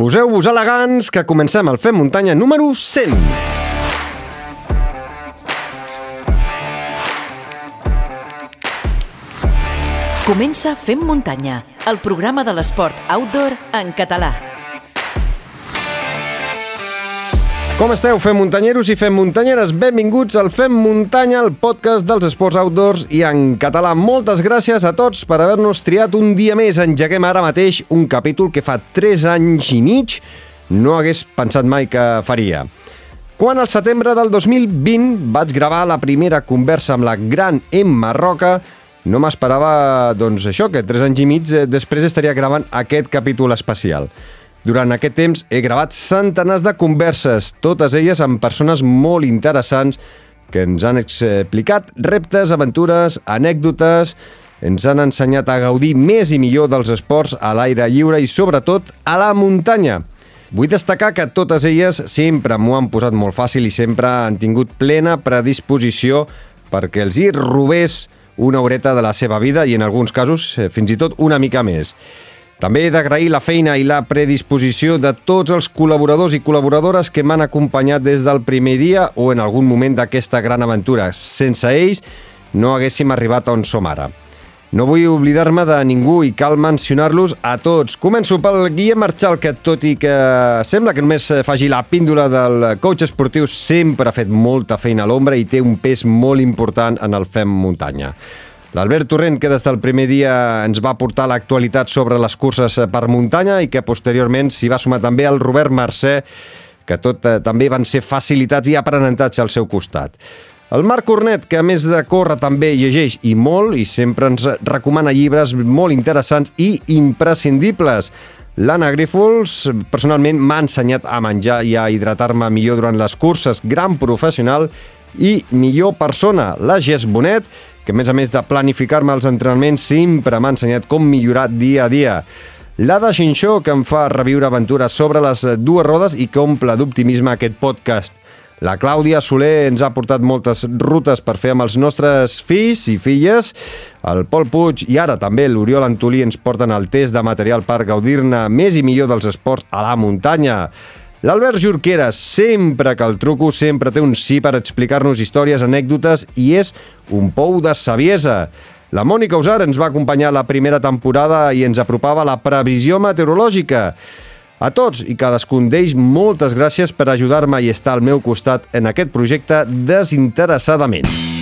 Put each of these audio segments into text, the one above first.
Poseu-vos elegants, que comencem el Fem Muntanya número 100. Comença Fem Muntanya, el programa de l'esport outdoor en català. Com esteu, fem muntanyeros i fem muntanyeres? Benvinguts al Fem Muntanya, el podcast dels esports outdoors i en català. Moltes gràcies a tots per haver-nos triat un dia més. Engeguem ara mateix un capítol que fa 3 anys i mig no hagués pensat mai que faria. Quan al setembre del 2020 vaig gravar la primera conversa amb la gran Emma Roca, no m'esperava, doncs, això, que tres anys i mig eh, després estaria gravant aquest capítol especial. Durant aquest temps he gravat centenars de converses, totes elles amb persones molt interessants que ens han explicat reptes, aventures, anècdotes, ens han ensenyat a gaudir més i millor dels esports a l'aire lliure i, sobretot, a la muntanya. Vull destacar que totes elles sempre m'ho han posat molt fàcil i sempre han tingut plena predisposició perquè els hi robés una horeta de la seva vida i, en alguns casos, eh, fins i tot una mica més. També he d'agrair la feina i la predisposició de tots els col·laboradors i col·laboradores que m'han acompanyat des del primer dia o en algun moment d'aquesta gran aventura. Sense ells no haguéssim arribat on som ara. No vull oblidar-me de ningú i cal mencionar-los a tots. Començo pel Guillem Marchal, que tot i que sembla que només faci la píndola del coach esportiu, sempre ha fet molta feina a l'ombra i té un pes molt important en el FEM Muntanya. L'Albert Torrent, que des del primer dia ens va portar l'actualitat sobre les curses per muntanya i que posteriorment s'hi va sumar també el Robert Mercè, que tot eh, també van ser facilitats i aprenentatge al seu costat. El Marc Cornet, que a més de córrer també llegeix i molt i sempre ens recomana llibres molt interessants i imprescindibles. L'Anna Grífols, personalment, m'ha ensenyat a menjar i a hidratar-me millor durant les curses, gran professional i millor persona. La Gés Bonet, que a més a més de planificar-me els entrenaments, sempre m'ha ensenyat com millorar dia a dia. L'Ada Xinxó, que em fa reviure aventures sobre les dues rodes i que omple d'optimisme aquest podcast. La Clàudia Soler ens ha portat moltes rutes per fer amb els nostres fills i filles. El Pol Puig i ara també l'Oriol Antolí ens porten el test de material per gaudir-ne més i millor dels esports a la muntanya. L'Albert Jorquera, sempre que el truco, sempre té un sí per explicar-nos històries, anècdotes i és un pou de saviesa. La Mònica Usar ens va acompanyar la primera temporada i ens apropava la previsió meteorològica. A tots i cadascun d'ells, moltes gràcies per ajudar-me i estar al meu costat en aquest projecte desinteressadament.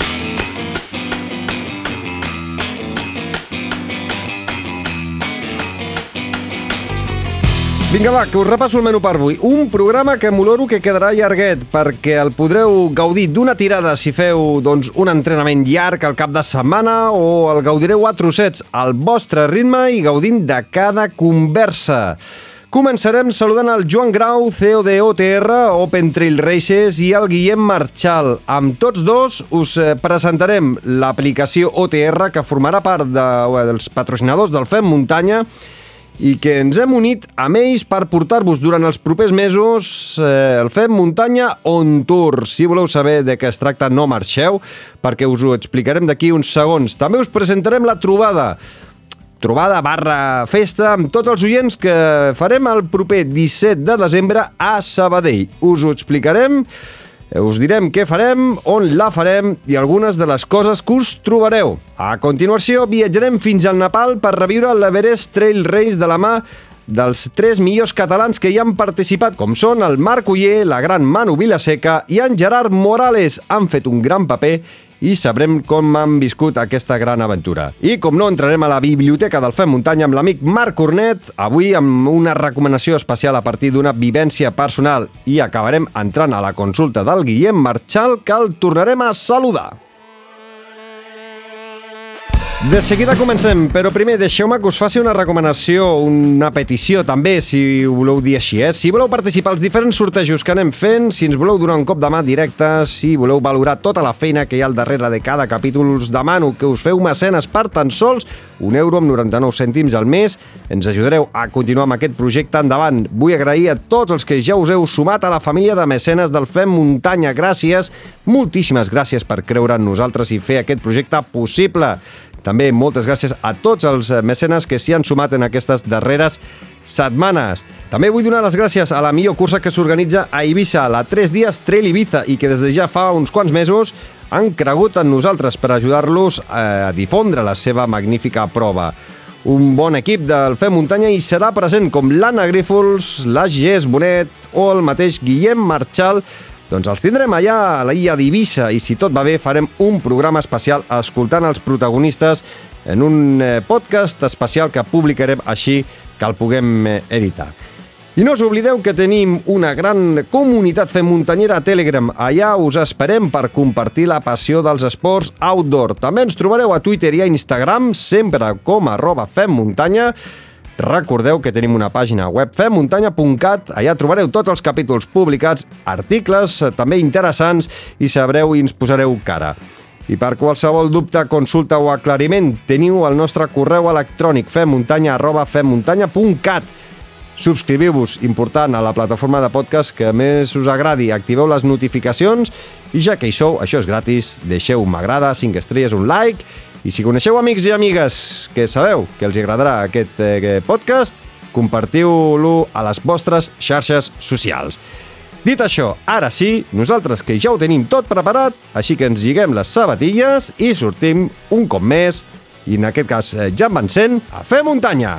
Vinga, va, que us repasso el menú per avui. Un programa que m'oloro que quedarà llarguet, perquè el podreu gaudir d'una tirada si feu doncs, un entrenament llarg al cap de setmana o el gaudireu a trossets al vostre ritme i gaudint de cada conversa. Començarem saludant el Joan Grau, CEO de OTR, Open Trail Races, i el Guillem Marchal. Amb tots dos us eh, presentarem l'aplicació OTR que formarà part de, dels patrocinadors del FEM Muntanya i que ens hem unit amb ells per portar-vos durant els propers mesos eh, el Fem Muntanya On Tour. Si voleu saber de què es tracta, no marxeu, perquè us ho explicarem d'aquí uns segons. També us presentarem la trobada trobada barra festa amb tots els oients que farem el proper 17 de desembre a Sabadell. Us ho explicarem, us direm què farem, on la farem i algunes de les coses que us trobareu. A continuació, viatjarem fins al Nepal per reviure l'Everest Trail Race de la mà dels tres millors catalans que hi han participat, com són el Marc Uller, la gran Manu Vilaseca i en Gerard Morales. Han fet un gran paper i sabrem com han viscut aquesta gran aventura. I com no, entrarem a la biblioteca del Fem Muntanya amb l'amic Marc Cornet, avui amb una recomanació especial a partir d'una vivència personal i acabarem entrant a la consulta del Guillem Marchal que el tornarem a saludar. De seguida comencem, però primer deixeu-me que us faci una recomanació, una petició també, si ho voleu dir així, eh? Si voleu participar als diferents sortejos que anem fent, si ens voleu donar un cop de mà directe, si voleu valorar tota la feina que hi ha al darrere de cada capítol, us demano que us feu mecenes per tan sols un euro amb 99 cèntims al mes. Ens ajudareu a continuar amb aquest projecte endavant. Vull agrair a tots els que ja us heu sumat a la família de mecenes del Fem Muntanya. Gràcies, moltíssimes gràcies per creure en nosaltres i fer aquest projecte possible. També moltes gràcies a tots els mecenes que s'hi han sumat en aquestes darreres setmanes. També vull donar les gràcies a la millor cursa que s'organitza a Eivissa, la 3 dies Trail Ibiza, i que des de ja fa uns quants mesos han cregut en nosaltres per ajudar-los a difondre la seva magnífica prova. Un bon equip del Fem Muntanya i serà present com l'Anna Grífols, l'Agés Bonet o el mateix Guillem Marchal, doncs els tindrem allà a la illa d'Eivissa i si tot va bé farem un programa especial escoltant els protagonistes en un eh, podcast especial que publicarem així que el puguem eh, editar. I no us oblideu que tenim una gran comunitat fem muntanyera a Telegram. Allà us esperem per compartir la passió dels esports outdoor. També ens trobareu a Twitter i a Instagram, sempre com arroba femmuntanya. Recordeu que tenim una pàgina web femmuntanya.cat, allà trobareu tots els capítols publicats, articles també interessants i sabreu i ens posareu cara. I per qualsevol dubte, consulta o aclariment, teniu el nostre correu electrònic femmuntanya arroba femmuntanya.cat subscriviu-vos, important, a la plataforma de podcast que més us agradi, activeu les notificacions i ja que hi sou, això és gratis, deixeu m'agrada, 5 estrelles, un like i si coneixeu amics i amigues que sabeu que els agradarà aquest eh, podcast, compartiu-lo a les vostres xarxes socials. Dit això, ara sí, nosaltres que ja ho tenim tot preparat, així que ens lliguem les sabatilles i sortim un cop més, i en aquest cas eh, ja en Vincent, a fer muntanya!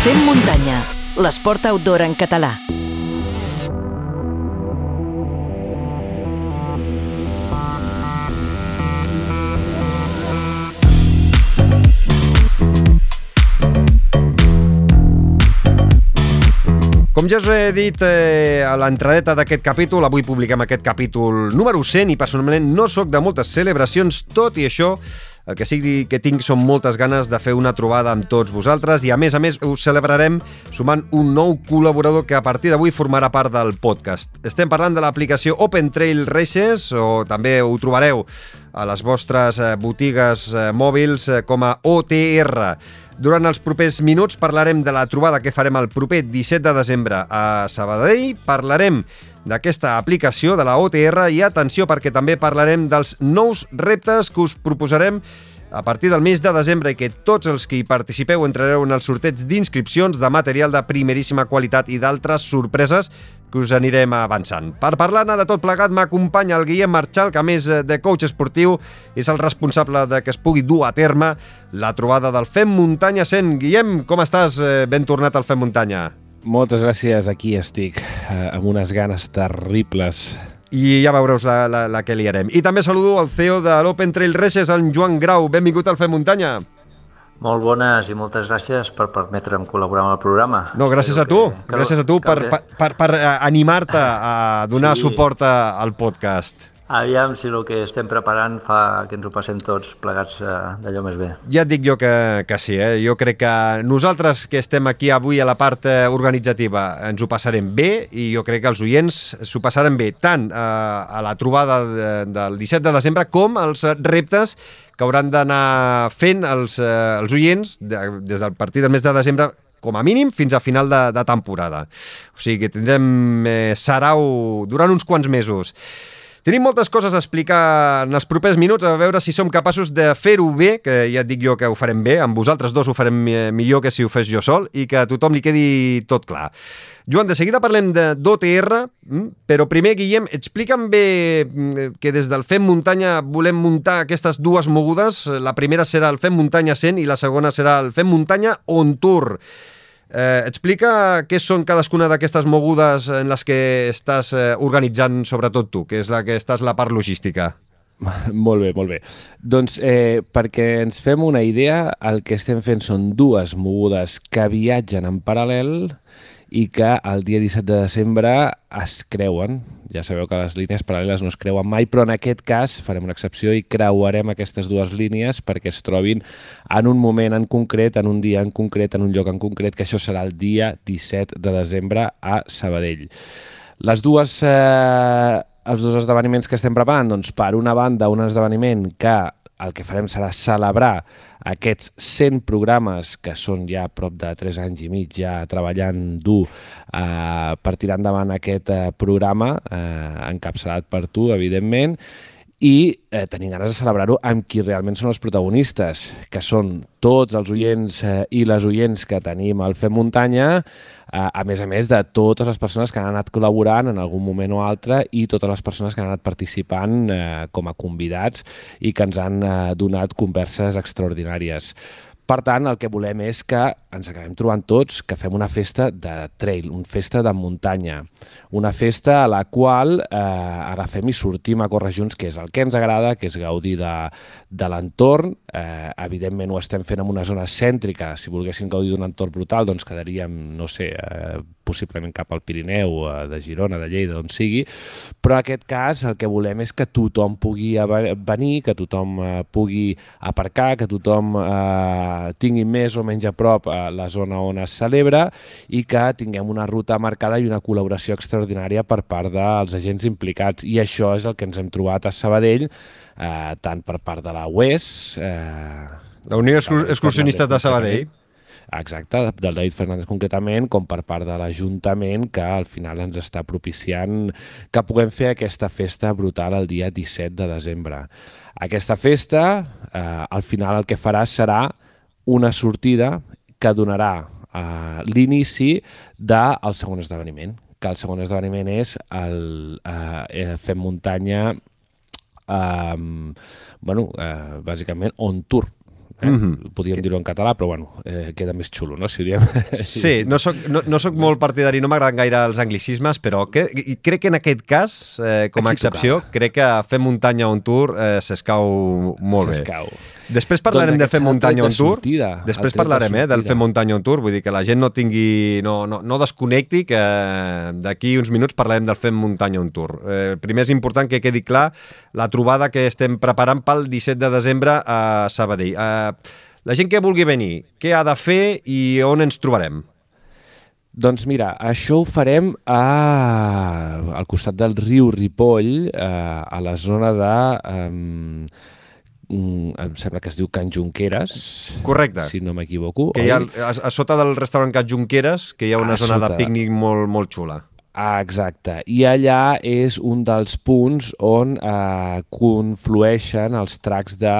Fem muntanya, l'esport outdoor en català. Com ja us he dit eh, a l'entradeta d'aquest capítol, avui publiquem aquest capítol número 100 i personalment no sóc de moltes celebracions, tot i això el que sigui que tinc són moltes ganes de fer una trobada amb tots vosaltres i a més a més us celebrarem sumant un nou col·laborador que a partir d'avui formarà part del podcast. Estem parlant de l'aplicació Open Trail Races o també ho trobareu a les vostres eh, botigues eh, mòbils eh, com a OTR. Durant els propers minuts parlarem de la trobada que farem el proper 17 de desembre a Sabadell. Parlarem d'aquesta aplicació de la OTR i atenció perquè també parlarem dels nous reptes que us proposarem a partir del mes de desembre i que tots els que hi participeu entrareu en el sorteig d'inscripcions de material de primeríssima qualitat i d'altres sorpreses que us anirem avançant. Per parlar-ne de tot plegat m'acompanya el Guillem Marchal, que a més de coach esportiu és el responsable de que es pugui dur a terme la trobada del Fem Muntanya 100. Guillem, com estàs? Eh, ben tornat al Fem Muntanya. Moltes gràcies, aquí estic, eh, amb unes ganes terribles. I ja veureu la, la, la que liarem. I també saludo el CEO de l'Open Trail Races, en Joan Grau. Benvingut al Fem Muntanya. Molt bones i moltes gràcies per permetre'm col·laborar amb el programa. No, gràcies a tu, que, que, gràcies a tu per, per, per, per animar-te a donar sí. suport al podcast. Aviam si el que estem preparant fa que ens ho passem tots plegats eh, d'allò més bé. Ja et dic jo que, que sí, eh? jo crec que nosaltres que estem aquí avui a la part eh, organitzativa ens ho passarem bé i jo crec que els oients s'ho passaran bé tant eh, a la trobada de, del 17 de desembre com els reptes que hauran d'anar fent els, eh, els oients de, des del partit del mes de desembre com a mínim fins a final de, de temporada. O sigui que tindrem eh, sarau durant uns quants mesos. Tenim moltes coses a explicar en els propers minuts, a veure si som capaços de fer-ho bé, que ja et dic jo que ho farem bé, amb vosaltres dos ho farem millor que si ho fes jo sol, i que a tothom li quedi tot clar. Joan, de seguida parlem d'OTR, mm, però primer, Guillem, explica'm bé mm, que des del Fem Muntanya volem muntar aquestes dues mogudes. La primera serà el Fem Muntanya 100 i la segona serà el Fem Muntanya On Tour. Eh, explica què són cadascuna d'aquestes mogudes en les que estàs eh, organitzant, sobretot tu, que és la que estàs la part logística. Molt bé, molt bé. Doncs eh, perquè ens fem una idea, el que estem fent són dues mogudes que viatgen en paral·lel i que el dia 17 de desembre es creuen. Ja sabeu que les línies paral·leles no es creuen mai, però en aquest cas farem una excepció i creuarem aquestes dues línies perquè es trobin en un moment en concret, en un dia en concret, en un lloc en concret, que això serà el dia 17 de desembre a Sabadell. Les dues, eh, els dos esdeveniments que estem preparant, doncs per una banda un esdeveniment que el que farem serà celebrar aquests 100 programes que són ja prop de 3 anys i mig ja treballant dur eh, per tirar endavant aquest eh, programa eh, encapçalat per tu, evidentment, i eh, tenim ganes de celebrar-ho amb qui realment són els protagonistes, que són tots els oients eh, i les oients que tenim al Fem Muntanya, eh, a més a més de totes les persones que han anat col·laborant en algun moment o altre i totes les persones que han anat participant eh, com a convidats i que ens han eh, donat converses extraordinàries. Per tant, el que volem és que ens acabem trobant tots, que fem una festa de trail, una festa de muntanya, una festa a la qual eh, agafem i sortim a córrer junts, que és el que ens agrada, que és gaudir de, de l'entorn. Eh, evidentment ho estem fent en una zona cèntrica, si volguéssim gaudir d'un entorn brutal, doncs quedaríem, no sé, eh, possiblement cap al Pirineu, eh, de Girona, de Lleida, d'on sigui, però en aquest cas el que volem és que tothom pugui venir, que tothom eh, pugui aparcar, que tothom eh, tingui més o menys a prop la zona on es celebra i que tinguem una ruta marcada i una col·laboració extraordinària per part dels agents implicats. I això és el que ens hem trobat a Sabadell, eh, tant per part de la UES... Eh, la Unió Excursionistes de Sabadell. Exacte, del David Fernández concretament, com per part de l'Ajuntament, que al final ens està propiciant que puguem fer aquesta festa brutal el dia 17 de desembre. Aquesta festa, eh, al final el que farà serà una sortida que donarà uh, l'inici del segon esdeveniment, que el segon esdeveniment és el uh, Fem Muntanya, uh, bueno, uh, bàsicament on tour, Eh? Mm -hmm. Podríem dir-ho en català, però bueno, eh, queda més xulo, no? Si ho diem. Sí, no soc, no, no soc molt partidari, no m'agraden gaire els anglicismes, però cre crec que en aquest cas, eh, com a Aquí excepció, tocava. crec que fer muntanya on tour eh, s'escau molt bé. S'escau. Després parlarem doncs de fer muntanya on tour. Sortida, Després parlarem eh, del fer muntanya on tour, vull dir que la gent no tingui, no, no, no desconnecti, que d'aquí uns minuts parlarem del fer muntanya on tour. Eh, primer és important que quedi clar la trobada que estem preparant pel 17 de desembre a Sabadell. Eh, la gent que vulgui venir, què ha de fer i on ens trobarem? Doncs mira, això ho farem a, al costat del riu Ripoll, a, eh, a la zona de... Eh, em sembla que es diu Can Junqueras. Correcte. Si no m'equivoco. Que hi ha, a, a sota del restaurant Can Junqueras, que hi ha una a zona sota. de pícnic molt, molt xula. Ah, exacte. I allà és un dels punts on eh, conflueixen els tracks de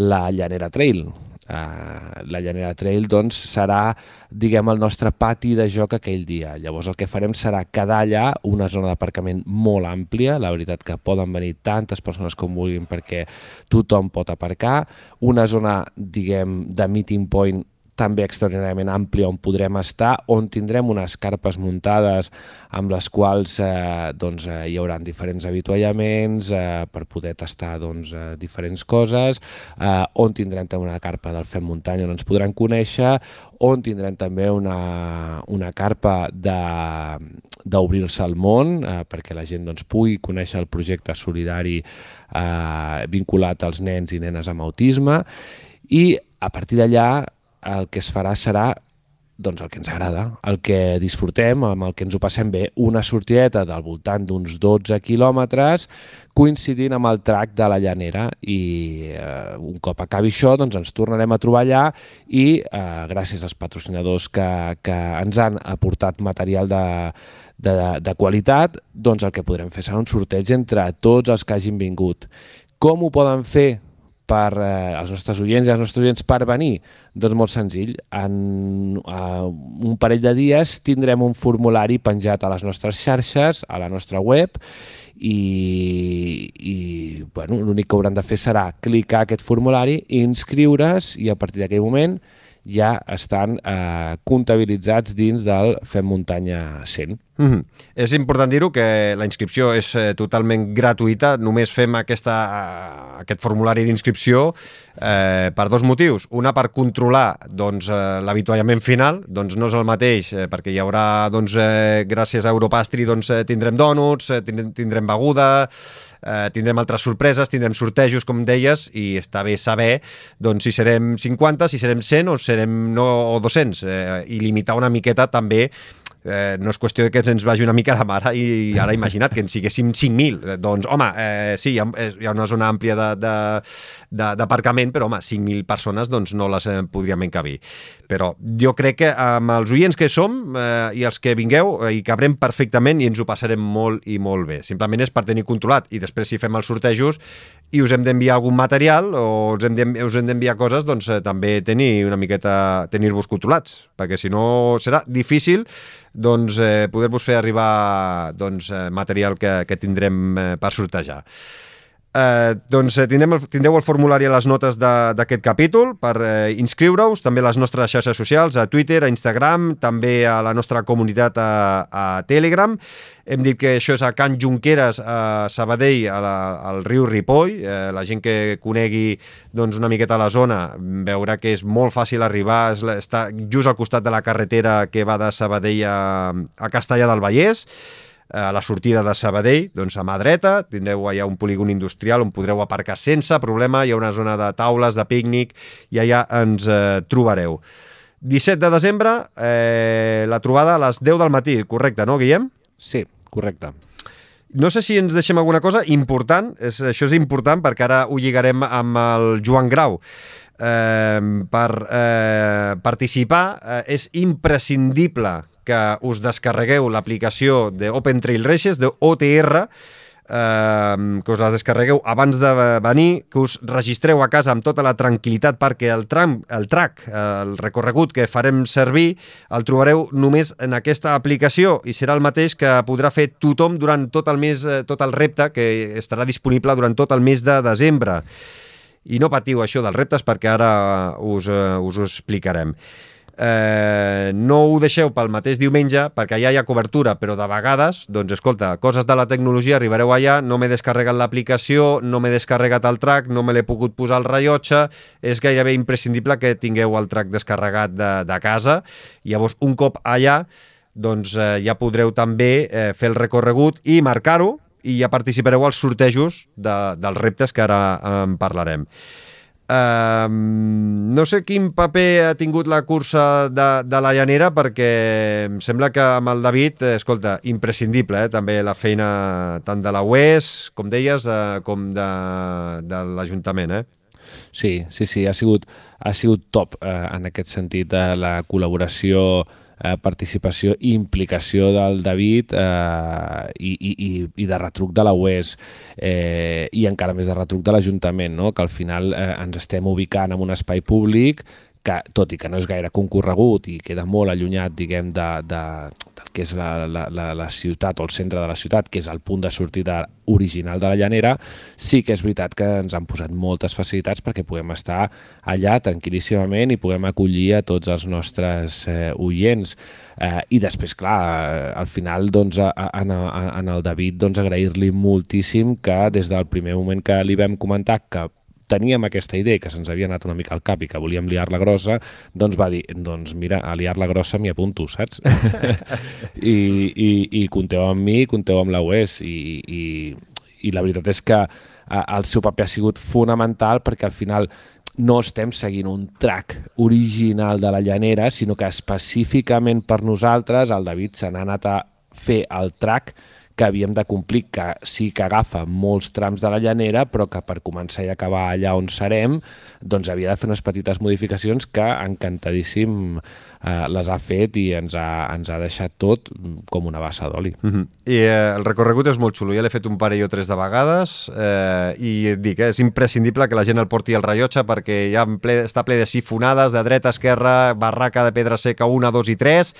la Llanera Trail, Uh, la Llanera Trail doncs, serà diguem, el nostre pati de joc aquell dia. Llavors el que farem serà quedar allà una zona d'aparcament molt àmplia, la veritat que poden venir tantes persones com vulguin perquè tothom pot aparcar, una zona diguem, de meeting point també extraordinàriament àmplia on podrem estar, on tindrem unes carpes muntades amb les quals eh, doncs, eh, hi haurà diferents avituallaments eh, per poder tastar doncs, eh, diferents coses, eh, on tindrem també una carpa del Fem Muntanya on ens podran conèixer, on tindrem també una, una carpa d'obrir-se al món eh, perquè la gent doncs, pugui conèixer el projecte solidari eh, vinculat als nens i nenes amb autisme. I a partir d'allà el que es farà serà doncs el que ens agrada, el que disfrutem, amb el que ens ho passem bé, una sortideta del voltant d'uns 12 quilòmetres coincidint amb el track de la llanera i eh, un cop acabi això doncs ens tornarem a trobar allà i eh, gràcies als patrocinadors que, que ens han aportat material de, de, de qualitat, doncs el que podrem fer serà un sorteig entre tots els que hagin vingut. Com ho poden fer? Per eh, als nostres oients i als nostres oients per venir? Doncs molt senzill. En uh, un parell de dies tindrem un formulari penjat a les nostres xarxes, a la nostra web, i, i bueno, l'únic que hauran de fer serà clicar aquest formulari, inscriure's i a partir d'aquell moment ja estan eh, comptabilitzats dins del Fem Muntanya 100. Mm -hmm. És important dir-ho que la inscripció és eh, totalment gratuïta, només fem aquesta, aquest formulari d'inscripció eh, per dos motius. Una, per controlar doncs, eh, l'avituallament final, doncs no és el mateix, eh, perquè hi haurà, doncs, eh, gràcies a Europastri, doncs, eh, tindrem dònuts, eh, tindrem, tindrem beguda, eh, tindrem altres sorpreses, tindrem sortejos, com deies, i està bé saber doncs, si serem 50, si serem 100 o serem no, o 200, eh, i limitar una miqueta també eh, no és qüestió de que ens vagi una mica de mare i ara imagina't que en siguéssim 5.000. Eh, doncs, home, eh, sí, hi ha, hi ha una zona àmplia d'aparcament, però, home, 5.000 persones doncs, no les eh, podríem encabir. Però jo crec que amb els oients que som eh, i els que vingueu, eh, hi cabrem perfectament i ens ho passarem molt i molt bé. Simplement és per tenir controlat i després si fem els sortejos i us hem d'enviar algun material o us hem d'enviar coses, doncs eh, també tenir una miqueta, tenir-vos controlats, perquè si no serà difícil doncs, eh, poder-vos fer arribar doncs, material que, que tindrem eh, per sortejar. Eh, doncs eh, tindrem el, tindreu el formulari a les notes d'aquest capítol per eh, inscriure-us, també a les nostres xarxes socials, a Twitter, a Instagram, també a la nostra comunitat a, a Telegram. Hem dit que això és a Can Junqueras, a Sabadell, a la, al riu Ripoll. Eh, la gent que conegui doncs, una miqueta la zona veurà que és molt fàcil arribar, és, està just al costat de la carretera que va de Sabadell a, a Castellà del Vallès a la sortida de Sabadell, doncs a mà dreta, tindreu allà un polígon industrial on podreu aparcar sense problema, hi ha una zona de taules, de pícnic, i allà ens eh, trobareu. 17 de desembre, eh, la trobada a les 10 del matí, correcte, no, Guillem? Sí, correcte. No sé si ens deixem alguna cosa important, és, això és important perquè ara ho lligarem amb el Joan Grau. Eh, per eh, participar eh, és imprescindible que us descarregueu l'aplicació d'Open Trail Races, d'OTR, eh, que us la descarregueu abans de venir, que us registreu a casa amb tota la tranquil·litat perquè el tram, el track, el recorregut que farem servir, el trobareu només en aquesta aplicació i serà el mateix que podrà fer tothom durant tot el mes, eh, tot el repte que estarà disponible durant tot el mes de desembre. I no patiu això dels reptes perquè ara us, eh, us ho explicarem eh, no ho deixeu pel mateix diumenge perquè ja hi ha cobertura, però de vegades, doncs escolta, coses de la tecnologia, arribareu allà, no m'he descarregat l'aplicació, no m'he descarregat el track, no me l'he pogut posar al rellotge, és gairebé imprescindible que tingueu el track descarregat de, de casa. Llavors, un cop allà, doncs eh, ja podreu també eh, fer el recorregut i marcar-ho i ja participareu als sortejos de, dels reptes que ara en parlarem. Uh, no sé quin paper ha tingut la cursa de, de la llanera perquè em sembla que amb el David, eh, escolta, imprescindible, eh, també la feina tant de la UES, com deies, uh, com de, de l'Ajuntament, eh? Sí, sí, sí, ha sigut, ha sigut top eh, en aquest sentit de la col·laboració eh, participació i implicació del David eh, i, i, i de retruc de la UES eh, i encara més de retruc de l'Ajuntament, no? que al final eh, ens estem ubicant en un espai públic que, tot i que no és gaire concorregut i queda molt allunyat, diguem, de, de, del que és la, la, la, la ciutat o el centre de la ciutat, que és el punt de sortida original de la llanera, sí que és veritat que ens han posat moltes facilitats perquè puguem estar allà tranquil·líssimament i puguem acollir a tots els nostres eh, oients. Eh, I després, clar, eh, al final, doncs, a, a, a, en el David, doncs, agrair-li moltíssim que des del primer moment que li vam comentar que teníem aquesta idea que se'ns havia anat una mica al cap i que volíem liar-la grossa, doncs va dir, doncs mira, a liar-la grossa m'hi apunto, saps? I, i, I compteu amb mi, compteu amb la UES i, i, i la veritat és que el seu paper ha sigut fonamental perquè al final no estem seguint un track original de la llanera, sinó que específicament per nosaltres el David se n'ha anat a fer el track que havíem de complir, que sí que agafa molts trams de la llanera, però que per començar i acabar allà on serem, doncs havia de fer unes petites modificacions que encantadíssim eh, les ha fet i ens ha, ens ha deixat tot com una bassa d'oli. Mm -hmm. I eh, el recorregut és molt xulo, ja l'he fet un parell o tres de vegades eh, i et dic, eh, és imprescindible que la gent el porti al rellotge perquè ja ple, està ple de sifonades, de dreta, esquerra, barraca de pedra seca 1, 2 i 3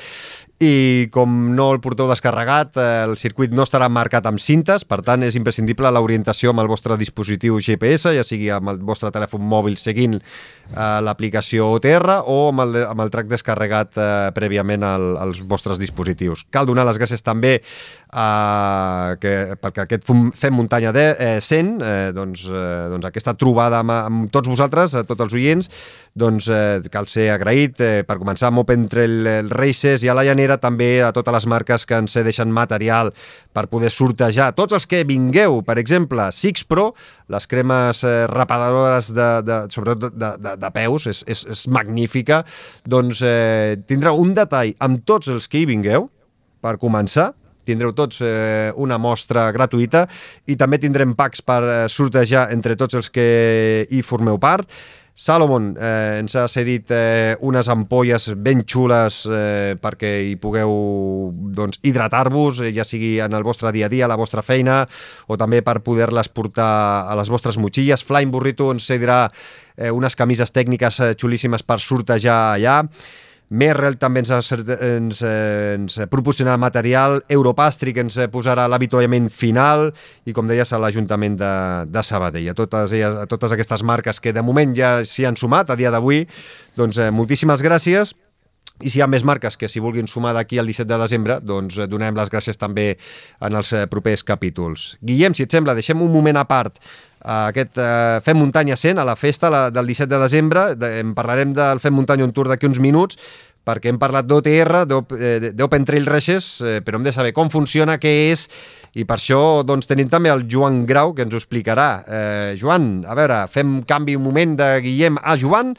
i com no el porteu descarregat, eh, el circuit no estarà marcat amb cintes, per tant és imprescindible l'orientació amb el vostre dispositiu GPS, ja sigui amb el vostre telèfon mòbil seguint eh, l'aplicació OTR o amb el, amb el track descarregat eh, prèviament al, als vostres dispositius. Cal donar les gràcies també eh, que, perquè aquest Fem Muntanya de, eh, 100, eh, doncs, eh, doncs aquesta trobada amb, amb tots vosaltres, a tots els oients, doncs eh, cal ser agraït eh, per començar amb Open Trail Races i a la Llanera també a totes les marques que ens deixen material per poder sortejar. Tots els que vingueu, per exemple, Six Pro, les cremes eh, reparadores de, de, sobretot de, de, de peus, és, és, és magnífica, doncs eh, tindrà un detall amb tots els que hi vingueu, per començar, tindreu tots eh, una mostra gratuïta i també tindrem packs per eh, sortejar entre tots els que hi formeu part. Salomon eh, ens ha cedit eh, unes ampolles ben xules eh, perquè hi pugueu doncs, hidratar-vos, eh, ja sigui en el vostre dia a dia, a la vostra feina, o també per poder-les portar a les vostres motxilles. Flying Burrito ens cedirà eh, unes camises tècniques eh, xulíssimes per sortejar allà. Merrell també ens, ens, ens proporcionarà material, Europastri que ens posarà l'avituallament final i, com deies, a l'Ajuntament de, de Sabadell. A totes, elles, a totes aquestes marques que de moment ja s'hi han sumat a dia d'avui, doncs eh, moltíssimes gràcies. I si hi ha més marques que s'hi vulguin sumar d'aquí al 17 de desembre, doncs eh, donem les gràcies també en els eh, propers capítols. Guillem, si et sembla, deixem un moment a part aquest eh, Fem Muntanya 100 a la festa la, del 17 de desembre. De, en parlarem del Fem Muntanya on Tour d'aquí uns minuts, perquè hem parlat d'OTR, eh, d'Open Trail Races, eh, però hem de saber com funciona, què és, i per això doncs, tenim també el Joan Grau, que ens ho explicarà. Eh, Joan, a veure, fem canvi un moment de Guillem a Joan,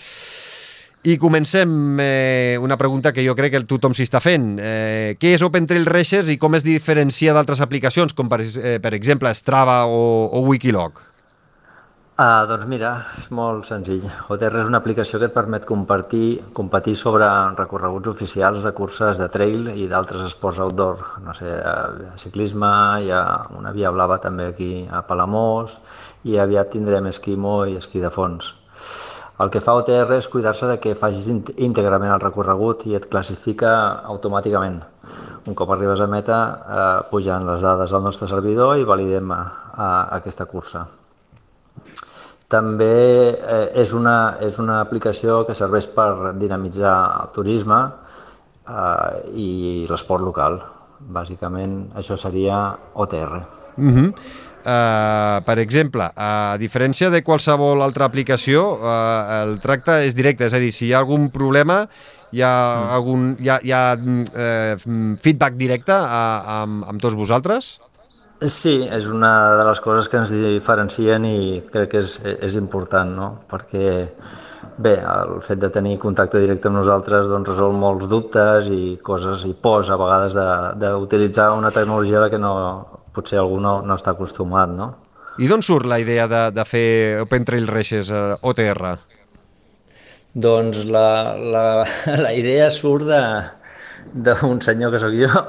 i comencem eh, una pregunta que jo crec que tothom s'hi està fent. Eh, què és Open Trail Races i com es diferencia d'altres aplicacions, com per, eh, per exemple Strava o, o Wikilog? Ah, doncs mira, és molt senzill. OTR és una aplicació que et permet compartir, competir sobre recorreguts oficials de curses de trail i d'altres esports outdoor. No sé, ciclisme, hi ha una via blava també aquí a Palamós i aviat tindrem esquimo i esquí de fons. El que fa OTR és cuidar-se de que facis íntegrament el recorregut i et classifica automàticament. Un cop arribes a meta, eh, pujan les dades al nostre servidor i validem a aquesta cursa. També eh, és, una, és una aplicació que serveix per dinamitzar el turisme eh, i l'esport local. Bàsicament, això seria OTR. Mm -hmm. Uh, per exemple, a diferència de qualsevol altra aplicació, uh, el tracte és directe, és a dir, si hi ha algun problema, hi ha, mm. algun, hi ha, hi ha uh, feedback directe a, amb, amb tots vosaltres? Sí, és una de les coses que ens diferencien i crec que és, és important, no? perquè bé, el fet de tenir contacte directe amb nosaltres doncs, resol molts dubtes i coses i pors a vegades d'utilitzar una tecnologia a la que no, potser algú no, no està acostumat. No? I d'on surt la idea de, de fer Open Trail Races eh, OTR? Doncs la, la, la idea surt d'un senyor que sóc jo,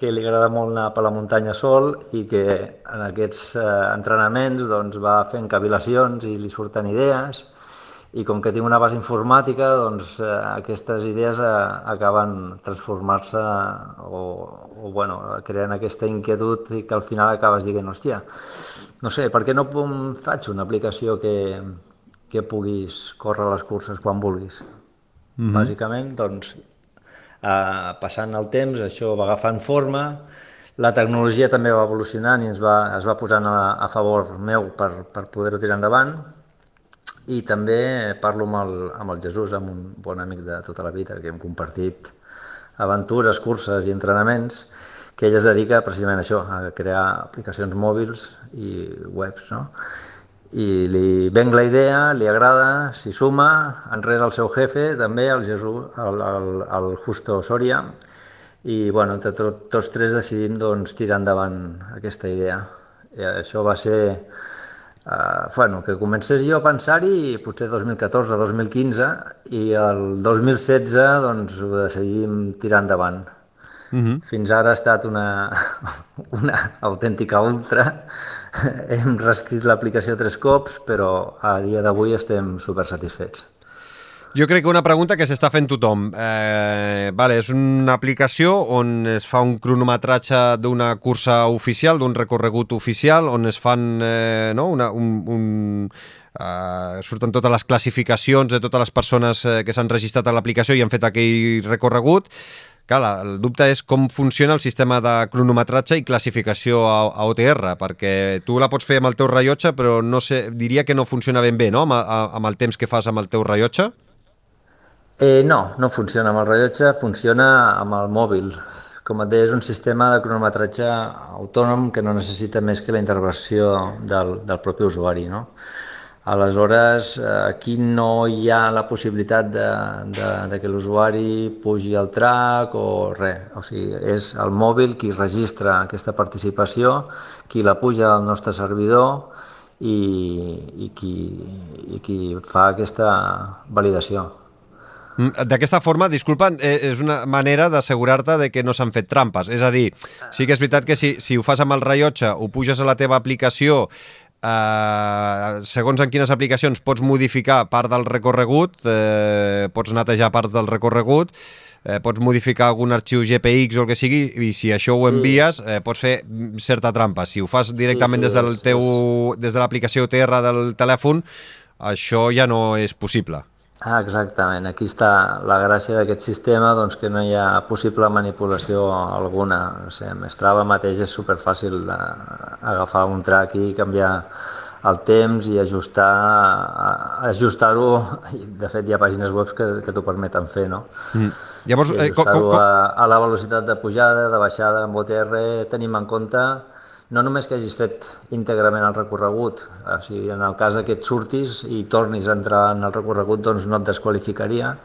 que li agrada molt anar per la muntanya sol i que en aquests eh, entrenaments doncs, va fent cavilacions i li surten idees i com que tinc una base informàtica, doncs eh, aquestes idees eh, acaben transformar-se o, o bueno, creant aquesta inquietud i que al final acabes dient, hòstia, no sé, per què no faig una aplicació que, que puguis córrer les curses quan vulguis? Mm -hmm. Bàsicament, doncs, eh, passant el temps, això va agafant forma, la tecnologia també va evolucionant i ens va, es va posant a, a favor meu per, per poder-ho tirar endavant i també parlo amb el, amb el Jesús, amb un bon amic de tota la vida, que hem compartit aventures, curses i entrenaments, que ell es dedica precisament a això, a crear aplicacions mòbils i webs, no? I li venc la idea, li agrada, s'hi suma, enrere el seu jefe, també, el, Jesús, el, el, el Justo Soria, i bueno, entre tot, tots tres decidim doncs, tirar endavant aquesta idea. I això va ser eh, bueno, que comencés jo a pensar-hi potser 2014 o 2015 i el 2016 doncs, ho decidim tirar endavant. Uh mhm. -huh. Fins ara ha estat una, una autèntica ultra. Hem reescrit l'aplicació tres cops, però a dia d'avui estem super satisfets. Jo crec que una pregunta que s'està fent tothom. Eh, vale, és una aplicació on es fa un cronometratge d'una cursa oficial, d'un recorregut oficial, on es fan eh, no, una, un, un, Uh, surten totes les classificacions de totes les persones uh, que s'han registrat a l'aplicació i han fet aquell recorregut Clar, el dubte és com funciona el sistema de cronometratge i classificació a, a OTR, perquè tu la pots fer amb el teu rellotge, però no sé, diria que no funciona ben bé, no?, amb, a, amb el temps que fas amb el teu rellotge? Eh, no, no funciona amb el rellotge, funciona amb el mòbil. Com et deia, és un sistema de cronometratge autònom que no necessita més que la intervenció del, del propi usuari, no? Aleshores, aquí no hi ha la possibilitat de, de, de que l'usuari pugi al track o res. O sigui, és el mòbil qui registra aquesta participació, qui la puja al nostre servidor i, i, qui, i qui fa aquesta validació. Mm, d'aquesta forma, disculpa, eh, és una manera d'assegurar-te de que no s'han fet trampes. És a dir, sí que és veritat que si, si ho fas amb el rellotge, ho puges a la teva aplicació Uh, segons en quines aplicacions pots modificar part del recorregut, eh, pots netejar part del recorregut, eh, pots modificar algun arxiu GPX o el que sigui, i si això ho envies, eh, pots fer certa trampa. Si ho fas directament sí, sí, des del teu, des de l'aplicació TR del telèfon, això ja no és possible. Ah, exactament. Aquí està la gràcia d'aquest sistema, doncs que no hi ha possible manipulació alguna. O sigui, Strava mateix és superfàcil agafar un track i canviar el temps i ajustar ajustar-ho, de fet hi ha pàgines web que, que t'ho permeten fer, no? Mm. Llavors, eh, com, com, com... A, a la velocitat de pujada, de baixada amb OTR, tenim en compte no només que hagis fet íntegrament el recorregut, o sigui, en el cas que et surtis i tornis a entrar en el recorregut, doncs no et desqualificaria,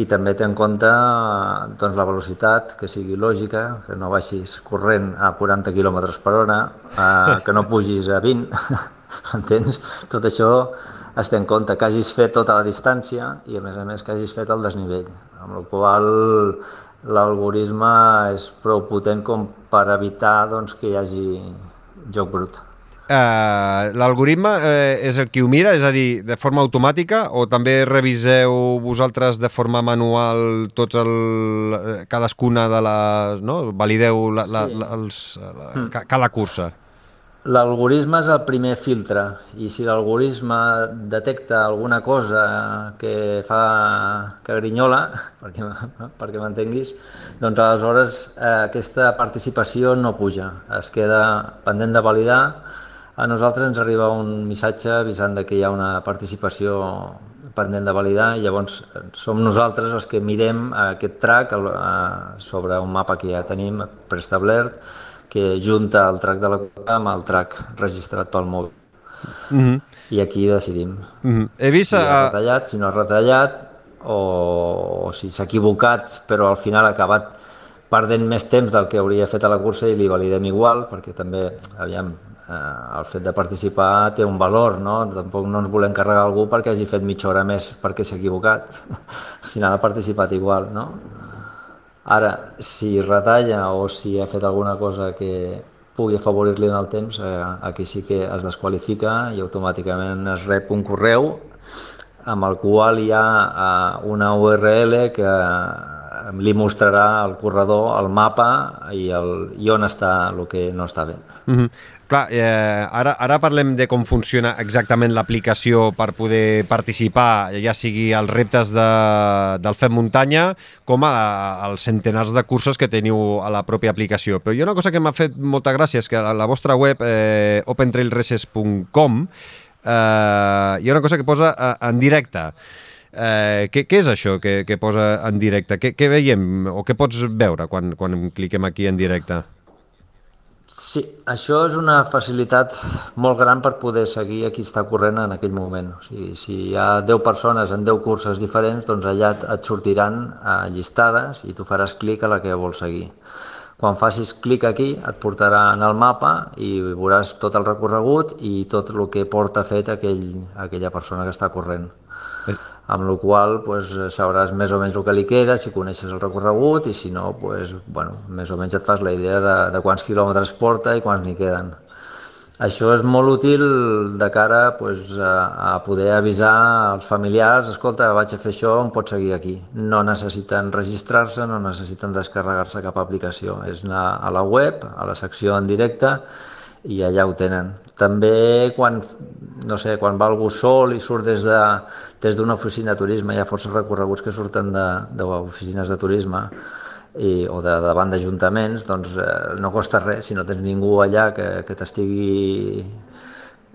i també té en compte doncs, la velocitat, que sigui lògica, que no baixis corrent a 40 km per hora, eh, que no pugis a 20, entens? Tot això es té en compte, que hagis fet tota la distància i a més a més que hagis fet el desnivell, amb la qual l'algoritme és prou potent com per evitar doncs, que hi hagi joc brut. Uh, L'algoritme uh, és el qui ho mira, és a dir, de forma automàtica o també reviseu vosaltres de forma manual tots el, eh, cadascuna de les... No? Valideu la, la, la, els, la, mm. cada cursa? L'algoritme és el primer filtre i si l'algoritme detecta alguna cosa que fa que grinyola, perquè, perquè m'entenguis, doncs aleshores eh, aquesta participació no puja, es queda pendent de validar. A nosaltres ens arriba un missatge avisant que hi ha una participació pendent de validar i llavors som nosaltres els que mirem aquest track sobre un mapa que ja tenim preestablert que junta el track de la cosa amb el track registrat pel mòbil. Mm -hmm. I aquí decidim. Mm -hmm. He vist... Si ha retallat, si no ha retallat, o, o si s'ha equivocat, però al final ha acabat perdent més temps del que hauria fet a la cursa i li validem igual, perquè també, aviam, eh, el fet de participar té un valor, no? Tampoc no ens volem carregar algú perquè hagi fet mitja hora més perquè s'ha equivocat. Al final ha participat igual, no? Ara, si retalla o si ha fet alguna cosa que pugui afavorir-li en el temps, eh, aquí sí que es desqualifica i automàticament es rep un correu amb el qual hi ha eh, una URL que eh, li mostrarà al corredor el mapa i, el, i on està el que no està bé. Mm -hmm. Clar, eh, ara, ara parlem de com funciona exactament l'aplicació per poder participar, ja sigui als reptes de, del FEM Muntanya com a, als centenars de cursos que teniu a la pròpia aplicació. Però hi ha una cosa que m'ha fet molta gràcia, és que a la vostra web, eh, opentrailraces.com, eh, hi ha una cosa que posa eh, en directe. Eh, què, què és això que, que posa en directe? Què, què veiem o què pots veure quan, quan cliquem aquí en directe? Sí, això és una facilitat molt gran per poder seguir a qui està corrent en aquell moment. O sigui, si hi ha 10 persones en 10 curses diferents, doncs allà et sortiran eh, llistades i tu faràs clic a la que vols seguir. Quan facis clic aquí et portarà en el mapa i veuràs tot el recorregut i tot el que porta fet aquell, aquella persona que està corrent amb la qual pues, sabràs més o menys el que li queda, si coneixes el recorregut i si no, pues, bueno, més o menys et fas la idea de, de quants quilòmetres porta i quants n'hi queden. Això és molt útil de cara pues, a, a poder avisar als familiars, escolta, vaig a fer això, em pots seguir aquí. No necessiten registrar-se, no necessiten descarregar-se cap aplicació. És anar a la web, a la secció en directe, i allà ho tenen. També quan, no sé, quan va algú sol i surt des d'una de, des oficina de turisme, hi ha força recorreguts que surten d'oficines de, de turisme i, o de, davant d'ajuntaments, doncs eh, no costa res si no tens ningú allà que, que t'estigui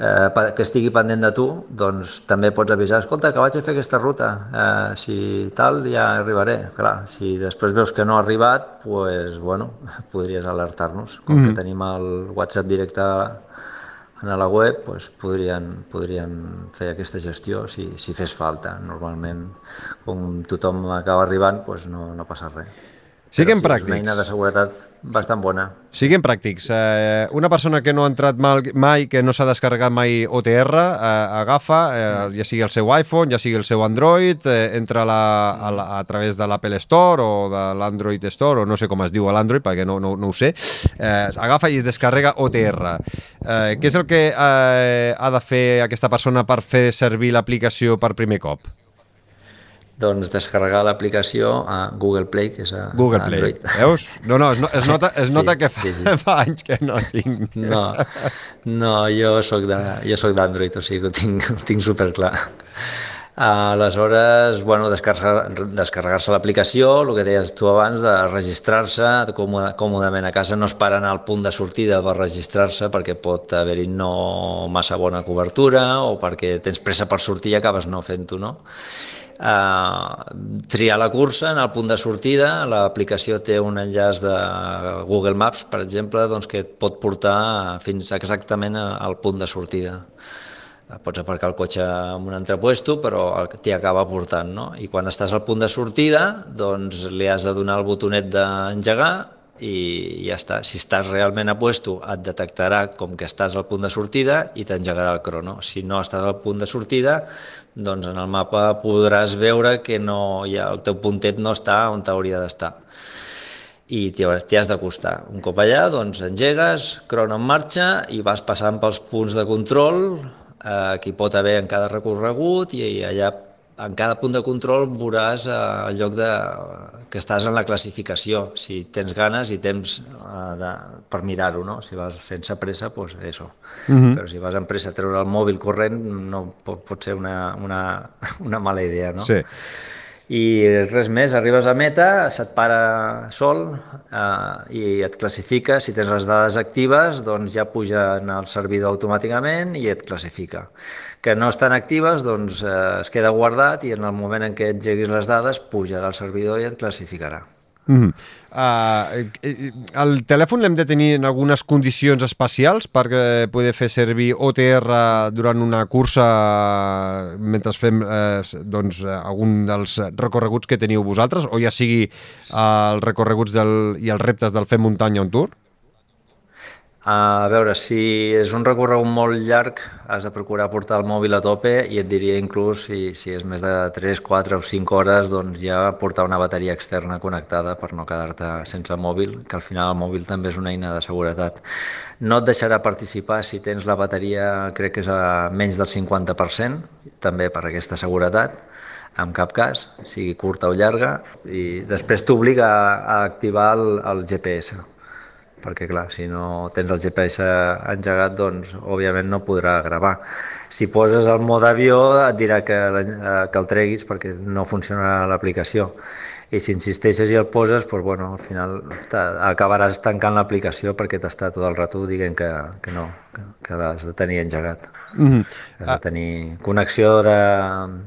eh, que estigui pendent de tu, doncs també pots avisar, escolta, que vaig a fer aquesta ruta, eh, si tal ja arribaré. Clar, si després veus que no ha arribat, pues, bueno, podries alertar-nos. Com mm. que tenim el WhatsApp directe a la web doncs, podrien, podrien fer aquesta gestió si, si fes falta. Normalment, com tothom acaba arribant, doncs no, no passa res. Siguem sí, pràctics. És una eina de seguretat bastant bona. Siguem pràctics. Eh, una persona que no ha entrat mal, mai, que no s'ha descarregat mai OTR, eh, agafa, eh, ja sigui el seu iPhone, ja sigui el seu Android, eh, entra a, la, a, la, a través de l'Apple Store o de l'Android Store, o no sé com es diu a l'Android, perquè no, no, no ho sé, eh, agafa i es descarrega OTR. Eh, què és el que eh, ha de fer aquesta persona per fer servir l'aplicació per primer cop? Doncs descarregar l'aplicació a Google Play, que és a Google a Play. Android. Veus? No, no, es, no, es nota, es Sí, nota que fa, sí, sí. fa anys que no tinc. No, no jo sóc de, jo sóc d'Android, o sigui que ho tinc, ho tinc superclar. Aleshores, bueno, descarregar- descarregar-se l'aplicació, el que deies tu abans, de registrar-se còmodament a casa, no es paren al punt de sortida per registrar-se perquè pot haver-hi no massa bona cobertura o perquè tens pressa per sortir i acabes no fent-ho, no? Uh, triar la cursa en el punt de sortida, l'aplicació té un enllaç de Google Maps, per exemple, doncs que et pot portar fins exactament al punt de sortida pots aparcar el cotxe en un altre puesto, però t'hi acaba portant, no? I quan estàs al punt de sortida, doncs li has de donar el botonet d'engegar i ja està. Si estàs realment a puesto, et detectarà com que estàs al punt de sortida i t'engegarà el crono. Si no estàs al punt de sortida, doncs en el mapa podràs veure que no, ja, el teu puntet no està on t'hauria d'estar i t'hi has d'acostar. Un cop allà, doncs engegues, crono en marxa i vas passant pels punts de control eh, que hi pot haver en cada recorregut i allà en cada punt de control veuràs eh, el lloc de, que estàs en la classificació, si tens ganes i temps eh, de, per mirar-ho, no? Si vas sense pressa, doncs pues això. Uh -huh. Però si vas amb pressa a treure el mòbil corrent, no pot, pot ser una, una, una mala idea, no? Sí. I res més, arribes a meta, se't para sol eh, i et classifica, si tens les dades actives doncs ja pugen al servidor automàticament i et classifica. Que no estan actives doncs eh, es queda guardat i en el moment en què engeguis les dades pujarà al servidor i et classificarà. Mm -hmm. uh, el telèfon l'hem de tenir en algunes condicions especials per eh, poder fer servir OTR durant una cursa mentre fem eh, doncs, algun dels recorreguts que teniu vosaltres o ja sigui eh, els recorreguts del, i els reptes del Fem Muntanya on Tour? A veure, si és un recorregut molt llarg, has de procurar portar el mòbil a tope i et diria inclús si, si és més de 3, 4 o 5 hores, doncs ja portar una bateria externa connectada per no quedar-te sense mòbil, que al final el mòbil també és una eina de seguretat. No et deixarà participar si tens la bateria, crec que és a menys del 50%, també per aquesta seguretat, en cap cas, sigui curta o llarga, i després t'obliga a, a activar el, el GPS perquè clar, si no tens el GPS engegat, doncs òbviament no podrà gravar. Si poses el mode avió et dirà que, que el treguis perquè no funcionarà l'aplicació i si insisteixes i el poses, doncs, bueno, al final acabaràs tancant l'aplicació perquè t'està tot el rato dient que, que no, que, que l'has de tenir engegat. Mm -hmm. Has de tenir connexió de,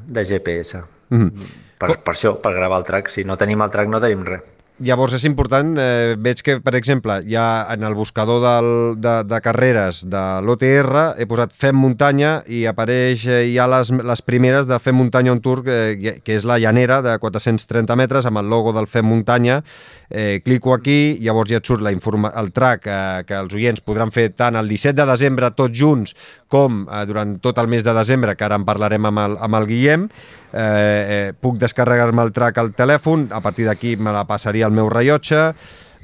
de GPS. Mm -hmm. per, per això, per gravar el track. Si no tenim el track no tenim res. Llavors és important, eh, veig que, per exemple, ja en el buscador del, de, de carreres de l'OTR he posat Fem Muntanya i apareix eh, ja les, les primeres de Fem Muntanya on Tour, eh, que és la llanera de 430 metres amb el logo del Fem Muntanya. Eh, clico aquí, llavors ja et surt la informa el track eh, que els oients podran fer tant el 17 de desembre tots junts com eh, durant tot el mes de desembre, que ara en parlarem amb el, amb el Guillem. Eh, eh, puc descarregar-me el track al telèfon, a partir d'aquí me la passaria al meu rellotge,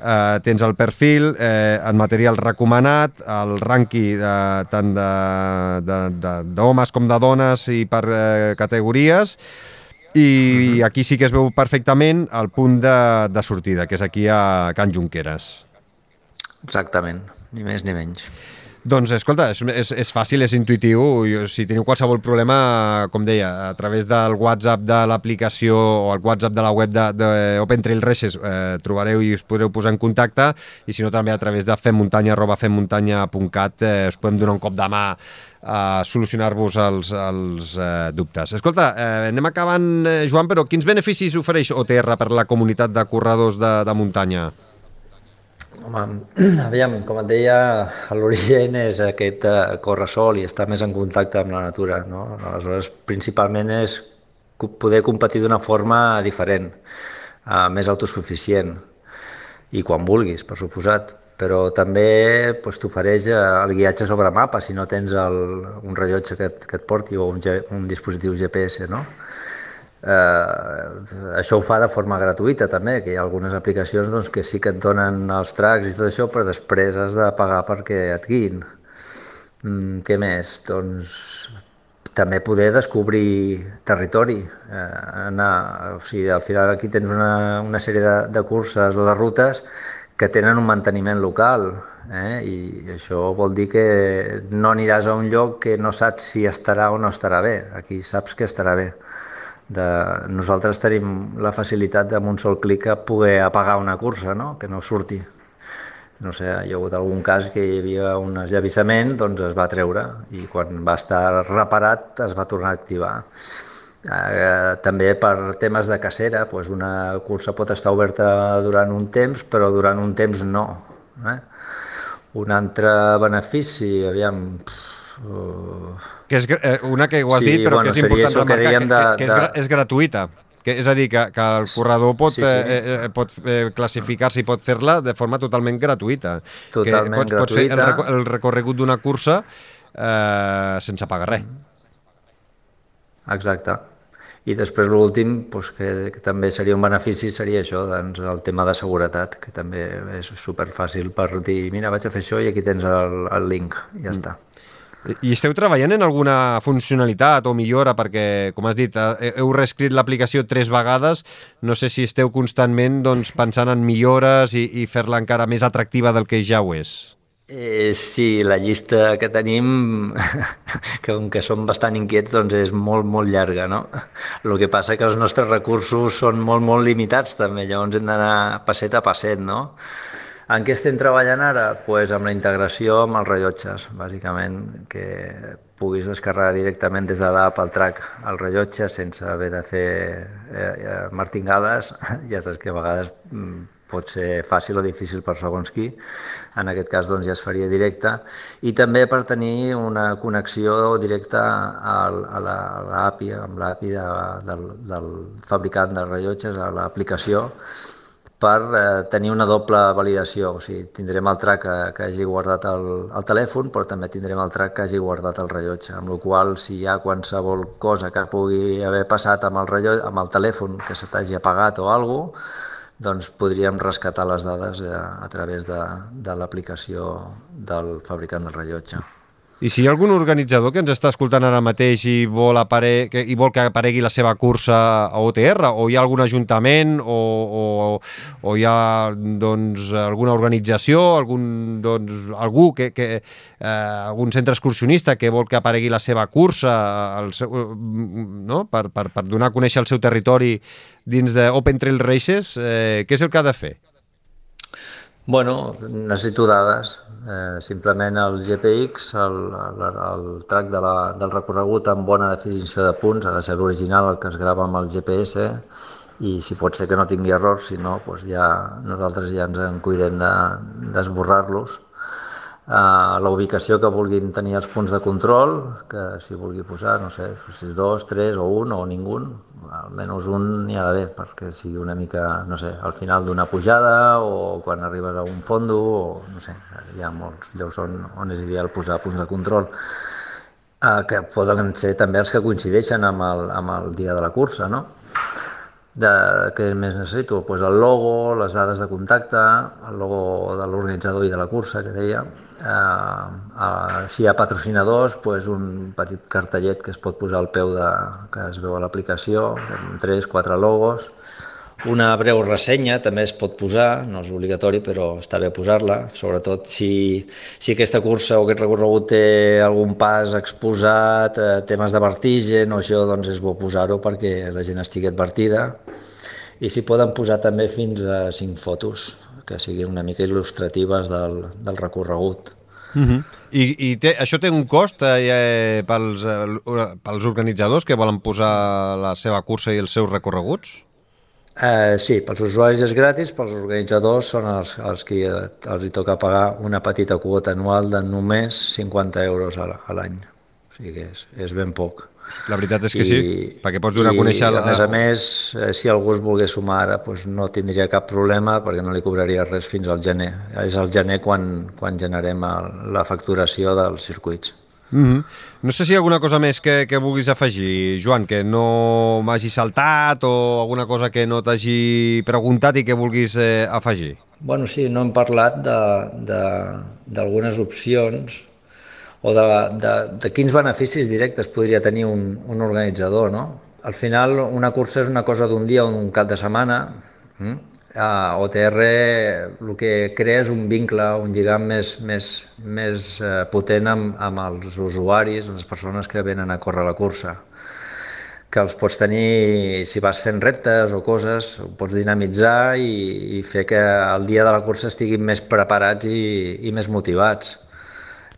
eh, tens el perfil, eh, el material recomanat, el rànquing de, tant d'homes com de dones i per eh, categories, i aquí sí que es veu perfectament el punt de, de sortida, que és aquí a Can Junqueras. Exactament, ni més ni menys. Doncs, escolta, és, és, és fàcil, és intuïtiu. Si teniu qualsevol problema, com deia, a través del WhatsApp de l'aplicació o el WhatsApp de la web d'Open Trail Races eh, trobareu i us podreu posar en contacte i si no també a través de femmuntanya arroba femmuntanya.cat eh, us podem donar un cop de mà a solucionar-vos els, els eh, dubtes. Escolta, eh, anem acabant, eh, Joan, però quins beneficis ofereix OTR per la comunitat de corredors de, de muntanya? Home, aviam, com et deia, l'origen és aquest uh, córrer sol i estar més en contacte amb la natura. No? Aleshores, principalment és poder competir d'una forma diferent, uh, més autosuficient, i quan vulguis, per suposat. Però també pues, t'ofereix el guiatge sobre mapa si no tens el, un rellotge que et, que et porti o un, un dispositiu GPS, no? Eh, això ho fa de forma gratuïta també, que hi ha algunes aplicacions doncs, que sí que et donen els tracks i tot això, però després has de pagar perquè et guiïn. Mm, què més? Doncs també poder descobrir territori. Eh, anar, o sigui, al final aquí tens una, una sèrie de, de curses o de rutes que tenen un manteniment local eh? i això vol dir que no aniràs a un lloc que no saps si estarà o no estarà bé. Aquí saps que estarà bé de, nosaltres tenim la facilitat de amb un sol clic a poder apagar una cursa, no? que no surti. No sé, hi ha hagut algun cas que hi havia un esllavissament, doncs es va treure i quan va estar reparat es va tornar a activar. Eh, també per temes de cacera, doncs una cursa pot estar oberta durant un temps, però durant un temps no. Eh? Un altre benefici, aviam, pff, Uh... Que és eh, una que ho has sí, dit, però bueno, que és important remarcar, que, que, de, que, és, de... és gratuïta. Que, és a dir, que, que el corredor pot, sí, sí. Eh, eh, pot eh, classificar-se i pot fer-la de forma totalment gratuïta. Totalment que pots, gratuïta. Pots fer el, el recorregut d'una cursa eh, sense pagar res. Exacte. I després l'últim, doncs, que, que també seria un benefici, seria això, doncs, el tema de seguretat, que també és superfàcil per dir, mira, vaig a fer això i aquí tens el, el link, i ja mm. està. I esteu treballant en alguna funcionalitat o millora? Perquè, com has dit, eh, heu reescrit l'aplicació tres vegades. No sé si esteu constantment doncs, pensant en millores i, i fer-la encara més atractiva del que ja ho és. Eh, sí, la llista que tenim, que com que som bastant inquiets, doncs és molt, molt llarga, no? El que passa que els nostres recursos són molt, molt limitats també, llavors hem d'anar passet a passet, no? En què estem treballant ara? Pues amb la integració amb els rellotges, bàsicament, que puguis descarregar directament des de l'app al track el rellotge sense haver de fer eh, eh, martingades. Ja saps que a vegades mm, pot ser fàcil o difícil per segons qui. En aquest cas doncs, ja es faria directe. I també per tenir una connexió directa a l'API, amb l'API de, del, del fabricant de rellotges, a l'aplicació, per eh, tenir una doble validació. O sigui, tindrem el track que, que hagi guardat el, el telèfon, però també tindrem el track que hagi guardat el rellotge, amb la qual si hi ha qualsevol cosa que pugui haver passat amb el, rellotge, amb el telèfon que se t'hagi apagat o alguna cosa, doncs podríem rescatar les dades a, a través de, de l'aplicació del fabricant del rellotge. I si hi ha algun organitzador que ens està escoltant ara mateix i vol, apare... i vol que aparegui la seva cursa a OTR, o hi ha algun ajuntament, o, o, o hi ha doncs, alguna organització, algun, doncs, algú que, que eh, algun centre excursionista que vol que aparegui la seva cursa al seu, no? per, per, per donar a conèixer el seu territori dins de Open Trail Races, eh, què és el que ha de fer? Bueno, necessito dades. Eh, simplement el GPX, el, el, el track de la, del recorregut amb bona definició de punts, ha de ser l'original, el que es grava amb el GPS, i si pot ser que no tingui errors, si no, doncs ja, nosaltres ja ens en cuidem d'esborrar-los. De, Uh, la ubicació que vulguin tenir els punts de control, que si vulgui posar, no sé, si és dos, tres o un o ningú, almenys un n'hi ha d'haver, perquè sigui una mica, no sé, al final d'una pujada o quan arribes a un fondo, o no sé, hi ha molts llocs on, on és ideal posar punts de control, uh, que poden ser també els que coincideixen amb el, amb el dia de la cursa, no? de, què més necessito? Pues el logo, les dades de contacte, el logo de l'organitzador i de la cursa, que deia. Eh, eh, si hi ha patrocinadors, pues un petit cartellet que es pot posar al peu de, que es veu a l'aplicació, amb tres, quatre logos. Una breu ressenya també es pot posar, no és obligatori, però està bé posar-la, sobretot si, si aquesta cursa o aquest recorregut té algun pas exposat, eh, temes de vertigen o això, doncs és bo posar-ho perquè la gent estigui advertida. I s'hi poden posar també fins a cinc fotos, que siguin una mica il·lustratives del, del recorregut. Uh -huh. I, i té, això té un cost eh, pels, eh, pels organitzadors que volen posar la seva cursa i els seus recorreguts? Eh, sí, pels usuaris és gratis, pels organitzadors són els, els que els hi toca pagar una petita quota anual de només 50 euros a l'any. O sigui que és, és ben poc. La veritat és que I, sí, perquè pots donar a conèixer... I, a més a més, eh, si algú es volgués sumar ara, doncs no tindria cap problema perquè no li cobraria res fins al gener. És al gener quan, quan generem el, la facturació dels circuits. Mm -hmm. No sé si hi ha alguna cosa més que, que vulguis afegir, Joan, que no m'hagi saltat o alguna cosa que no t'hagi preguntat i que vulguis eh, afegir. Bueno, sí, no hem parlat d'algunes opcions o de, de, de quins beneficis directes podria tenir un, un organitzador, no? Al final, una cursa és una cosa d'un dia o un cap de setmana, mm? a OTR el que crea és un vincle, un lligam més, més, més eh, potent amb, amb els usuaris, les persones que venen a córrer la cursa que els pots tenir, si vas fent reptes o coses, ho pots dinamitzar i, i fer que el dia de la cursa estiguin més preparats i, i més motivats.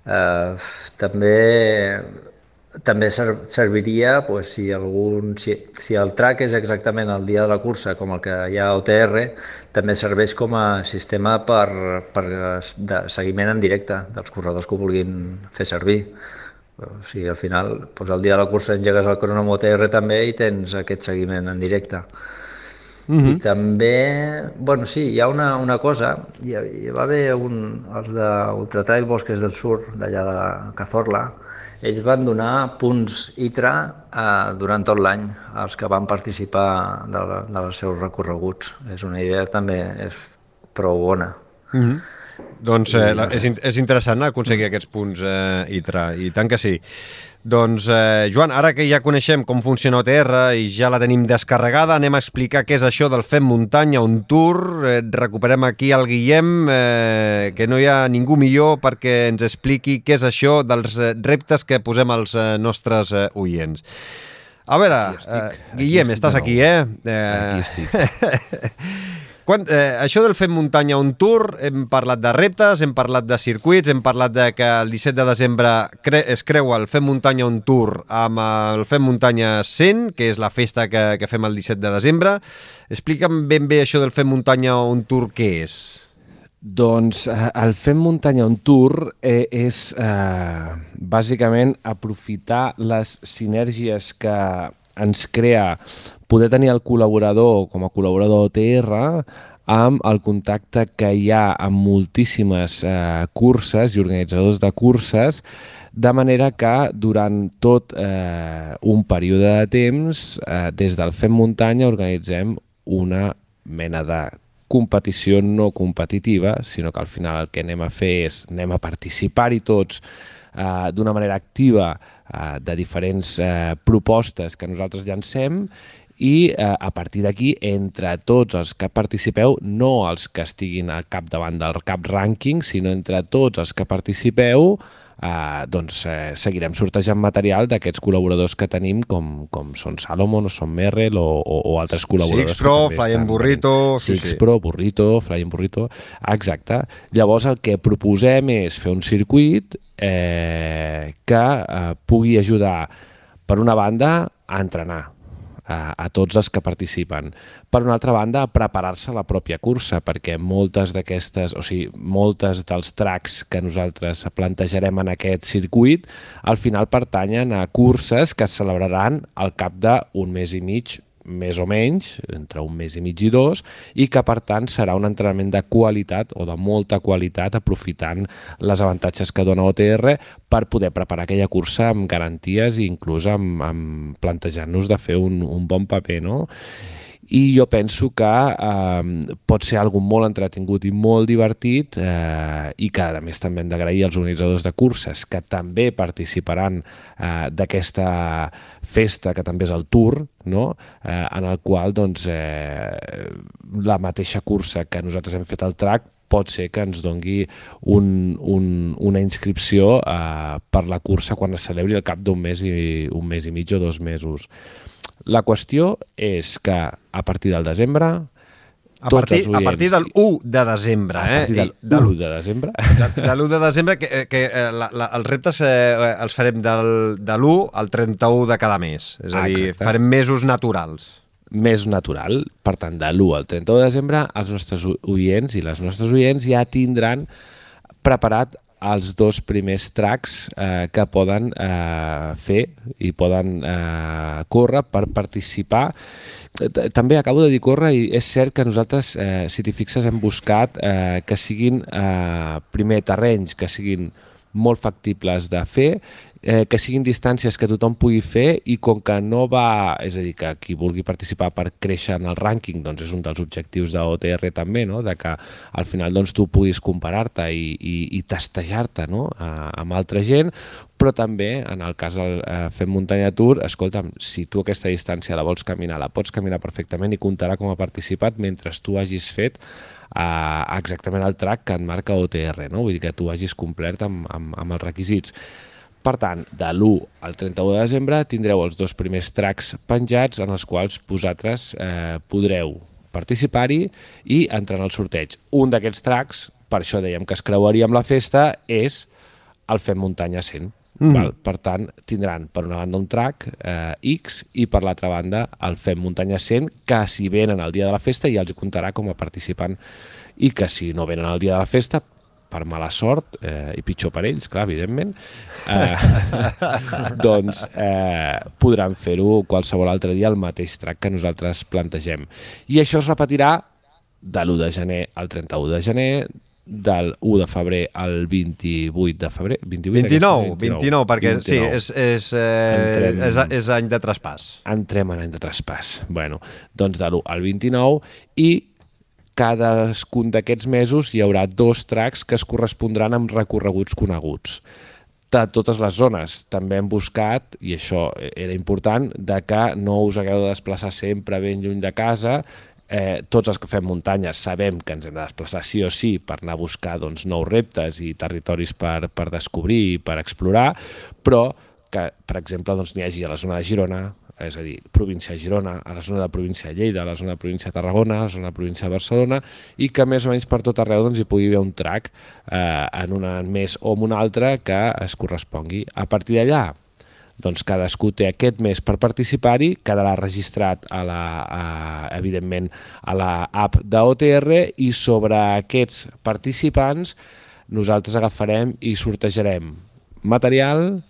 Eh, també també serviria pues, si, algun, si, si el track és exactament el dia de la cursa com el que hi ha a OTR, també serveix com a sistema per, per de seguiment en directe dels corredors que ho vulguin fer servir. O sigui, al final, pues, el dia de la cursa engegues el cronòmetre OTR també i tens aquest seguiment en directe. Mm -hmm. I també, bueno, sí, hi ha una, una cosa, hi, hi va haver un, els d'Ultratrail Bosques del Sur, d'allà de la Cazorla, ells van donar punts ITRA eh, durant tot l'any als que van participar de, la, dels seus recorreguts. És una idea també és prou bona. Mm -hmm. Doncs eh, la, és, és interessant aconseguir aquests punts eh, ITRA, i tant que sí. Doncs, eh, Joan, ara que ja coneixem com funciona OTR i ja la tenim descarregada, anem a explicar què és això del Fem Muntanya, un tour. Eh, recuperem aquí el Guillem, eh, que no hi ha ningú millor perquè ens expliqui què és això dels eh, reptes que posem als eh, nostres eh, oients. A veure, eh, Guillem, aquí estàs aquí, eh? eh... Aquí estic. Quan, eh, això del Fem Muntanya un tour, hem parlat de reptes, hem parlat de circuits, hem parlat de que el 17 de desembre cre es creua el Fem Muntanya un tour amb el Fem Muntanya 100, que és la festa que, que fem el 17 de desembre. Explica'm ben bé això del Fem Muntanya un tour, què és? Doncs eh, el Fem Muntanya un Tour eh, és eh, bàsicament aprofitar les sinergies que ens crea poder tenir el col·laborador com a col·laborador OTR amb el contacte que hi ha amb moltíssimes eh, curses i organitzadors de curses, de manera que durant tot eh, un període de temps, eh, des del Fem Muntanya, organitzem una mena de competició no competitiva, sinó que al final el que anem a fer és anem a participar-hi tots eh, d'una manera activa eh, de diferents eh, propostes que nosaltres llancem i eh, a partir d'aquí, entre tots els que participeu, no els que estiguin al capdavant del cap rànquing, sinó entre tots els que participeu, eh, doncs eh, seguirem sortejant material d'aquests col·laboradors que tenim, com, com són Salomon, o són Merrell o, o, o altres col·laboradors. Six Pro, Flying Burrito... Sí, Six sí. Pro, Burrito, Flying Burrito... Exacte. Llavors el que proposem és fer un circuit eh, que eh, pugui ajudar, per una banda, a entrenar, a, a tots els que participen. Per una altra banda, preparar-se la pròpia cursa, perquè moltes d'aquestes, o sigui, moltes dels tracks que nosaltres plantejarem en aquest circuit, al final pertanyen a curses que es celebraran al cap d'un mes i mig més o menys, entre un mes i mig i dos, i que per tant serà un entrenament de qualitat o de molta qualitat aprofitant les avantatges que dona OTR per poder preparar aquella cursa amb garanties i inclús amb, amb plantejant-nos de fer un, un bon paper, no? I jo penso que eh, pot ser algo molt entretingut i molt divertit eh, i que a més també hem d'agrair als organitzadors de curses que també participaran eh, d'aquesta festa que també és el Tour, no? eh, en el qual doncs, eh, la mateixa cursa que nosaltres hem fet al track pot ser que ens dongui un, un, una inscripció eh, per la cursa quan es celebri al cap d'un mes i un mes i mig o dos mesos. La qüestió és que a partir del desembre a partir, a partir del 1 de desembre. A partir eh? del 1 de desembre. De, de l'1 de desembre, que, eh, que eh, la, la, els reptes eh, els farem del, de l'1 al 31 de cada mes. És a dir, Exacte. farem mesos naturals. més natural. Per tant, de l'1 al 31 de desembre, els nostres oients i les nostres oients ja tindran preparat els dos primers tracks eh, que poden eh, fer i poden eh, córrer per participar. També acabo de dir córrer i és cert que nosaltres, eh, si t'hi fixes, hem buscat eh, que siguin eh, primer terrenys, que siguin molt factibles de fer eh, que siguin distàncies que tothom pugui fer i com que no va, és a dir, que qui vulgui participar per créixer en el rànquing doncs és un dels objectius de OTR també, no? de que al final doncs, tu puguis comparar-te i, i, i testejar-te no? a, amb altra gent, però també en el cas del eh, Fem Muntanya Tour, escolta'm, si tu aquesta distància la vols caminar, la pots caminar perfectament i comptarà com a participat mentre tu hagis fet eh, exactament el track que en marca OTR, no? vull dir que tu hagis complert amb, amb, amb els requisits. Per tant, de l'1 al 31 de desembre tindreu els dos primers tracks penjats en els quals vosaltres eh, podreu participar-hi i entrar en el sorteig. Un d'aquests tracks, per això dèiem que es creuaria amb la festa, és el Fem Muntanya 100. Mm. Val? Per tant, tindran per una banda un track eh, X i per l'altra banda el Fem Muntanya 100, que si venen el dia de la festa ja els comptarà com a participant i que si no venen el dia de la festa per mala sort, eh, i pitjor per ells, clar, evidentment, eh, doncs eh, podran fer-ho qualsevol altre dia el mateix track que nosaltres plantegem. I això es repetirà de l'1 de gener al 31 de gener, del 1 de febrer al 28 de febrer 28 29, 29, 29 perquè 29. sí, és, és, eh, Entrem, és, és any de traspàs. Entrem en any de traspàs. Bueno, doncs de l'1 al 29 i cadascun d'aquests mesos hi haurà dos tracks que es correspondran amb recorreguts coneguts de totes les zones. També hem buscat, i això era important, de que no us hagueu de desplaçar sempre ben lluny de casa, eh, tots els que fem muntanyes sabem que ens hem de desplaçar sí o sí per anar a buscar doncs, nous reptes i territoris per, per descobrir i per explorar, però que, per exemple, doncs, hagi a la zona de Girona, és a dir, província de Girona, a la zona de província de Lleida, a la zona de província de Tarragona, a la zona de província de Barcelona, i que més o menys per tot arreu doncs, hi pugui haver un track eh, en una més o en una altra que es correspongui. A partir d'allà, doncs cadascú té aquest mes per participar-hi, quedarà registrat a la, a, evidentment a la app d'OTR i sobre aquests participants nosaltres agafarem i sortejarem material,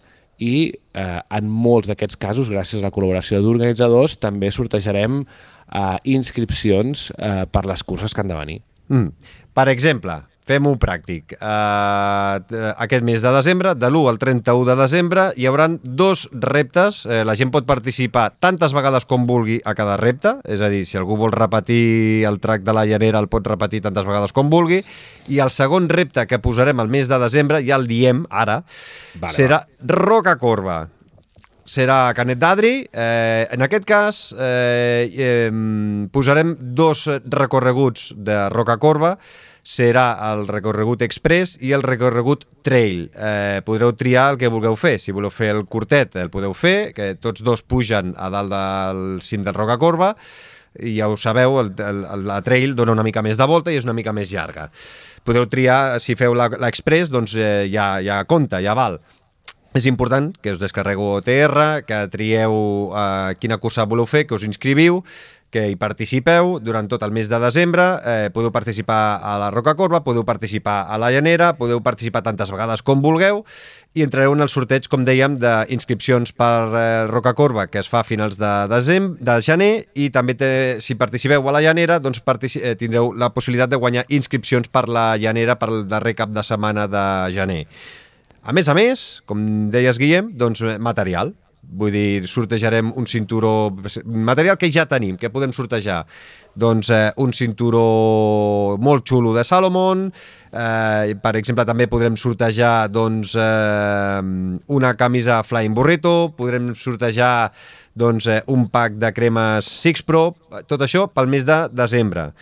i eh, en molts d'aquests casos, gràcies a la col·laboració d'organitzadors, també sortejarem eh, inscripcions eh, per les curses que han de venir. Mm. Per exemple, Fem-ho pràctic. Uh, aquest mes de desembre, de l'1 al 31 de desembre, hi haurà dos reptes. Uh, la gent pot participar tantes vegades com vulgui a cada repte, és a dir, si algú vol repetir el track de la llanera, el pot repetir tantes vegades com vulgui. I el segon repte que posarem el mes de desembre, ja el diem ara, vale, serà va. Roca Corba serà Canet d'Adri. Eh, en aquest cas, eh, eh, posarem dos recorreguts de Roca Corba, serà el recorregut express i el recorregut trail. Eh, podreu triar el que vulgueu fer. Si voleu fer el curtet, el podeu fer, que tots dos pugen a dalt del cim del Roca Corba, i ja ho sabeu, el, el, la trail dona una mica més de volta i és una mica més llarga. Podeu triar, si feu l'express, doncs eh, ja, ja compta, ja val. És important que us descarregueu OTR, que trieu eh, quina cursa voleu fer, que us inscriviu, que hi participeu durant tot el mes de desembre, eh, podeu participar a la Roca Corba, podeu participar a la Llanera, podeu participar tantes vegades com vulgueu i entrareu en el sorteig, com dèiem, d'inscripcions per eh, Roca Corba, que es fa a finals de, desembre, de gener, i també té, si participeu a la Llanera, doncs eh, tindreu la possibilitat de guanyar inscripcions per la Llanera per el darrer cap de setmana de gener. A més a més, com deies, Guillem, doncs eh, material. Vull dir, sortejarem un cinturó... Material que ja tenim, que podem sortejar. Doncs eh, un cinturó molt xulo de Salomon, eh, per exemple també podrem sortejar doncs, eh, una camisa Flying Burrito, podrem sortejar doncs, eh, un pack de cremes Six Pro, tot això pel mes de desembre.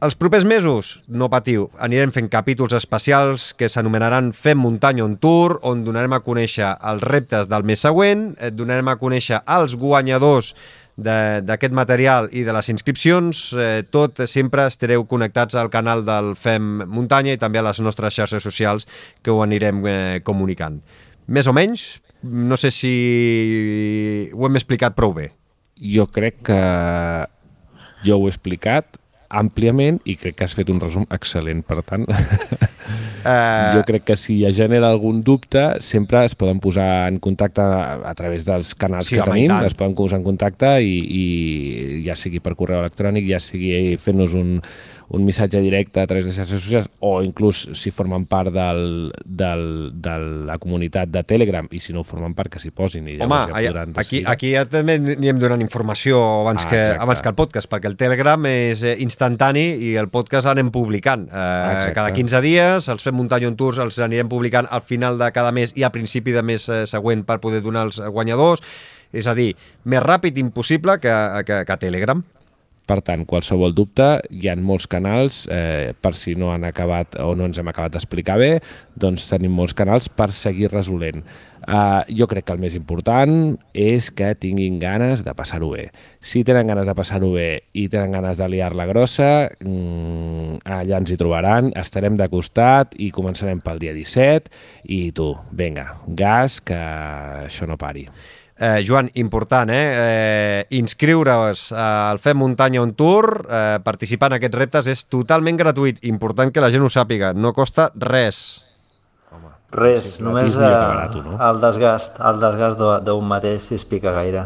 Els propers mesos, no patiu, anirem fent capítols especials que s'anomenaran Fem muntanya on tour, on donarem a conèixer els reptes del mes següent, et donarem a conèixer els guanyadors d'aquest material i de les inscripcions, eh, tot sempre estareu connectats al canal del Fem Muntanya i també a les nostres xarxes socials que ho anirem eh, comunicant. Més o menys, no sé si ho hem explicat prou bé. jo crec que jo ho he explicat àmpliament i crec que has fet un resum excel·lent. Per tant, uh... jo crec que si ja genera algun dubte, sempre es poden posar en contacte a, través dels canals Sí, que home, tenim, es poden posar en contacte i, i ja sigui per correu electrònic, ja sigui fent-nos un, un missatge directe a través de xarxes socials o inclús si formen part del, del, de la comunitat de Telegram i si no formen part que s'hi posin i Home, ja podran aquí, aquí ja també anirem donant informació abans, Ah, que, exacte. abans que el podcast, perquè el Telegram és eh, instantani i el podcast anem publicant. Eh, Exacte. cada 15 dies, els fem muntanya on tours, els anirem publicant al final de cada mes i a principi de mes eh, següent per poder donar els guanyadors. És a dir, més ràpid impossible que, que, que Telegram. Per tant, qualsevol dubte, hi ha molts canals, eh, per si no han acabat o no ens hem acabat d'explicar bé, doncs tenim molts canals per seguir resolent. Uh, jo crec que el més important és que tinguin ganes de passar-ho bé. Si tenen ganes de passar-ho bé i tenen ganes de liar-la grossa, mm, allà ens hi trobaran, estarem de costat i començarem pel dia 17 i tu, vinga, gas, que això no pari. Eh, Joan, important, eh? eh inscriure's al Fem Muntanya on Tour, eh, participar en aquests reptes és totalment gratuït. Important que la gent ho sàpiga, no costa res. Res, Sí, només eh, barat, no? el desgast, el desgast de- d'un mateix si es pica gaire.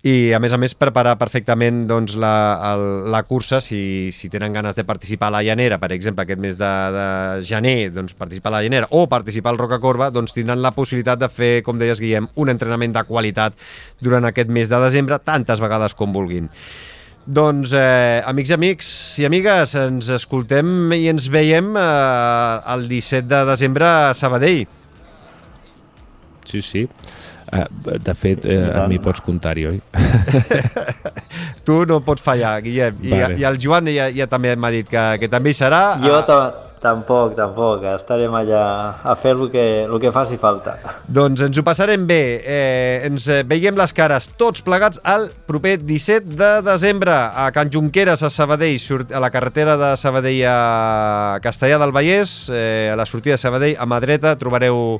I, a més a més, preparar perfectament doncs, la, el, la cursa, si, si tenen ganes de participar a la llanera, per exemple, aquest mes de, de gener, doncs, participar a la llanera, o participar al Roca Corba, doncs tindran la possibilitat de fer, com deies, Guillem, un entrenament de qualitat durant aquest mes de desembre, tantes vegades com vulguin. Doncs, eh, amics i amics i amigues, ens escoltem i ens veiem eh, el 17 de desembre a Sabadell. Sí, sí. Uh, de fet, eh, amb mi pots comptar-hi, oi? Tu no pots fallar, Guillem. I, Vale. I el Joan ja, ja també m'ha dit que, que també hi serà. Jo ta tampoc, tampoc, estarem allà a fer el que, el que faci falta. Doncs ens ho passarem bé. Eh, ens eh, veiem les cares tots plegats el proper 17 de desembre a Can Junqueras, a Sabadell, a la carretera de Sabadell a Castellà del Vallès, eh, a la sortida de Sabadell, a mà dreta, trobareu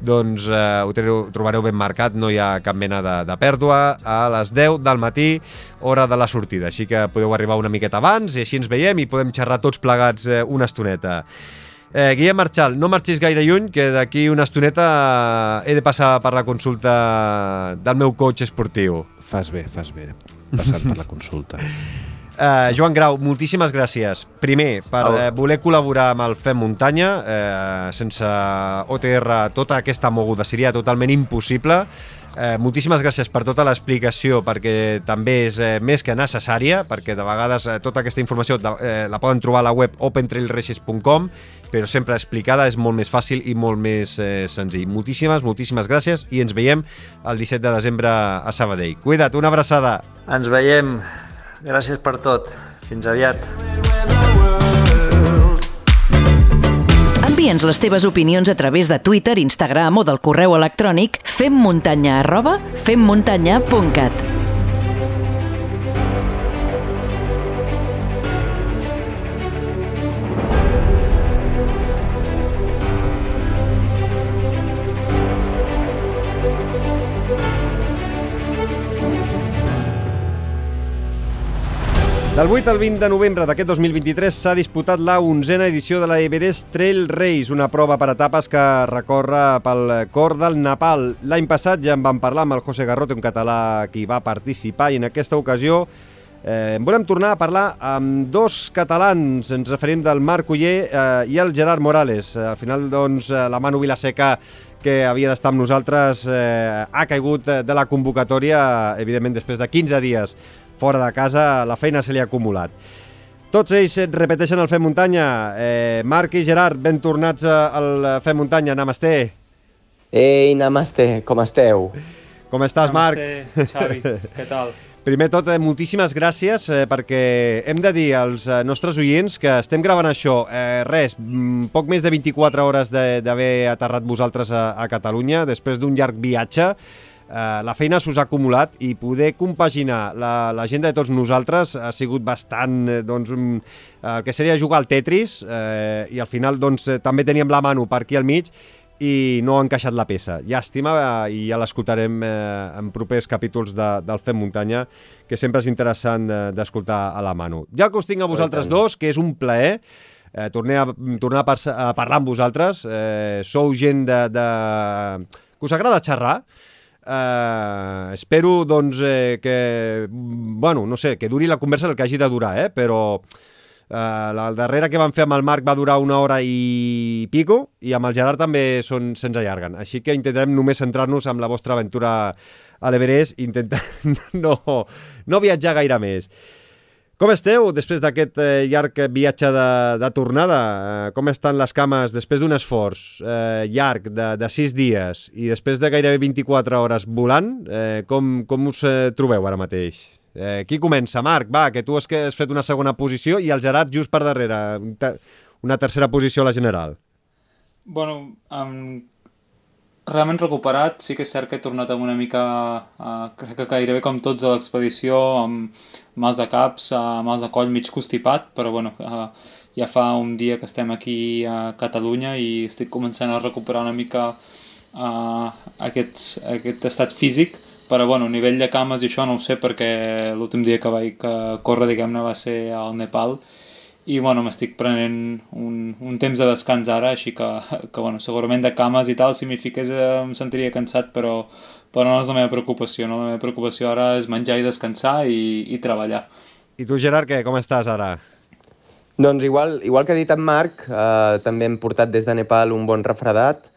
doncs eh, ho trobareu, trobareu ben marcat, no hi ha cap mena de, de pèrdua, a les 10 del matí, hora de la sortida. Així que podeu arribar una miqueta abans i així ens veiem i podem xerrar tots plegats eh, una estoneta. Eh, Guillem Marchal, no marxis gaire lluny, que d'aquí una estoneta he de passar per la consulta del meu coach esportiu. Fas bé, fas bé, passant per la consulta. Eh, Joan Grau, moltíssimes gràcies. Primer, per Au. eh, voler col·laborar amb el Fem Muntanya. Eh, sense OTR tota aquesta moguda seria totalment impossible. Eh, moltíssimes gràcies per tota l'explicació, perquè també és eh, més que necessària, perquè de vegades eh, tota aquesta informació de, eh, la poden trobar a la web opentrailraces.com, però sempre explicada és molt més fàcil i molt més eh, senzill. Moltíssimes, moltíssimes gràcies i ens veiem el 17 de desembre a Sabadell. Cuida't, una abraçada. Ens veiem. Gràcies per tot. Fins aviat. Envia'ns les teves opinions a través de Twitter, Instagram o del correu electrònic femmuntanya arroba femmuntanya.cat. Del 8 al 20 de novembre d'aquest 2023 s'ha disputat la onzena edició de la Everest Trail Race, una prova per etapes que recorre pel cor del Nepal. L'any passat ja en vam parlar amb el José Garrote, un català que hi va participar, i en aquesta ocasió eh, volem tornar a parlar amb dos catalans. Ens referim del Marc Uller eh, i el Gerard Morales. Al final, doncs, eh, la Manu Vilaseca, que havia d'estar amb nosaltres, eh, ha caigut de la convocatòria, evidentment, després de 15 dies fora de casa, la feina se li ha acumulat. Tots ells repeteixen el Fem Muntanya. Eh, Marc i Gerard, ben tornats eh, al Fem Muntanya. Namasté. Ei, namaste, com esteu? Com estàs, Marc? Namaste, Xavi, què tal? Primer tot, eh, moltíssimes gràcies eh, perquè hem de dir als eh, nostres oients que estem gravant això, eh, res, mm, poc més de 24 hores de- d'haver aterrat vosaltres a, a Catalunya després d'un llarg viatge. Eh, la feina s'us ha acumulat i poder compaginar la- l'agenda de tots nosaltres ha sigut bastant, eh, doncs, un, el que seria jugar al Tetris eh, i al final doncs, eh, també teníem la mano per aquí al mig i no ha encaixat la peça. Llàstima, eh, i ja l'escoltarem eh, en propers capítols de, del Fem Muntanya, que sempre és interessant eh, d'escoltar a la Manu. Ja que us tinc a vosaltres dos, que és un plaer, eh, tornar, a, tornar a, par a parlar amb vosaltres, eh, sou gent de, de... que us agrada xerrar, Eh, espero doncs, eh, que, bueno, no sé, que duri la conversa el que hagi de durar, eh? però eh, la darrera que vam fer amb el Marc va durar una hora i pico i amb el Gerard també són, se'ns allarguen. Així que intentarem només centrar-nos amb la vostra aventura a l'Everest i intentar no, no viatjar gaire més. Com esteu després d'aquest eh, llarg viatge de, de tornada? Eh, com estan les cames després d'un esforç eh, llarg de, de sis dies i després de gairebé 24 hores volant? Eh, com, com us eh, trobeu ara mateix? Eh, qui comença? Marc, va, que tu has, que has fet una segona posició i el Gerard just per darrere, una tercera posició a la general. Bueno, amb realment recuperat, sí que és cert que he tornat amb una mica, uh, crec que gairebé com tots a l'expedició, amb mals de caps, uh, mals de coll mig constipat, però bueno, uh, ja fa un dia que estem aquí a Catalunya i estic començant a recuperar una mica uh, aquest, aquest estat físic, però bueno, a nivell de cames i això no ho sé perquè l'últim dia que vaig córrer, diguem-ne, va ser al Nepal bueno, m'estic prenent un, un temps de descans ara, així que, que bueno, segurament de cames i tal, si m'hi fiqués eh, em sentiria cansat, però, però no és la meva preocupació, no? la meva preocupació ara és menjar i descansar i, i treballar. I tu, Gerard, què? Com estàs ara? Doncs igual, igual que ha dit en Marc, eh, també hem portat des de Nepal un bon refredat.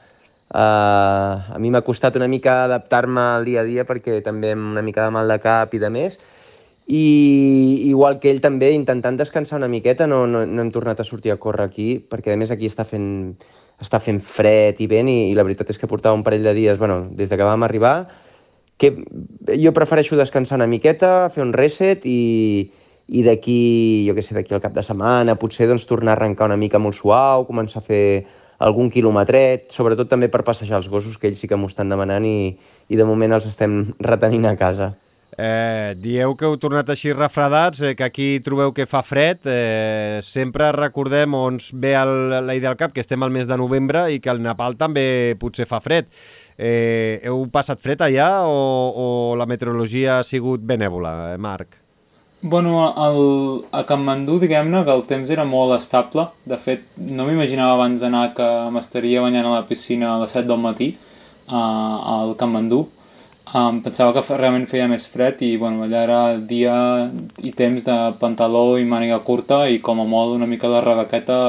Eh, a mi m'ha costat una mica adaptar-me al dia a dia perquè també amb una mica de mal de cap i de més, i igual que ell també, intentant descansar una miqueta, no, no, no hem tornat a sortir a córrer aquí, perquè a més aquí està fent, està fent fred i vent, i, i la veritat és que portava un parell de dies, bueno, des de que vam arribar, que jo prefereixo descansar una miqueta, fer un reset i, i d'aquí, jo què sé, d'aquí al cap de setmana, potser doncs, tornar a arrencar una mica molt suau, començar a fer algun quilometret, sobretot també per passejar els gossos, que ells sí que m'ho estan demanant i, i de moment els estem retenint a casa. Eh, dieu que heu tornat així refredats, eh, que aquí trobeu que fa fred. Eh, sempre recordem on ve el, la idea al cap, que estem al mes de novembre i que el Nepal també potser fa fred. Eh, heu passat fred allà o, o la meteorologia ha sigut benèvola, eh, Marc? Bueno, el, a Kathmandu, diguem-ne, que el temps era molt estable. De fet, no m'imaginava abans d'anar que m'estaria banyant a la piscina a les 7 del matí uh, al Kathmandu Um, pensava que realment feia més fred i bueno, allà era dia i temps de pantaló i màniga curta i com a molt una mica de rebequeta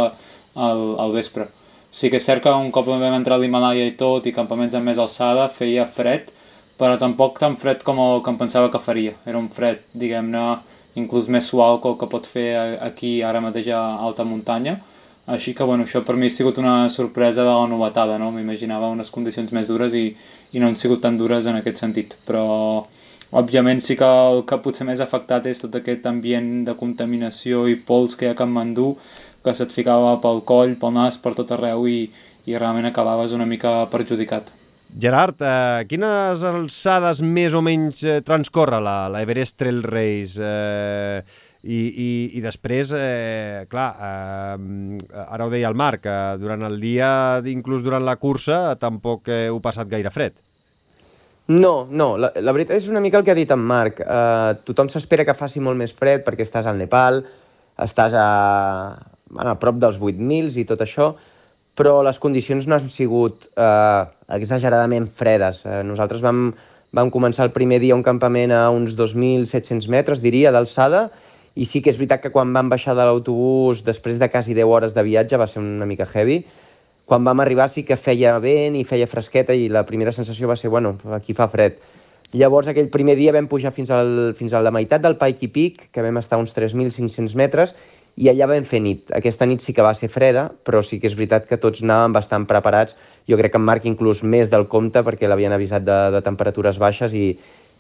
al, al vespre. Sí que és cert que un cop vam entrar a l'Himalaya i tot i campaments amb més alçada feia fred, però tampoc tan fred com el que em pensava que faria. Era un fred, diguem-ne, inclús més suau que el que pot fer aquí ara mateix a alta muntanya així que bueno, això per mi ha sigut una sorpresa de la novetada, no? M'imaginava unes condicions més dures i, i no han sigut tan dures en aquest sentit, però òbviament sí que el que potser més afectat és tot aquest ambient de contaminació i pols que hi ha a Kathmandu, que se't ficava pel coll, pel nas, per tot arreu i, i realment acabaves una mica perjudicat. Gerard, eh, quines alçades més o menys eh, transcorre la, la Everest Trail Race? Eh, i, i, i després, eh, clar, eh, ara ho deia el Marc, eh, durant el dia, inclús durant la cursa, tampoc eh, heu passat gaire fred. No, no, la, la veritat és una mica el que ha dit en Marc. Eh, tothom s'espera que faci molt més fred perquè estàs al Nepal, estàs a, bueno, a prop dels 8.000 i tot això, però les condicions no han sigut eh, exageradament fredes. Eh, nosaltres vam, vam començar el primer dia un campament a uns 2.700 metres, diria, d'alçada, i sí que és veritat que quan vam baixar de l'autobús, després de quasi 10 hores de viatge, va ser una mica heavy. Quan vam arribar sí que feia vent i feia fresqueta i la primera sensació va ser, bueno, aquí fa fred. Llavors, aquell primer dia vam pujar fins, al, fins a la meitat del Pikey Peak, que vam estar uns 3.500 metres, i allà vam fer nit. Aquesta nit sí que va ser freda, però sí que és veritat que tots anàvem bastant preparats. Jo crec que en Marc inclús més del compte, perquè l'havien avisat de, de temperatures baixes i,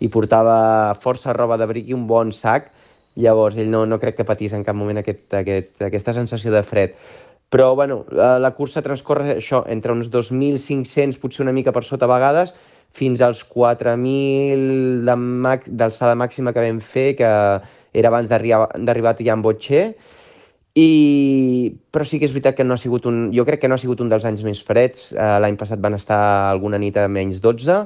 i portava força roba d'abric i un bon sac, Llavors, ell no, no crec que patís en cap moment aquest, aquest, aquesta sensació de fred. Però, bueno, la, cursa transcorre això, entre uns 2.500, potser una mica per sota a vegades, fins als 4.000 d'alçada màxima que vam fer, que era abans d'arribar a Tian Botxer. I però sí que és veritat que no ha sigut un... Jo crec que no ha sigut un dels anys més freds. Uh, L'any passat van estar alguna nit a menys 12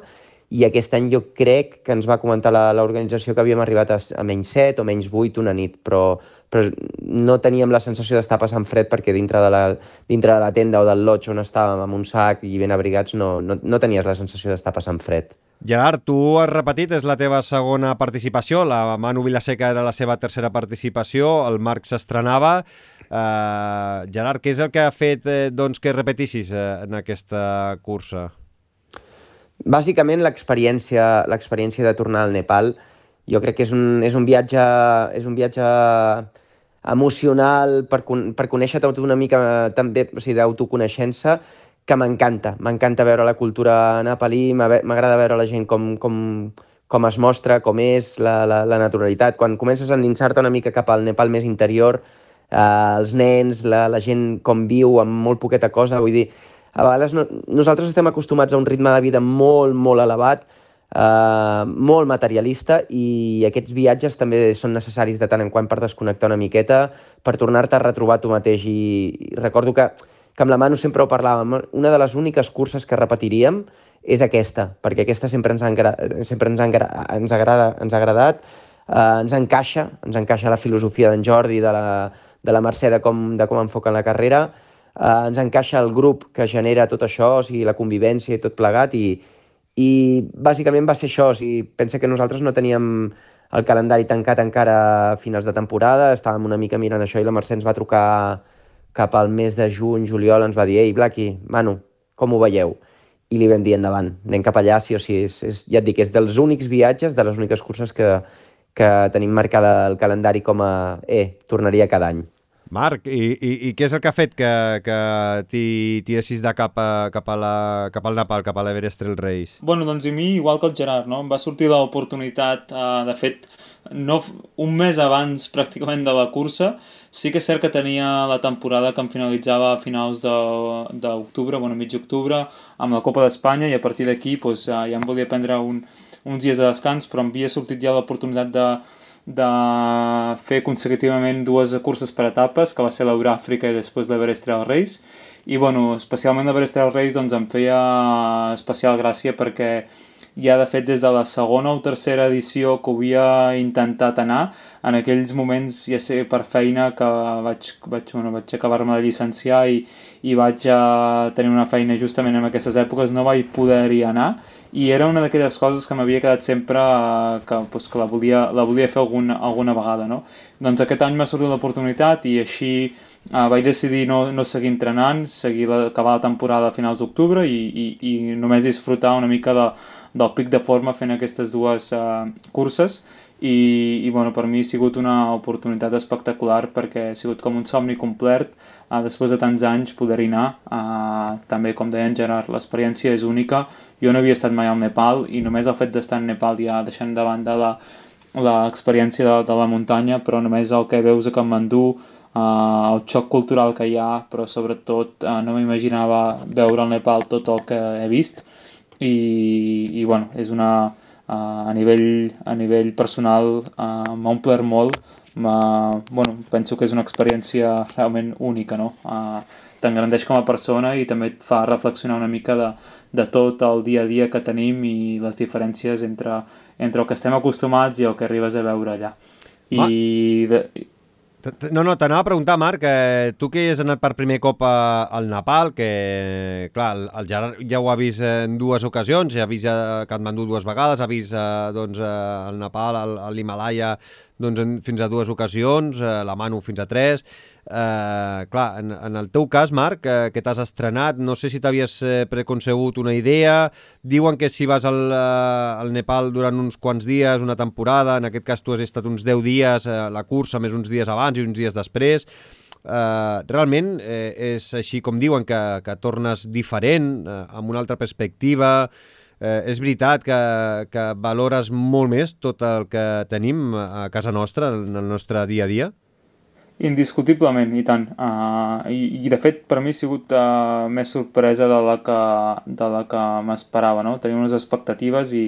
i aquest any jo crec que ens va comentar l'organització que havíem arribat a, a menys 7 o menys 8 una nit, però, però no teníem la sensació d'estar passant fred perquè dintre de, la, dintre de la tenda o del lodge on estàvem amb un sac i ben abrigats no, no, no tenies la sensació d'estar passant fred. Gerard, tu has repetit, és la teva segona participació, la Manu Vilaseca era la seva tercera participació, el Marc s'estrenava. Uh, Gerard, què és el que ha fet eh, doncs, que repetissis eh, en aquesta cursa? Bàsicament l'experiència l'experiència de tornar al Nepal. Jo crec que és un, és un viatge és un viatge emocional per, per conèixer tot una mica també o sigui, d'autoconeixença que m'encanta. M'encanta veure la cultura nepalí, m'agrada veure la gent com, com, com es mostra, com és la, la, la naturalitat. Quan comences a endinsar-te una mica cap al Nepal més interior, eh, els nens, la, la gent com viu amb molt poqueta cosa, vull dir, a vegades no, nosaltres estem acostumats a un ritme de vida molt, molt elevat, eh, molt materialista i aquests viatges també són necessaris de tant en quant per desconnectar una miqueta, per tornar-te a retrobar tu mateix. I, i recordo que, que amb la Manu sempre ho parlàvem, una de les úniques curses que repetiríem és aquesta, perquè aquesta sempre ens ha, sempre ens ha, ens agrada, ens ha agradat, eh, ens encaixa, ens encaixa la filosofia d'en Jordi, de la, de la Mercè, de com, de com enfoquen la carrera, eh, ens encaixa el grup que genera tot això, o sigui, la convivència i tot plegat, i, i bàsicament va ser això, o sigui, pensa que nosaltres no teníem el calendari tancat encara a finals de temporada, estàvem una mica mirant això i la Mercè ens va trucar cap al mes de juny, juliol, ens va dir «Ei, Blacky, Manu, com ho veieu?» I li vam dir endavant, anem cap allà, sí o sí. És, és, ja et dic, és dels únics viatges, de les úniques curses que, que tenim marcada el calendari com a «eh, tornaria cada any». Marc, i, i, i què és el que ha fet que, que t'hi decis de cap, a, cap, a la, cap al Nepal, cap a l'Everest Trail Race? Bueno, doncs a mi, igual que el Gerard, no? em va sortir l'oportunitat, eh, de fet, no, un mes abans pràcticament de la cursa, sí que és cert que tenia la temporada que em finalitzava a finals d'octubre, bueno, mig octubre, amb la Copa d'Espanya, i a partir d'aquí doncs, ja em volia prendre un, uns dies de descans, però em havia sortit ja l'oportunitat de, de fer consecutivament dues curses per etapes, que va ser l'Euràfrica i després l'Everest Trail Race. I bueno, especialment l'Everest Trail Race doncs, em feia especial gràcia perquè ja de fet des de la segona o tercera edició que havia intentat anar, en aquells moments ja sé per feina que vaig, vaig, bueno, vaig acabar-me de llicenciar i, i vaig a tenir una feina justament en aquestes èpoques, no vaig poder-hi anar i era una d'aquelles coses que m'havia quedat sempre eh, que, pues, que la, volia, la volia fer alguna, alguna vegada. No? Doncs aquest any m'ha sortit l'oportunitat i així uh, vaig decidir no, no seguir entrenant, seguir la, acabar la temporada a finals d'octubre i, i, i només disfrutar una mica de, del pic de forma fent aquestes dues uh, curses i, i bueno, per mi ha sigut una oportunitat espectacular perquè ha sigut com un somni complet uh, després de tants anys poder-hi anar. Uh, també com deia en Gerard, l'experiència és única. Jo no havia estat mai al Nepal i només el fet d'estar al Nepal ja deixant de banda la, l'experiència de, de la muntanya però només el que veus a Kathmandu uh, el xoc cultural que hi ha però sobretot uh, no m'imaginava veure al Nepal tot el que he vist i, i bueno, és una a, nivell, a nivell personal uh, m'ha omplert molt, bueno, penso que és una experiència realment única, no? Uh, T'engrandeix com a persona i també et fa reflexionar una mica de, de tot el dia a dia que tenim i les diferències entre, entre el que estem acostumats i el que arribes a veure allà. I, de, no, no, t'anava a preguntar, Marc, eh, tu que has anat per primer cop a, al Nepal, que, clar, el, el Gerard ja ho ha vist en dues ocasions, ja ha vist a Katmandú dues vegades, ha vist eh, doncs, eh, el Nepal, l'Himalaya, doncs, en, fins a dues ocasions, eh, la Manu fins a tres, Eh, clar, en, en el teu cas, Marc, eh, que t'has estrenat, no sé si t'havies eh, preconcebut una idea, diuen que si vas al, eh, al Nepal durant uns quants dies, una temporada, en aquest cas tu has estat uns 10 dies eh, la cursa, més uns dies abans i uns dies després, eh, realment eh, és així com diuen, que, que tornes diferent, eh, amb una altra perspectiva, eh, és veritat que, que valores molt més tot el que tenim a casa nostra, en el nostre dia a dia? Indiscutiblement, i tant. Uh, i, I de fet per mi ha sigut uh, més sorpresa de la que, de la que m'esperava, no? Tenia unes expectatives i,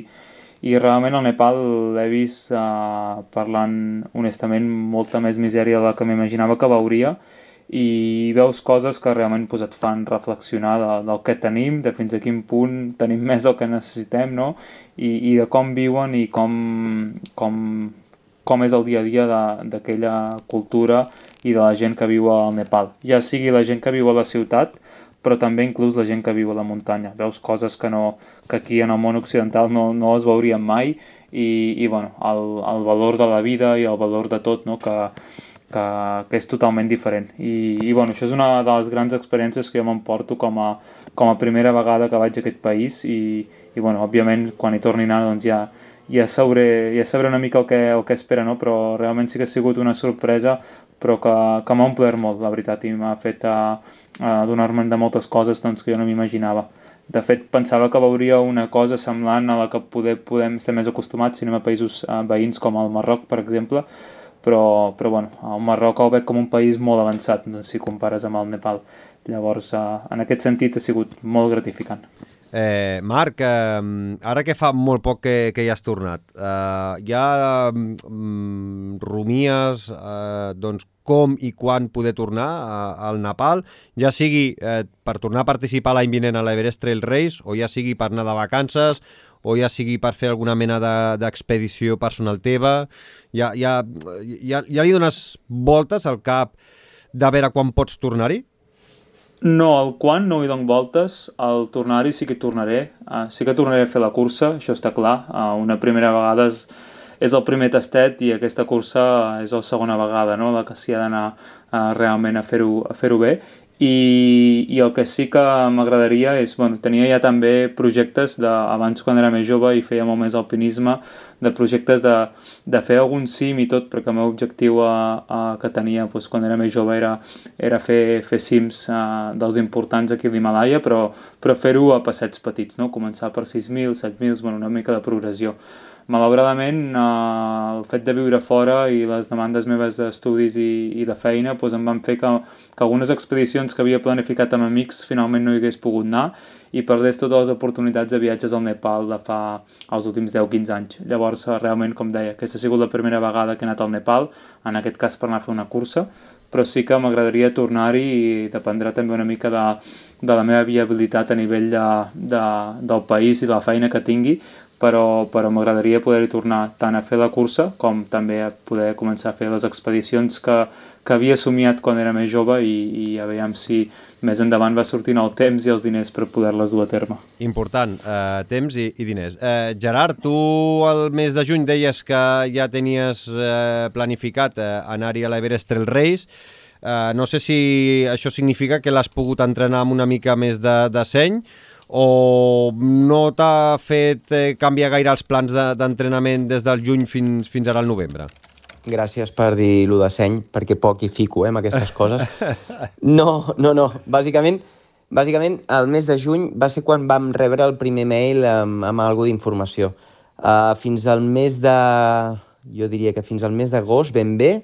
i realment al Nepal l'he vist uh, parlant honestament molta més misèria de la que m'imaginava que veuria i veus coses que realment pues, et fan reflexionar de, del que tenim, de fins a quin punt tenim més del que necessitem, no? I, i de com viuen i com, com, com és el dia a dia d'aquella cultura i de la gent que viu al Nepal. Ja sigui la gent que viu a la ciutat, però també inclús la gent que viu a la muntanya. Veus coses que, no, que aquí en el món occidental no, no es veurien mai i, i bueno, el, el valor de la vida i el valor de tot no? que, que, que és totalment diferent. I, i bueno, això és una de les grans experiències que jo m'emporto com, a, com a primera vegada que vaig a aquest país i, i bueno, òbviament quan hi torni a anar doncs ja, ja sabré, ja sabré una mica el que, el que espera, no? però realment sí que ha sigut una sorpresa però que, que m'ha omplert molt, la veritat, i m'ha fet a, a donar-me'n de moltes coses doncs, que jo no m'imaginava. De fet, pensava que veuria una cosa semblant a la que poder, podem estar més acostumats si anem a països eh, veïns com el Marroc, per exemple, però, però bueno, el Marroc el veig com un país molt avançat doncs, si compares amb el Nepal. Llavors, eh, en aquest sentit ha sigut molt gratificant. Eh, Marc, eh, ara que fa molt poc que, que ja has tornat, eh, ja mm, rumies eh, doncs, com i quan poder tornar a, al Nepal, ja sigui eh, per tornar a participar l'any vinent a l'Everest Trail Race o ja sigui per anar de vacances o ja sigui per fer alguna mena d'expedició de, personal teva, ja, ja, ja, ja li dones voltes al cap de veure quan pots tornar-hi? No, el quan no hi dono voltes, al tornar-hi sí que tornaré, uh, sí que tornaré a fer la cursa, això està clar, uh, una primera vegada és, és el primer tastet i aquesta cursa és la segona vegada, no?, la que s'hi ha d'anar uh, realment a fer-ho fer, bé i, i el que sí que m'agradaria és, bueno, tenia ja també projectes de, abans quan era més jove i feia molt més alpinisme, de projectes de, de fer algun cim i tot, perquè el meu objectiu a, a, que tenia doncs, quan era més jove era, era fer, fer cims a, eh, dels importants aquí a l'Himalaya, però, però fer-ho a passets petits, no? començar per 6.000, 7.000, bueno, una mica de progressió malauradament eh, el fet de viure fora i les demandes meves d'estudis i, i de feina doncs em van fer que, que algunes expedicions que havia planificat amb amics finalment no hi hagués pogut anar i perdés totes les oportunitats de viatges al Nepal de fa els últims 10-15 anys. Llavors, eh, realment, com deia, aquesta ha sigut la primera vegada que he anat al Nepal, en aquest cas per anar a fer una cursa, però sí que m'agradaria tornar-hi i dependrà també una mica de, de la meva viabilitat a nivell de, de, del país i de la feina que tingui, però, però m'agradaria poder-hi tornar tant a fer la cursa com també a poder començar a fer les expedicions que, que havia somiat quan era més jove i, i a veure si més endavant va sortint el temps i els diners per poder-les dur a terme. Important, eh, temps i, i diners. Eh, Gerard, tu el mes de juny deies que ja tenies eh, planificat eh, anar-hi a l'Everest Trail Race. Eh, no sé si això significa que l'has pogut entrenar amb una mica més de, de seny, o no t'ha fet eh, canviar gaire els plans d'entrenament de, des del juny fins, fins ara al novembre? Gràcies per dir lo de seny, perquè poc hi fico, eh, amb aquestes coses. No, no, no. Bàsicament, bàsicament, el mes de juny va ser quan vam rebre el primer mail amb, amb alguna d'informació. Uh, fins al mes de... Jo diria que fins al mes d'agost, ben bé,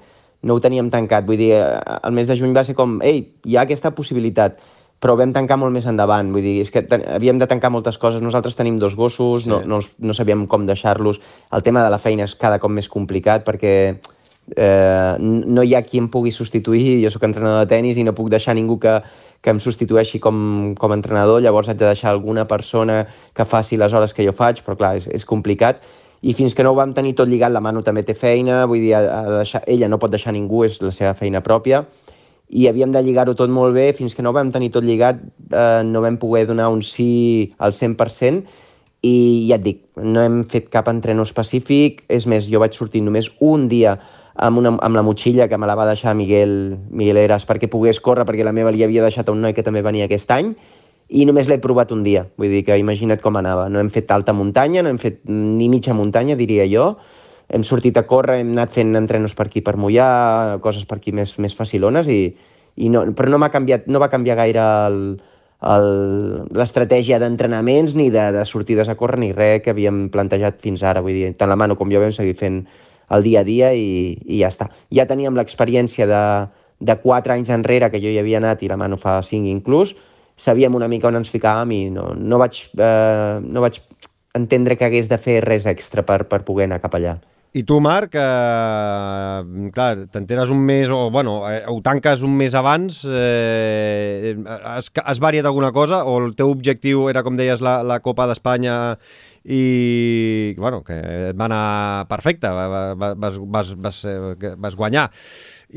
no ho teníem tancat. Vull dir, el mes de juny va ser com, ei, hi ha aquesta possibilitat però vam tancar molt més endavant, vull dir, és que havíem de tancar moltes coses, nosaltres tenim dos gossos, sí. no, no, no sabíem com deixar-los, el tema de la feina és cada cop més complicat perquè eh, no hi ha qui em pugui substituir, jo sóc entrenador de tennis i no puc deixar ningú que, que em substitueixi com, com a entrenador, llavors haig de deixar alguna persona que faci les hores que jo faig, però clar, és, és complicat, i fins que no ho vam tenir tot lligat, la Manu també té feina, vull dir, ha, ha de deixar, ella no pot deixar ningú, és la seva feina pròpia, i havíem de lligar-ho tot molt bé, fins que no vam tenir tot lligat eh, no vam poder donar un sí al 100% i ja et dic, no hem fet cap entreno específic, és més, jo vaig sortir només un dia amb, una, amb la motxilla que me la va deixar Miguel, Miguel Eras perquè pogués córrer, perquè la meva li havia deixat a un noi que també venia aquest any, i només l'he provat un dia, vull dir que imagina't com anava. No hem fet alta muntanya, no hem fet ni mitja muntanya, diria jo, hem sortit a córrer, hem anat fent entrenos per aquí per mullar, coses per aquí més, més facilones, i, i no, però no, canviat, no va canviar gaire l'estratègia d'entrenaments ni de, de sortides a córrer ni res que havíem plantejat fins ara. Vull dir, tant la mano com jo vam seguir fent el dia a dia i, i ja està. Ja teníem l'experiència de, de 4 anys enrere que jo hi havia anat i la mano fa 5 inclús, sabíem una mica on ens ficàvem i no, no, vaig, eh, no vaig entendre que hagués de fer res extra per, per poder anar cap allà. I tu, Marc, eh, clar, t'enteres un mes, o bueno, eh, ho tanques un mes abans, eh, has, has variat alguna cosa o el teu objectiu era, com deies, la, la Copa d'Espanya i, bueno, que et va anar perfecte, vas, vas, vas, eh, vas guanyar.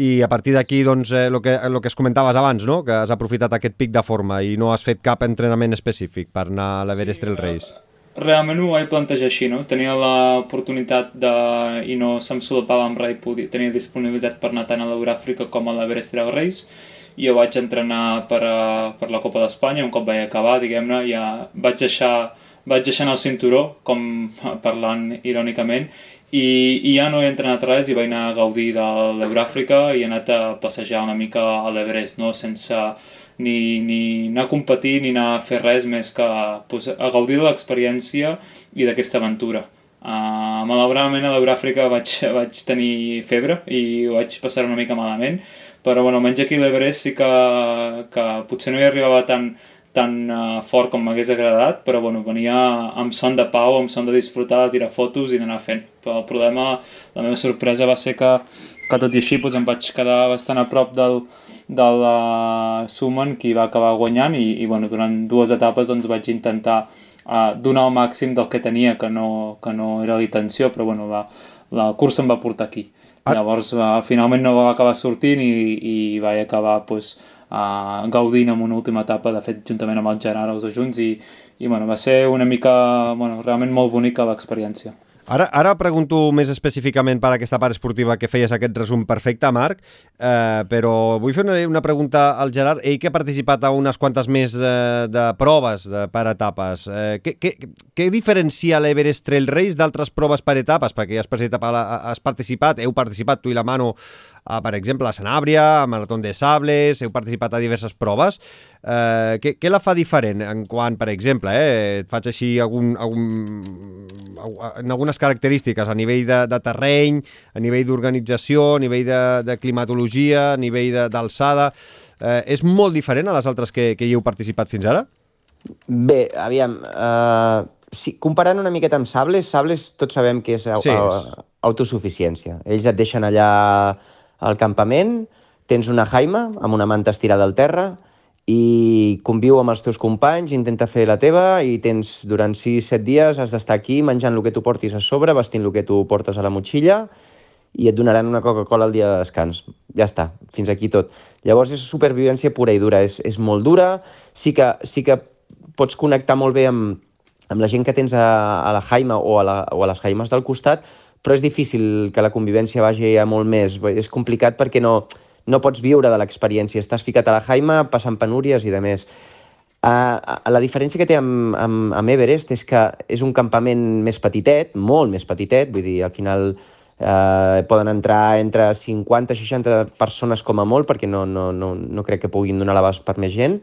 I a partir d'aquí, doncs, el eh, que, lo que es comentaves abans, no? que has aprofitat aquest pic de forma i no has fet cap entrenament específic per anar a l'Everest sí, Trail Race. Realment ho vaig plantejar així, no? Tenia l'oportunitat de... i no se'm solapava amb res, podia, tenia disponibilitat per anar tant a l'Euràfrica com a l'Everest Trail Race i jo vaig entrenar per, a, per la Copa d'Espanya, un cop vaig acabar, diguem-ne, ja vaig deixar vaig deixant el cinturó, com parlant irònicament, i, i ja no he entrenat res i vaig anar a gaudir de l'Euràfrica i he anat a passejar una mica a l'Everest, no? sense ni, ni anar a competir ni anar a fer res més que pues, a gaudir de l'experiència i d'aquesta aventura. Uh, malauradament a l'Euràfrica vaig, vaig tenir febre i ho vaig passar una mica malament, però bueno, almenys aquí a l'Everest sí que, que potser no hi arribava tan, tan uh, fort com m'hagués agradat, però bueno, venia amb son de pau, amb son de disfrutar, de tirar fotos i d'anar fent. Però el problema, la meva sorpresa va ser que, que tot i així doncs, em vaig quedar bastant a prop del, del uh, Suman, qui va acabar guanyant, i, i bueno, durant dues etapes doncs, vaig intentar uh, donar el màxim del que tenia, que no, que no era l'intenció, però bueno, la, la cursa em va portar aquí. Ah. Llavors, uh, finalment no va acabar sortint i, i vaig acabar pues, doncs, uh, gaudint en una última etapa, de fet, juntament amb el Gerard, els dos junts, i, i bueno, va ser una mica, bueno, realment molt bonica l'experiència. Ara, ara pregunto més específicament per aquesta part esportiva que feies aquest resum perfecte, Marc, eh, però vull fer una, una pregunta al Gerard. Ell que ha participat a unes quantes més eh, de proves de, per etapes, eh, què, què, què diferencia l'Everest Trail Race d'altres proves per etapes? Perquè has participat, has participat, heu participat tu i la Mano a, per exemple, a Sanàbria, a Marató de Sables, heu participat a diverses proves. Eh, què, què la fa diferent en quant, per exemple, eh, et faig així algun, algun, en algunes característiques a nivell de, de terreny, a nivell d'organització, a nivell de, de climatologia, a nivell d'alçada... Eh, és molt diferent a les altres que, que hi heu participat fins ara? Bé, aviam, uh, si, comparant una miqueta amb Sables, Sables tots sabem que és sí. autosuficiència. Ells et deixen allà al campament, tens una jaima amb una manta estirada al terra i conviu amb els teus companys, intenta fer la teva i tens durant 6-7 dies has d'estar aquí menjant el que tu portis a sobre, vestint el que tu portes a la motxilla i et donaran una Coca-Cola el dia de descans. Ja està, fins aquí tot. Llavors és supervivència pura i dura, és, és molt dura, sí que, sí que pots connectar molt bé amb, amb la gent que tens a, a la Jaima o a, la, o a les Jaimes del costat, però és difícil que la convivència vagi a molt més. És complicat perquè no, no pots viure de l'experiència. Estàs ficat a la Jaima, passant penúries i de més. Uh, la diferència que té amb, amb, amb Everest és que és un campament més petitet, molt més petitet, vull dir, al final uh, poden entrar entre 50 i 60 persones com a molt, perquè no, no, no, no crec que puguin donar l'abast per més gent,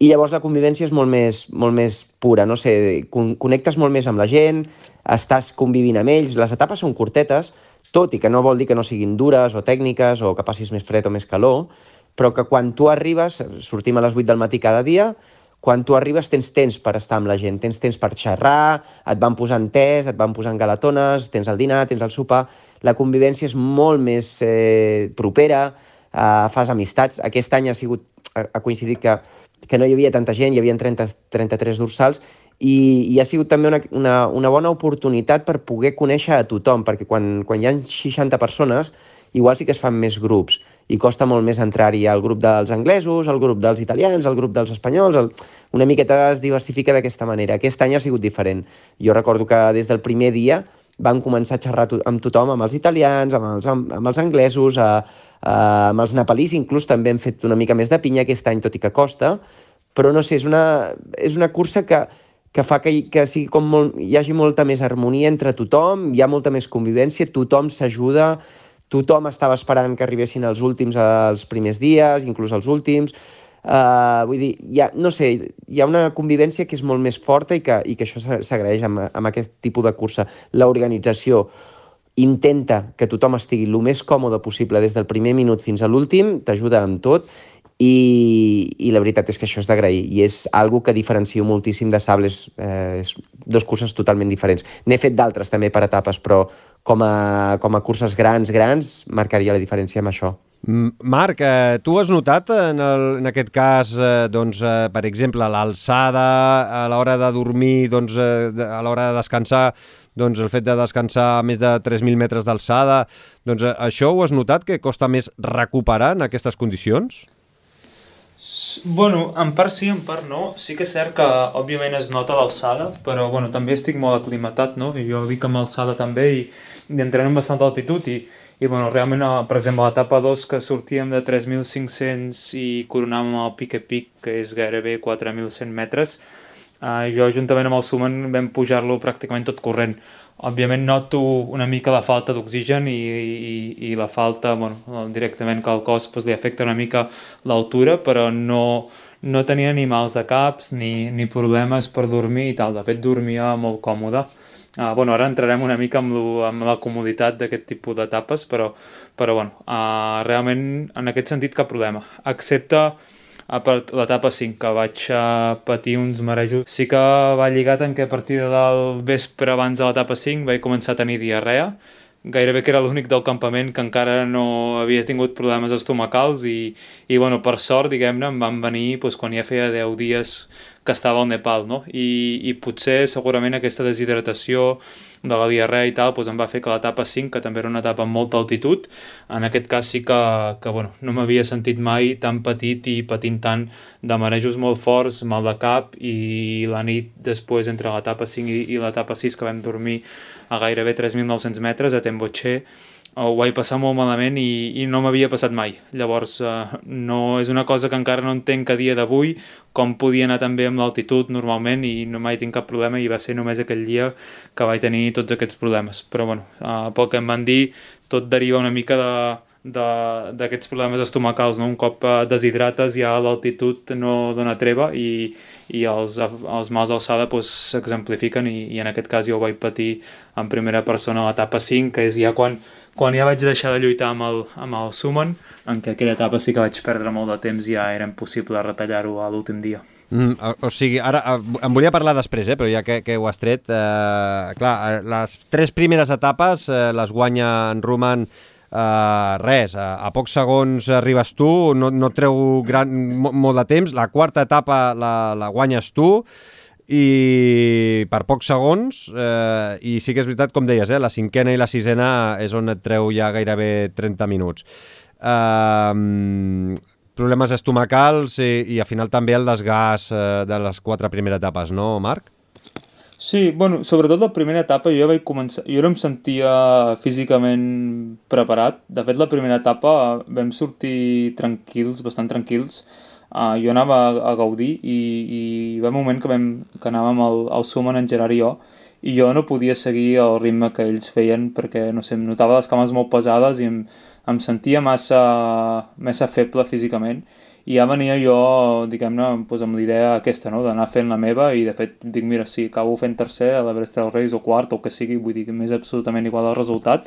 i llavors la convivència és molt més, molt més pura, no sé, con connectes molt més amb la gent, estàs convivint amb ells, les etapes són curtetes, tot i que no vol dir que no siguin dures o tècniques o que passis més fred o més calor, però que quan tu arribes, sortim a les 8 del matí cada dia, quan tu arribes tens temps per estar amb la gent, tens temps per xerrar, et van posant tés, et van posant galatones, tens el dinar, tens el sopar... La convivència és molt més eh, propera, eh, fas amistats. Aquest any ha, sigut, ha coincidit que que no hi havia tanta gent, hi havia 30, 33 dorsals, i, i ha sigut també una, una, una bona oportunitat per poder conèixer a tothom, perquè quan, quan hi ha 60 persones, igual sí que es fan més grups, i costa molt més entrar-hi al grup dels anglesos, al grup dels italians, al grup dels espanyols, el... una miqueta es diversifica d'aquesta manera. Aquest any ha sigut diferent. Jo recordo que des del primer dia van començar a xerrar amb tothom, amb els italians, amb els, amb els anglesos, a, Uh, amb els napalís inclús també hem fet una mica més de pinya aquest any, tot i que costa, però no sé, és una, és una cursa que, que fa que, que sigui com molt, hi hagi molta més harmonia entre tothom, hi ha molta més convivència, tothom s'ajuda, tothom estava esperant que arribessin els últims als primers dies, inclús els últims, uh, vull dir, hi ha, no sé, hi ha una convivència que és molt més forta i que, i que això s'agraeix amb, amb aquest tipus de cursa. L'organització, intenta que tothom estigui el més còmode possible des del primer minut fins a l'últim, t'ajuda amb tot, i, i la veritat és que això és d'agrair i és algo que diferencio moltíssim de sables, eh, és dos curses totalment diferents. N'he fet d'altres també per etapes, però com a, com a curses grans, grans, marcaria la diferència amb això. Marc, eh, tu has notat en, el, en aquest cas, eh, doncs, eh, per exemple, l'alçada a l'hora de dormir, doncs, eh, a l'hora de descansar, doncs el fet de descansar a més de 3.000 metres d'alçada, doncs eh, això ho has notat que costa més recuperar en aquestes condicions? Bueno, en part sí, en part no. Sí que és cert que, òbviament, es nota l'alçada, però, bueno, també estic molt aclimatat, no? I jo vic amb alçada també i, i entrenem bastant altitud i, i bueno, realment, eh, per exemple, a l'etapa 2 que sortíem de 3.500 i coronàvem el pic a pic, que és gairebé 4.100 metres, eh, jo juntament amb el Suman vam pujar-lo pràcticament tot corrent. Òbviament noto una mica la falta d'oxigen i, i, i la falta, bueno, directament que el cos pues, li afecta una mica l'altura, però no, no tenia ni mals de caps ni, ni problemes per dormir i tal. De fet, dormia molt còmode. Uh, bueno, ara entrarem una mica amb, lo, amb la comoditat d'aquest tipus d'etapes, però, però bueno, uh, realment en aquest sentit cap problema. Excepte a l'etapa 5, que vaig uh, patir uns marejos. Sí que va lligat en què a partir del vespre abans de l'etapa 5 vaig començar a tenir diarrea, gairebé que era l'únic del campament que encara no havia tingut problemes estomacals i, i bueno, per sort, diguem-ne, em van venir doncs, quan ja feia 10 dies que estava al Nepal, no? I, i potser segurament aquesta deshidratació de la diarrea i tal doncs em va fer que l'etapa 5, que també era una etapa amb molta altitud, en aquest cas sí que, que bueno, no m'havia sentit mai tan petit i patint tant de marejos molt forts, mal de cap i la nit després entre l'etapa 5 i, i l'etapa 6 que vam dormir a gairebé 3.900 metres a Temboche ho vaig passar molt malament i, i no m'havia passat mai. Llavors, eh, no és una cosa que encara no entenc a dia d'avui, com podia anar també amb l'altitud normalment i no mai tinc cap problema i va ser només aquell dia que vaig tenir tots aquests problemes. Però bueno, eh, pel que em van dir, tot deriva una mica de, d'aquests problemes estomacals, no? un cop eh, deshidrates ja l'altitud no dona treva i, i els, els mals d'alçada s'exemplifiquen pues, i, i en aquest cas jo ho vaig patir en primera persona a l'etapa 5, que és ja quan, quan ja vaig deixar de lluitar amb el, amb el Summon, en què aquella etapa sí que vaig perdre molt de temps i ja era impossible retallar-ho a l'últim dia. Mm, o, o sigui, ara em volia parlar després, eh, però ja que, que ho has tret, eh, clar, eh, les tres primeres etapes eh, les guanya en Roman Uh, res, a, a pocs segons arribes tu, no, no treu gran, molt de temps, la quarta etapa la, la guanyes tu i per pocs segons eh, i sí que és veritat, com deies, eh, la cinquena i la sisena és on et treu ja gairebé 30 minuts. Eh, problemes estomacals i, i al final també el desgast eh, de les quatre primeres etapes, no, Marc? Sí, bueno, sobretot la primera etapa jo vaig començar, jo no em sentia físicament preparat. De fet, la primera etapa vam sortir tranquils, bastant tranquils. Uh, jo anava a, a gaudir i, i hi va un moment que, vam, que anàvem al, al Summon en Gerard i jo i jo no podia seguir el ritme que ells feien perquè, no sé, em notava les cames molt pesades i em, em sentia massa, massa feble físicament i ja venia jo, diguem-ne, doncs amb l'idea aquesta, no?, d'anar fent la meva i de fet dic, mira, si acabo fent tercer a l'Everest dels Reis o quart o que sigui, vull dir que m'és absolutament igual el resultat,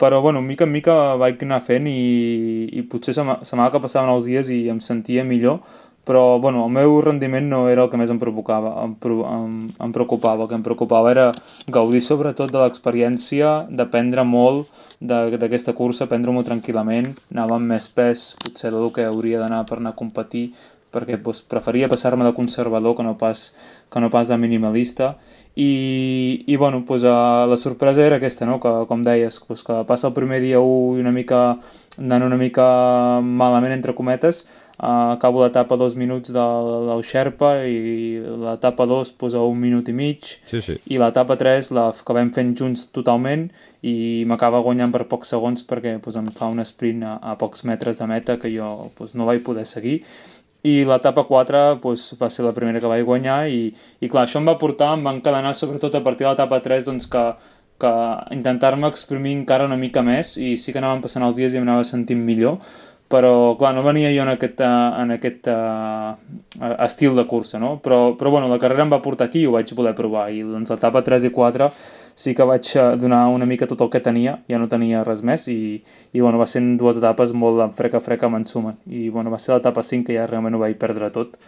però bueno, mica en mica vaig anar fent i, i potser se m'ha que passaven els dies i em sentia millor, però bueno, el meu rendiment no era el que més em provocava, em, em, em preocupava, el que em preocupava era gaudir sobretot de l'experiència, d'aprendre molt d'aquesta cursa, prendre-m'ho tranquil·lament, anava amb més pes potser del que hauria d'anar per anar a competir, perquè doncs, preferia passar-me de conservador que no pas, que no pas de minimalista i, i bueno, doncs, uh, la sorpresa era aquesta, no? que com deies, doncs, que passa el primer dia un i una mica anant una mica malament entre cometes Uh, acabo l'etapa dos minuts del, del Sherpa i l'etapa 2 posa un minut i mig sí, sí. i l'etapa 3 la acabem fent junts totalment i m'acaba guanyant per pocs segons perquè pues, em fa un sprint a, a pocs metres de meta que jo pues, no vaig poder seguir i l'etapa 4 pues, va ser la primera que vaig guanyar i, i clar, això em va portar, em va encadenar sobretot a partir de l'etapa 3 doncs, que, que intentar-me exprimir encara una mica més i sí que anaven passant els dies i m'anava sentint millor però clar, no venia jo en aquest, en aquest uh, estil de cursa, no? Però, però bueno, la carrera em va portar aquí i ho vaig voler provar i doncs l'etapa 3 i 4 sí que vaig eh, donar una mica tot el que tenia, ja no tenia res més i, i bueno, va ser dues etapes molt en freca freca amb en Suman. I bueno, va ser l'etapa 5 que ja realment ho vaig perdre tot.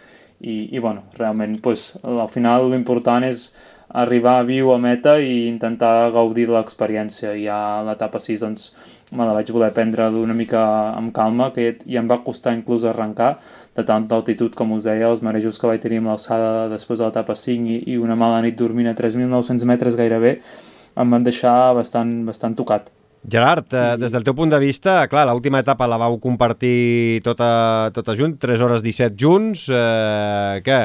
I, i bueno, realment pues, al final l'important és arribar viu a meta i intentar gaudir de l'experiència. Ja a l'etapa 6 doncs, me la vaig voler prendre d'una mica amb calma, que ja em va costar inclús arrencar, de tanta altitud com us deia, els marejos que vaig tenir amb l'alçada després de l'etapa 5 i, i una mala nit dormint a 3.900 metres gairebé, em van deixar bastant, bastant tocat. Gerard, eh, des del teu punt de vista, clar, l'última etapa la vau compartir tota, tota junt, 3 hores 17 junts, eh, què?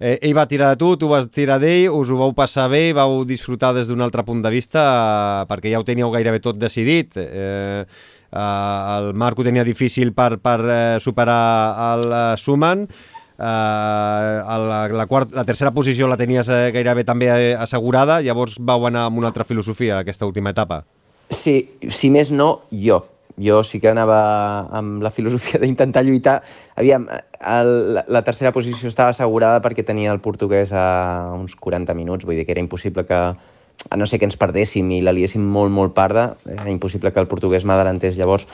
Eh, ell va tirar de tu, tu vas tirar d'ell, us ho vau passar bé, vau disfrutar des d'un altre punt de vista, eh, perquè ja ho teníeu gairebé tot decidit. Eh, eh, el Marc ho tenia difícil per, per eh, superar el eh, Suman, eh, la, la, quart, la tercera posició la tenies eh, gairebé també eh, assegurada, llavors vau anar amb una altra filosofia aquesta última etapa. Sí, si més no, jo jo sí que anava amb la filosofia d'intentar lluitar. Aviam, el, la tercera posició estava assegurada perquè tenia el portuguès a uns 40 minuts, vull dir que era impossible que, a no ser que ens perdéssim i la liéssim molt, molt parda, era impossible que el portuguès m'adelantés. Llavors,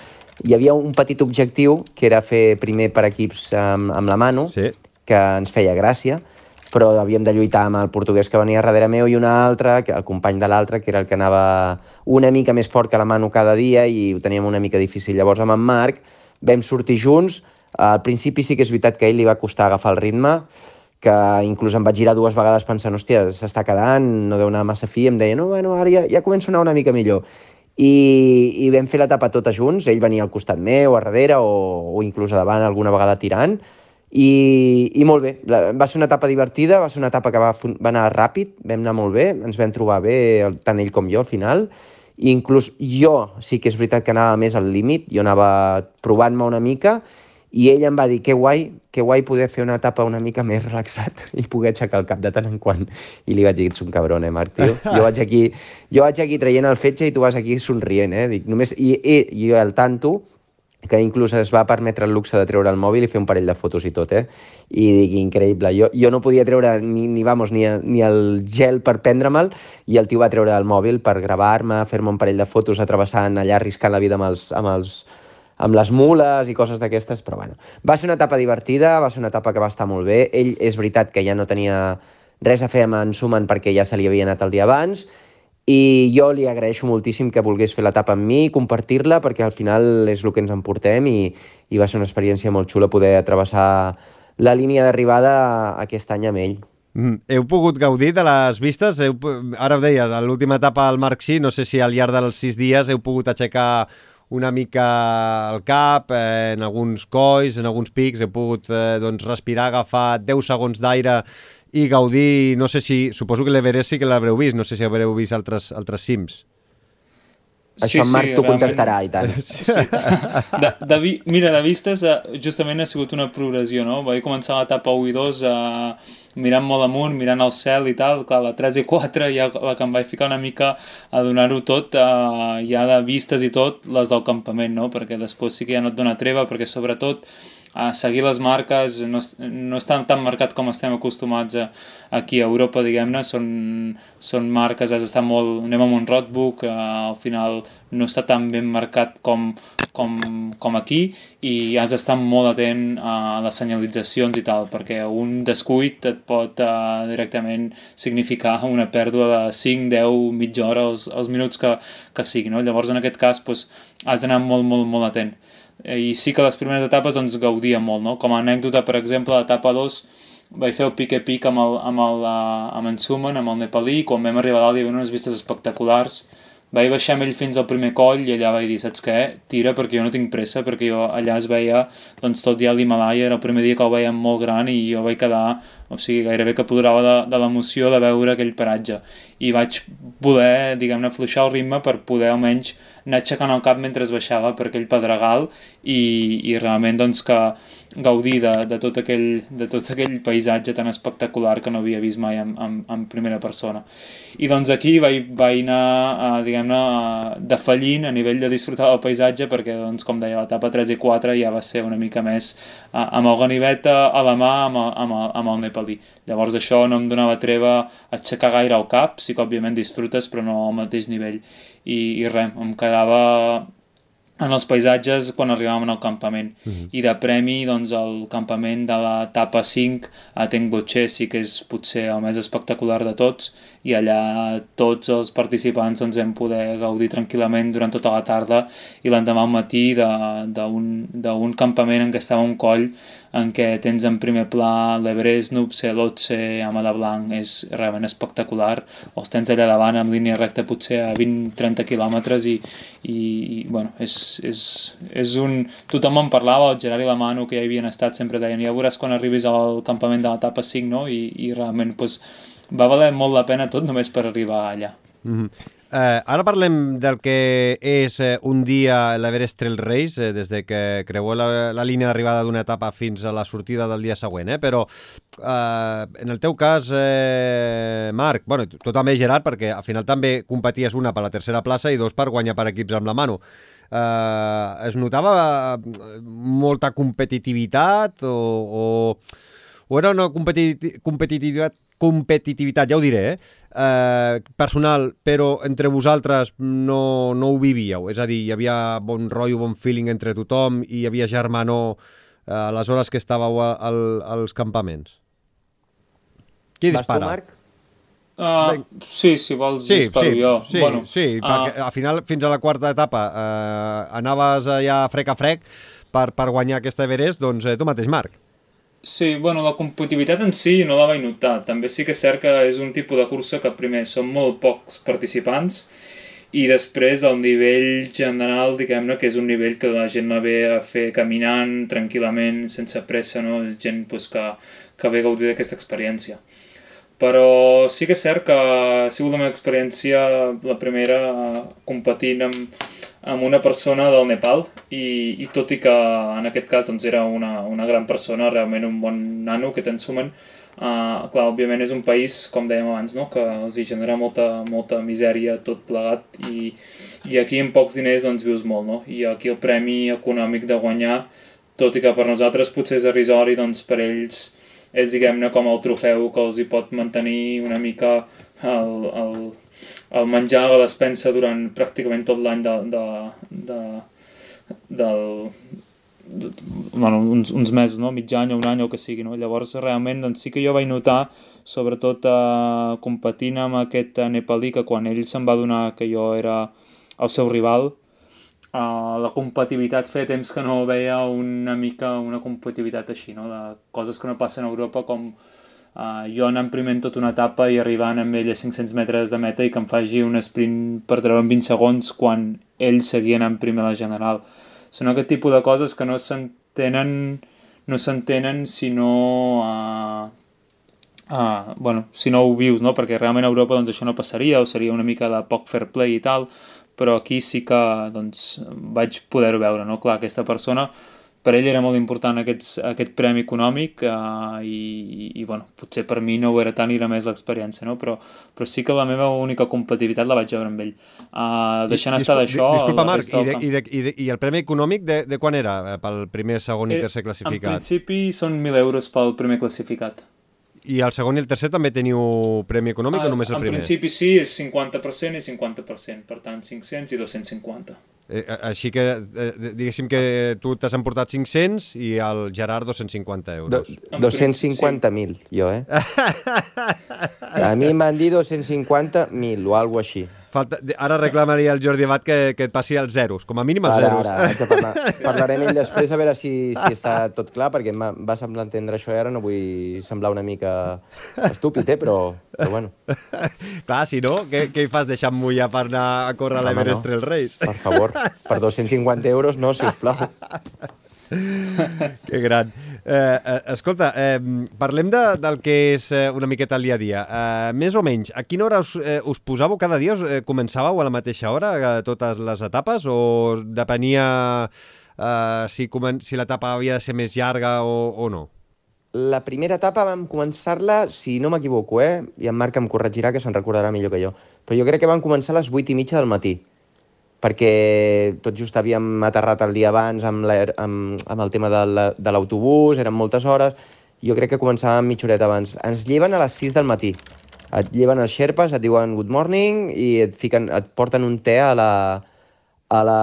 hi havia un petit objectiu, que era fer primer per equips amb, amb la mano, sí. que ens feia gràcia, però havíem de lluitar amb el portuguès que venia darrere meu i un altre, el company de l'altre, que era el que anava una mica més fort que la mano cada dia i ho teníem una mica difícil. Llavors amb en Marc vam sortir junts, al principi sí que és veritat que a ell li va costar agafar el ritme, que inclús em vaig girar dues vegades pensant, hòstia, s'està quedant, no deu anar massa fi, em deia, no, bueno, ara ja, ja començo a anar una mica millor. I, i vam fer l'etapa tota junts, ell venia al costat meu, a darrere, o, o inclús a davant alguna vegada tirant, i, i molt bé, va ser una etapa divertida, va ser una etapa que va, va anar ràpid, vam anar molt bé, ens vam trobar bé, tant ell com jo al final, i inclús jo sí que és veritat que anava més al límit, jo anava provant-me una mica, i ell em va dir que guai, que guai poder fer una etapa una mica més relaxat i poder aixecar el cap de tant en quant. I li vaig dir, ets un cabron, eh, Marc, tio? Jo vaig aquí, jo vaig aquí traient el fetge i tu vas aquí somrient, eh? Dic, només, i, i, i el tanto que inclús es va permetre el luxe de treure el mòbil i fer un parell de fotos i tot, eh? I dic, increïble. Jo, jo no podia treure ni, ni, vamos, ni, ni el gel per prendre-me'l i el tio va treure el mòbil per gravar-me, fer-me un parell de fotos atravessant allà, arriscant la vida amb, els, amb, els, amb les mules i coses d'aquestes, però bueno. Va ser una etapa divertida, va ser una etapa que va estar molt bé. Ell és veritat que ja no tenia res a fer amb en Suman perquè ja se li havia anat el dia abans, i jo li agraeixo moltíssim que volgués fer l'etapa amb mi, compartir-la, perquè al final és el que ens emportem i, i va ser una experiència molt xula poder travessar la línia d'arribada aquest any amb ell. Mm. Heu pogut gaudir de les vistes? Heu, ara ho deies, a l'última etapa al Marc sí, no sé si al llarg dels sis dies heu pogut aixecar una mica el cap, eh, en alguns colls, en alguns pics, heu pogut eh, doncs, respirar, agafar 10 segons d'aire i gaudir, no sé si, suposo que l'Everest sí que l'haureu vist, no sé si haureu vist altres, altres cims. Això sí, en Marc sí, t'ho contestarà, i tant. Sí. De, de vi, mira, de vistes, eh, justament ha sigut una progressió, no? Vaig començar l'etapa 1 i 2 uh, mirant molt amunt, mirant el cel i tal, clar, la 3 i 4 ja la que em vaig ficar una mica a donar-ho tot, uh, ja de vistes i tot, les del campament, no? Perquè després sí que ja no et dona treva, perquè sobretot a seguir les marques, no, no està tan marcat com estem acostumats a, aquí a Europa, diguem-ne, són, són marques, has d'estar molt, anem amb un roadbook, eh, al final no està tan ben marcat com, com, com aquí i has d'estar molt atent a les senyalitzacions i tal, perquè un descuit et pot eh, directament significar una pèrdua de 5, 10, mitja hora, els, els minuts que, que sigui, no? Llavors, en aquest cas, doncs, has d'anar molt, molt, molt atent. Eh, i sí que les primeres etapes doncs, gaudia molt, no? Com a anècdota, per exemple, l'etapa 2 vaig fer el pique-pic amb, el, amb, el, uh, amb en Suman, amb el nepalí, quan vam arribar a dalt hi havia unes vistes espectaculars, vaig baixar amb ell fins al primer coll i allà vaig dir, saps què? Tira perquè jo no tinc pressa, perquè jo allà es veia doncs, tot ja l'Himalaya, era el primer dia que el veiem molt gran i jo vaig quedar, o sigui, gairebé que plorava de, de l'emoció de veure aquell paratge. I vaig poder, diguem-ne, fluixar el ritme per poder almenys anar aixecant el cap mentre baixava per aquell pedregal i, i realment doncs que gaudir de, de, tot aquell, de tot aquell paisatge tan espectacular que no havia vist mai en, en, en primera persona. I doncs aquí vaig, vaig anar, diguem-ne, defallint a nivell de disfrutar del paisatge perquè, doncs, com deia, l'etapa 3 i 4 ja va ser una mica més amb el ganivet a la mà amb el, amb el, amb el Nipali. Llavors això no em donava treva aixecar gaire el cap, sí que òbviament disfrutes però no al mateix nivell. I, i res, em quedava en els paisatges quan arribàvem al campament. Uh -huh. I de premi, doncs, el campament de l'etapa 5 a Tengoche sí que és potser el més espectacular de tots i allà tots els participants doncs, vam poder gaudir tranquil·lament durant tota la tarda i l'endemà al matí d'un campament en què estava un coll en què tens en primer pla l'Everest, Nupse, l'Otse, Amada Blanc, és realment espectacular. Els tens allà davant en línia recta potser a 20-30 quilòmetres i, i, i bueno, és, és, és un... Tothom en parlava, el Gerard i la Manu, que ja hi havien estat, sempre deien ja veuràs quan arribis al campament de l'etapa 5, no? I, i realment pues, va valer molt la pena tot només per arribar allà. Mm -hmm. Eh, ara parlem del que és eh, un dia l'Everest Trail Race, eh, des de que creueu la, la línia d'arribada d'una etapa fins a la sortida del dia següent, eh? però eh, en el teu cas, eh, Marc, bueno, tu també, Gerard, perquè al final també competies una per la tercera plaça i dos per guanyar per equips amb la mano. Eh, es notava eh, molta competitivitat o, o, o era una competitivitat competitivitat, ja ho diré, eh? eh, personal, però entre vosaltres no, no ho vivíeu. És a dir, hi havia bon rotllo, bon feeling entre tothom i hi havia germanor eh, a les hores que estàveu a, a, als campaments. Qui dispara? Vas tu, Marc? Uh, sí, si vols sí, disparo sí, jo. Sí, bueno, sí, uh, perquè al final, fins a la quarta etapa, eh, anaves allà frec a frec per, per guanyar aquesta Everest, doncs eh, tu mateix, Marc. Sí, bueno, la competitivitat en si no la vaig notar. També sí que és cert que és un tipus de cursa que primer són molt pocs participants i després el nivell general, diguem-ne, que és un nivell que la gent la ve a fer caminant tranquil·lament, sense pressa, no? Gent pues, que, que ve a gaudir d'aquesta experiència. Però sí que és cert que ha sigut la meva experiència la primera competint amb, amb una persona del Nepal i, i tot i que en aquest cas doncs, era una, una gran persona, realment un bon nano que t'ensumen, uh, clar, òbviament és un país, com dèiem abans, no? que els hi genera molta, molta misèria tot plegat i, i aquí amb pocs diners doncs vius molt, no? I aquí el premi econòmic de guanyar, tot i que per nosaltres potser és irrisori, doncs per ells és diguem-ne com el trofeu que els hi pot mantenir una mica el, el, el menjar a la despensa durant pràcticament tot l'any de, de, de, del, de, bueno, uns, uns mesos, no? mig any o un any o que sigui. No? Llavors, realment, doncs, sí que jo vaig notar, sobretot eh, competint amb aquest nepalí, que quan ell se'n va donar que jo era el seu rival, Uh, la competitivitat feia temps que no veia una mica una competitivitat així, no? de coses que no passen a Europa com uh, jo anant primer en tota una etapa i arribant amb ell a 500 metres de meta i que em faci un sprint per treure en 20 segons quan ell seguia anant primer a la general. Són aquest tipus de coses que no s'entenen no s'entenen si no uh, uh, bueno, si no ho vius, no? perquè realment a Europa doncs, això no passaria o seria una mica de poc fair play i tal, però aquí sí que doncs, vaig poder-ho veure, no? Clar, aquesta persona, per ell era molt important aquests, aquest premi econòmic eh, i, i, bueno, potser per mi no ho era tant i era més l'experiència, no? Però, però sí que la meva única competitivitat la vaig veure amb ell. Uh, deixant estar d'això... Disculpa, Marc, i, de, i, de, i, de, i el premi econòmic de, de quan era eh, pel primer, segon i eh, tercer classificat? En principi són 1.000 euros pel primer classificat. I el segon i el tercer també teniu premi econòmic a, o només el en primer? En principi sí, és 50% i 50%, per tant 500 i 250. Eh, així que, eh, diguéssim que tu t'has emportat 500 i el Gerard 250 euros. Do, 250.000, sí. jo, eh? a mi m'han dit 250.000 o alguna així. Falta, ara reclama-li al Jordi Amat que, que et passi els zeros, com a mínim els ara, zeros. Ara, vaig a parlar. Parlarem ell després a veure si, si està tot clar, perquè em va semblar entendre això i ara no vull semblar una mica estúpid, eh? però, però bueno. clar, si no, què, què hi fas deixant mullar per anar a córrer a l'Everest no. Trail Race? Per favor, per 250 euros no, sisplau. que gran. Eh, eh, escolta, eh, parlem de, del que és eh, una miqueta el dia a dia. Eh, més o menys, a quina hora us, eh, us posàveu cada dia? Us, eh, començàveu a la mateixa hora eh, totes les etapes o depenia eh, si, si l'etapa havia de ser més llarga o, o no? La primera etapa vam començar-la, si no m'equivoco, eh? i en Marc em corregirà, que se'n recordarà millor que jo, però jo crec que vam començar a les 8 i mitja del matí perquè tot just havíem aterrat el dia abans amb, amb, amb el tema de l'autobús, eren moltes hores, jo crec que començàvem mitja horeta abans. Ens lleven a les 6 del matí. Et lleven els xerpes, et diuen good morning i et, fiquen, et porten un te a la, a la,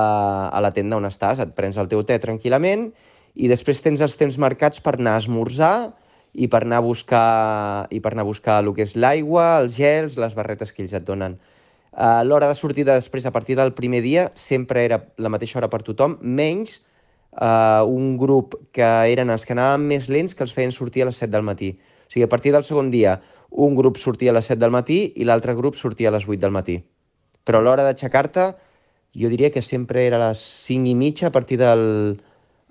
a la tenda on estàs. Et prens el teu te tranquil·lament i després tens els temps marcats per anar a esmorzar i per anar a buscar, i per anar a buscar el que és l'aigua, els gels, les barretes que ells et donen. Uh, L'hora de sortida després, a partir del primer dia, sempre era la mateixa hora per tothom, menys uh, un grup que eren els que anaven més lents que els feien sortir a les 7 del matí. O sigui, a partir del segon dia, un grup sortia a les 7 del matí i l'altre grup sortia a les 8 del matí. Però l'hora d'aixecar-te, jo diria que sempre era a les 5 i mitja, a partir del...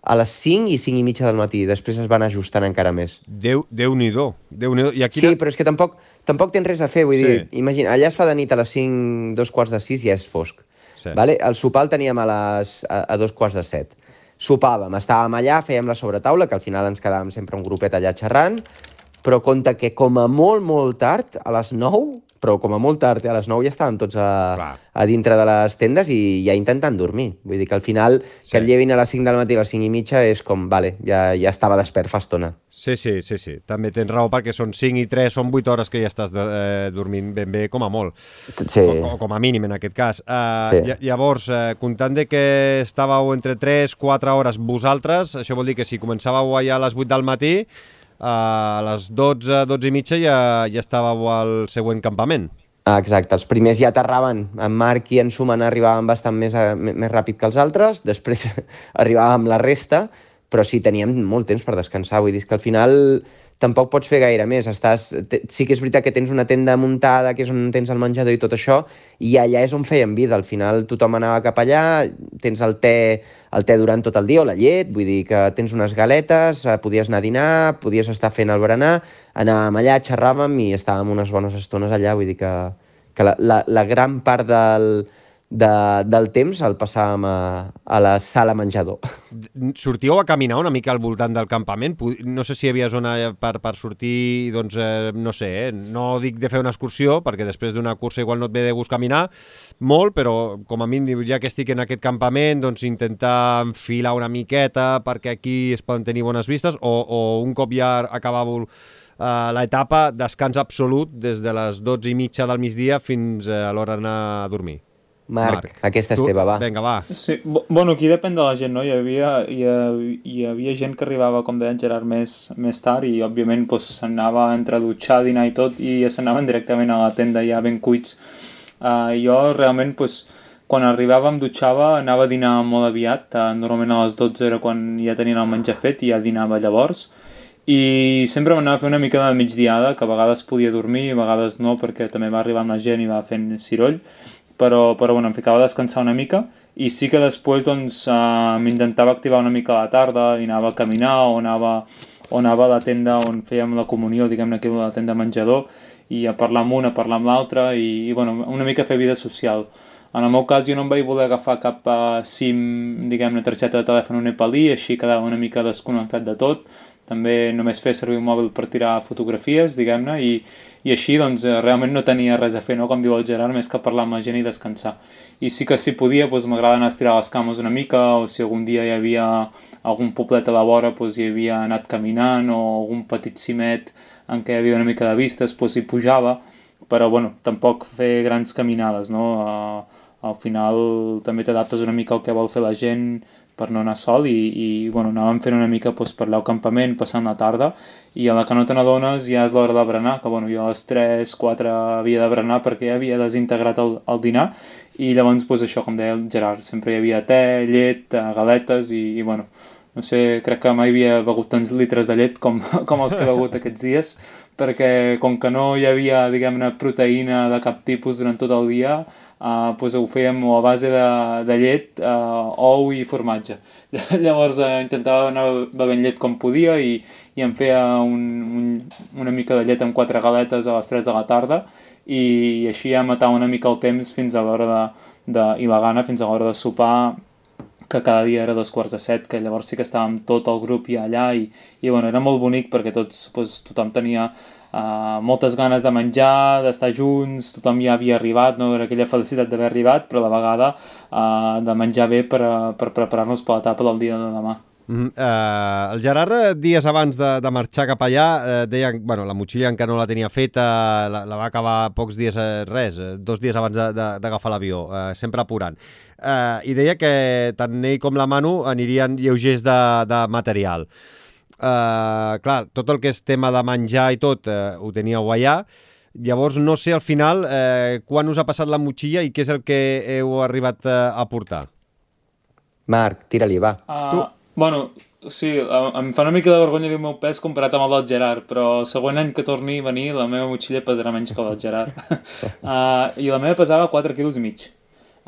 a les 5 i 5 i mitja del matí. Després es van ajustant encara més. Déu, Déu-n'hi-do. Déu I aquí Sí, però és que tampoc, tampoc tens res a fer, vull sí. dir, imagina, allà es fa de nit a les 5, dos quarts de 6 i ja és fosc. Sí. Vale? El sopar el teníem a, les, a, a dos quarts de 7 sopàvem, estàvem allà, fèiem la sobretaula, que al final ens quedàvem sempre un grupet allà xerrant, però compte que com a molt, molt tard, a les 9, però com a molt tard, a les 9 ja estàvem tots a, Clar. a dintre de les tendes i ja intentant dormir. Vull dir que al final, sí. que et llevin a les 5 del matí a les 5 i mitja és com, vale, ja, ja estava despert fa estona. Sí, sí, sí, sí. També tens raó perquè són 5 i 3, són 8 hores que ja estàs de, eh, dormint ben bé, com a molt. Sí. O, com a mínim, en aquest cas. Uh, Sí. lla- Llavors, eh, comptant de que estàveu entre 3 4 hores vosaltres, això vol dir que si començàveu allà a les 8 del matí, uh, a les 12, 12 i mitja ja, ja estàveu al següent campament. Exacte, els primers ja aterraven. En Marc i en Suman arribaven bastant més, a, més ràpid que els altres, després arribàvem la resta, però sí, teníem molt temps per descansar. Vull dir que al final tampoc pots fer gaire més. Estàs... Sí que és veritat que tens una tenda muntada, que és on tens el menjador i tot això, i allà és on feien vida. Al final tothom anava cap allà, tens el te, el te durant tot el dia, o la llet, vull dir que tens unes galetes, eh, podies anar a dinar, podies estar fent el berenar, anàvem allà, xerràvem i estàvem unes bones estones allà, vull dir que, que la, la, la gran part del, de, del temps el passàvem a, a la sala menjador. Sortíeu a caminar una mica al voltant del campament? No sé si hi havia zona per, per sortir, doncs, eh, no sé, eh? no dic de fer una excursió, perquè després d'una cursa igual no et ve de gust caminar molt, però com a mínim, ja que estic en aquest campament, doncs intentar enfilar una miqueta perquè aquí es poden tenir bones vistes, o, o un cop ja acabàveu eh, l'etapa, descans absolut des de les 12 i mitja del migdia fins eh, a l'hora d'anar a dormir. Marc, aquesta és tu- teva, va. Vinga, va. Sí, bueno, aquí depèn de la gent, no? Hi havia, hi, havia, hi havia gent que arribava, com deia en Gerard, més, més tard i, òbviament, doncs, s'anava entre dutxar, dinar i tot i ja s'anaven directament a la tenda ja ben cuits. Uh, jo, realment, doncs, quan arribàvem, dutxava, anava a dinar molt aviat, uh, normalment a les 12 era quan ja tenien el menjar fet i ja dinava llavors, i sempre m'anava a fer una mica de migdiada, que a vegades podia dormir, a vegades no, perquè també va arribar la gent i va fent ciroll, però, però bueno, em ficava a descansar una mica i sí que després doncs, uh, m'intentava activar una mica a la tarda i anava a caminar o anava, o anava a la tenda on fèiem la comunió, diguem-ne aquí la tenda menjador i a parlar amb un, a parlar amb l'altre i, i bueno, una mica fer vida social. En el meu cas jo no em vaig voler agafar cap uh, SIM, diguem-ne, targeta de telèfon o nepalí, així quedava una mica desconnectat de tot, també només fer servir un mòbil per tirar fotografies, diguem-ne, i, i així doncs eh, realment no tenia res a fer, no? com diu el Gerard, més que parlar amb la gent i descansar. I sí que si podia, doncs m'agrada anar a estirar les cames una mica, o si algun dia hi havia algun poblet a la vora, doncs hi havia anat caminant, o algun petit cimet en què hi havia una mica de vistes, doncs hi pujava, però bueno, tampoc fer grans caminades, no? Uh, al final també t'adaptes una mica al que vol fer la gent per no anar sol i, i bueno, anàvem fent una mica doncs, per allà al campament, passant la tarda i a la que no te n'adones ja és l'hora de berenar, que bueno, jo a les 3, 4 havia de berenar perquè ja havia desintegrat el, el dinar i llavors doncs, això, com deia el Gerard, sempre hi havia te, llet, eh, galetes i, i bueno, no sé, crec que mai havia begut tants litres de llet com, com els que he begut aquests dies, perquè com que no hi havia, diguem-ne, proteïna de cap tipus durant tot el dia, uh, doncs ho fèiem a base de, de llet, uh, ou i formatge. Llavors uh, intentava anar bevent llet com podia i, i em feia un, un, una mica de llet amb quatre galetes a les 3 de la tarda i així ja matava una mica el temps fins a l'hora de, de, i la gana fins a l'hora de sopar que cada dia era dos quarts de set, que llavors sí que estàvem tot el grup ja allà i, i bueno, era molt bonic perquè tots, doncs, tothom tenia uh, moltes ganes de menjar, d'estar junts, tothom ja havia arribat, no? era aquella felicitat d'haver arribat, però a la vegada uh, de menjar bé per, per preparar-nos per l'etapa del dia de demà. Mm, uh, el Gerard, eh, dies abans de, de marxar cap allà, uh, deia, bueno, la motxilla encara no la tenia feta, la, la va acabar pocs dies, uh, res, uh, dos dies abans d'agafar l'avió, uh, sempre apurant. Uh, I deia que tant ell com la Manu anirien lleugers de, de material. Uh, clar, tot el que és tema de menjar i tot, uh, ho teníeu allà, Llavors, no sé al final eh, quan us ha passat la motxilla i què és el que heu arribat a, a portar. Marc, tira-li, va. Uh, tu, Bueno, sí, em fa una mica de vergonya dir el meu pes comparat amb el del Gerard, però el següent any que torni a venir la meva motxilla pesarà menys que el del Gerard. uh, I la meva pesava 4 quilos i mig.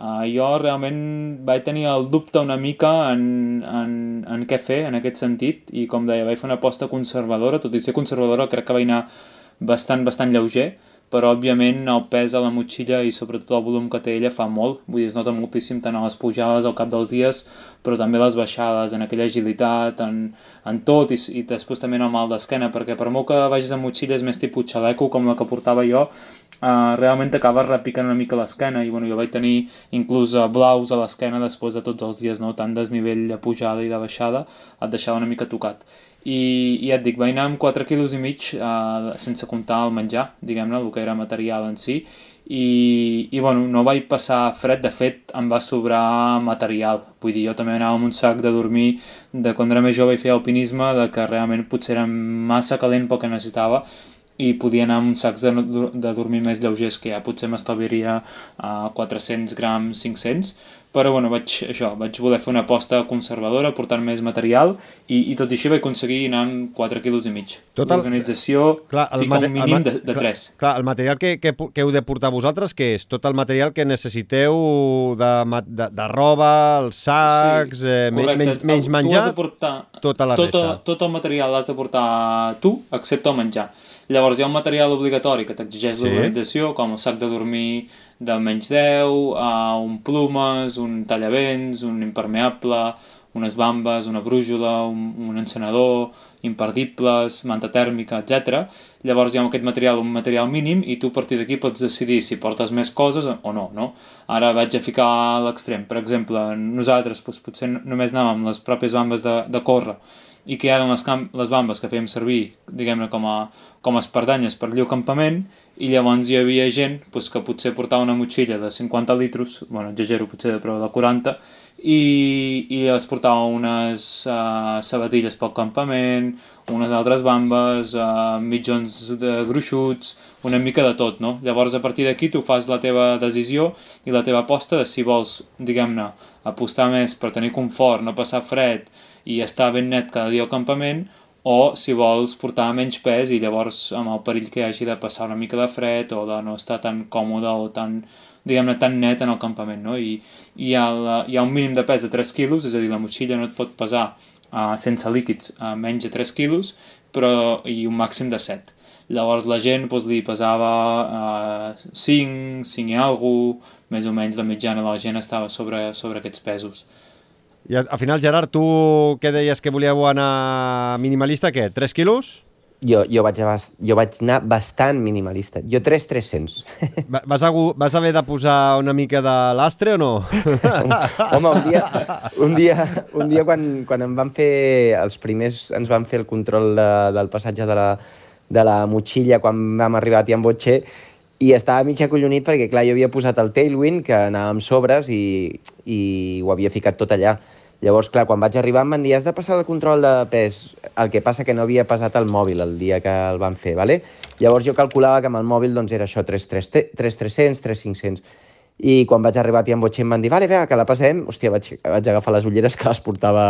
Uh, jo realment vaig tenir el dubte una mica en, en, en què fer en aquest sentit i com deia, vaig fer una aposta conservadora, tot i ser conservadora crec que vaig anar bastant, bastant lleuger, però òbviament el pes a la motxilla i sobretot el volum que té ella fa molt, vull dir, es nota moltíssim tant a les pujades al cap dels dies, però també les baixades, en aquella agilitat, en, en tot, i, i després també en el mal d'esquena, perquè per molt que vagis amb motxilles més tipus xaleco, com la que portava jo, Uh, realment t'acabes repicant una mica l'esquena i bueno, jo vaig tenir inclús uh, blaus a l'esquena després de tots els dies, no? tant desnivell de pujada i de baixada, et deixava una mica tocat. I, i ja et dic, vaig anar amb 4 quilos i mig uh, sense comptar el menjar, diguem-ne, el que era material en si. I, i bueno, no vaig passar fred, de fet em va sobrar material, vull dir, jo també anava amb un sac de dormir de quan era més jove i feia alpinisme, de que realment potser era massa calent pel que necessitava i podia anar amb sacs de, de dormir més lleugers que ja potser m'estalviaria uh, 400 grams, 500 però bueno, vaig, això, vaig voler fer una aposta conservadora, portant més material i, i tot i així vaig aconseguir anar amb 4 quilos i mig. L'organització fica un mínim de, de 3. Clar, clar, el material que, que, que heu de portar vosaltres, que és tot el material que necessiteu de, de, de roba, els sacs, sí, eh, menys, menys menjar, tu has de portar, tota la tot, resta. Tot el material l'has de portar tu, excepte el menjar. Llavors hi ha un material obligatori que t'exigeix sí. l'organització, com el sac de dormir de menys 10, uh, un plumes, un tallavents, un impermeable, unes bambes, una brújula, un, un encenedor, imperdibles, manta tèrmica, etc. Llavors hi ha aquest material, un material mínim, i tu a partir d'aquí pots decidir si portes més coses o no, no? Ara vaig a ficar a l'extrem. Per exemple, nosaltres doncs, potser només anàvem amb les pròpies bambes de, de córrer, i que eren les, les bambes que fèiem servir, diguem-ne, com, a, com a espardanyes per allò campament, i llavors hi havia gent pues, que potser portava una motxilla de 50 litros, bueno, exagero potser de prou de 40, i, i es portava unes uh, sabatilles pel campament, unes altres bambes, uh, mitjons de gruixuts, una mica de tot, no? Llavors, a partir d'aquí, tu fas la teva decisió i la teva aposta de si vols, diguem-ne, apostar més per tenir confort, no passar fred, i estar ben net cada dia al campament o si vols portar menys pes i llavors amb el perill que hagi de passar una mica de fred o de no estar tan còmode o tan, diguem-ne, tan net en el campament, no? I, i hi, ha la, hi ha un mínim de pes de 3 quilos, és a dir, la motxilla no et pot pesar uh, sense líquids uh, menys de 3 quilos, però i un màxim de 7. Llavors la gent doncs, li pesava uh, 5, 5 i alguna més o menys la mitjana de la gent estava sobre, sobre aquests pesos. I al final, Gerard, tu què deies que volíeu anar minimalista, què? 3 quilos? Jo, jo, vaig, jo vaig anar bastant minimalista. Jo 3 300. Vas, a, vas haver de posar una mica de lastre o no? Home, un dia, un dia, un dia quan, quan em van fer els primers, ens van fer el control de, del passatge de la, de la motxilla quan vam arribar a Tiambotxe i estava mig acollonit perquè, clar, jo havia posat el Tailwind, que anava amb sobres, i, i ho havia ficat tot allà. Llavors, clar, quan vaig arribar em van dir has de passar el control de pes, el que passa que no havia passat el mòbil el dia que el van fer, ¿vale? Llavors jo calculava que amb el mòbil doncs era això, 3.300, 3.500, i quan vaig arribar a Tiambotxe em van dir, vale, vinga, que la passem. Hòstia, vaig, vaig agafar les ulleres que les portava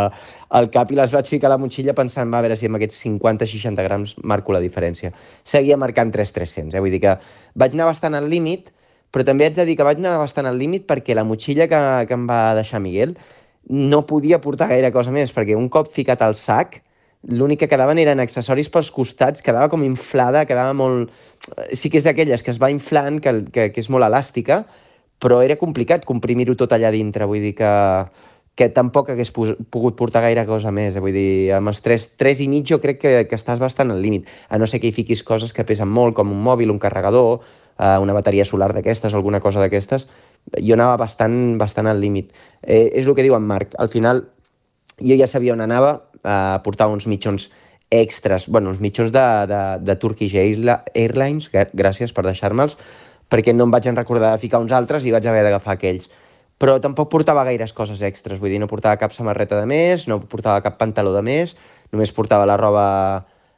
al cap i les vaig ficar a la motxilla pensant, va, a veure si amb aquests 50-60 grams marco la diferència. Seguia marcant 3.300, eh? vull dir que vaig anar bastant al límit, però també haig de dir que vaig anar bastant al límit perquè la motxilla que, que em va deixar Miguel no podia portar gaire cosa més, perquè un cop ficat al sac, l'únic que quedaven eren accessoris pels costats, quedava com inflada, quedava molt... Sí que és d'aquelles que es va inflant, que, que, que és molt elàstica, però era complicat comprimir-ho tot allà dintre, vull dir que, que tampoc hagués pogut portar gaire cosa més, eh? vull dir, amb els 3, 3 i mig jo crec que, que estàs bastant al límit, a no ser que hi fiquis coses que pesen molt, com un mòbil, un carregador, eh, una bateria solar d'aquestes, alguna cosa d'aquestes, jo anava bastant, bastant al límit. Eh, és el que diu en Marc, al final jo ja sabia on anava, eh, portava uns mitjons extras, bueno, uns mitjons de, de, de Turkish Airlines, gràcies per deixar-me'ls, perquè no em vaig en recordar de ficar uns altres i vaig haver d'agafar aquells. Però tampoc portava gaires coses extras, vull dir, no portava cap samarreta de més, no portava cap pantaló de més, només portava la roba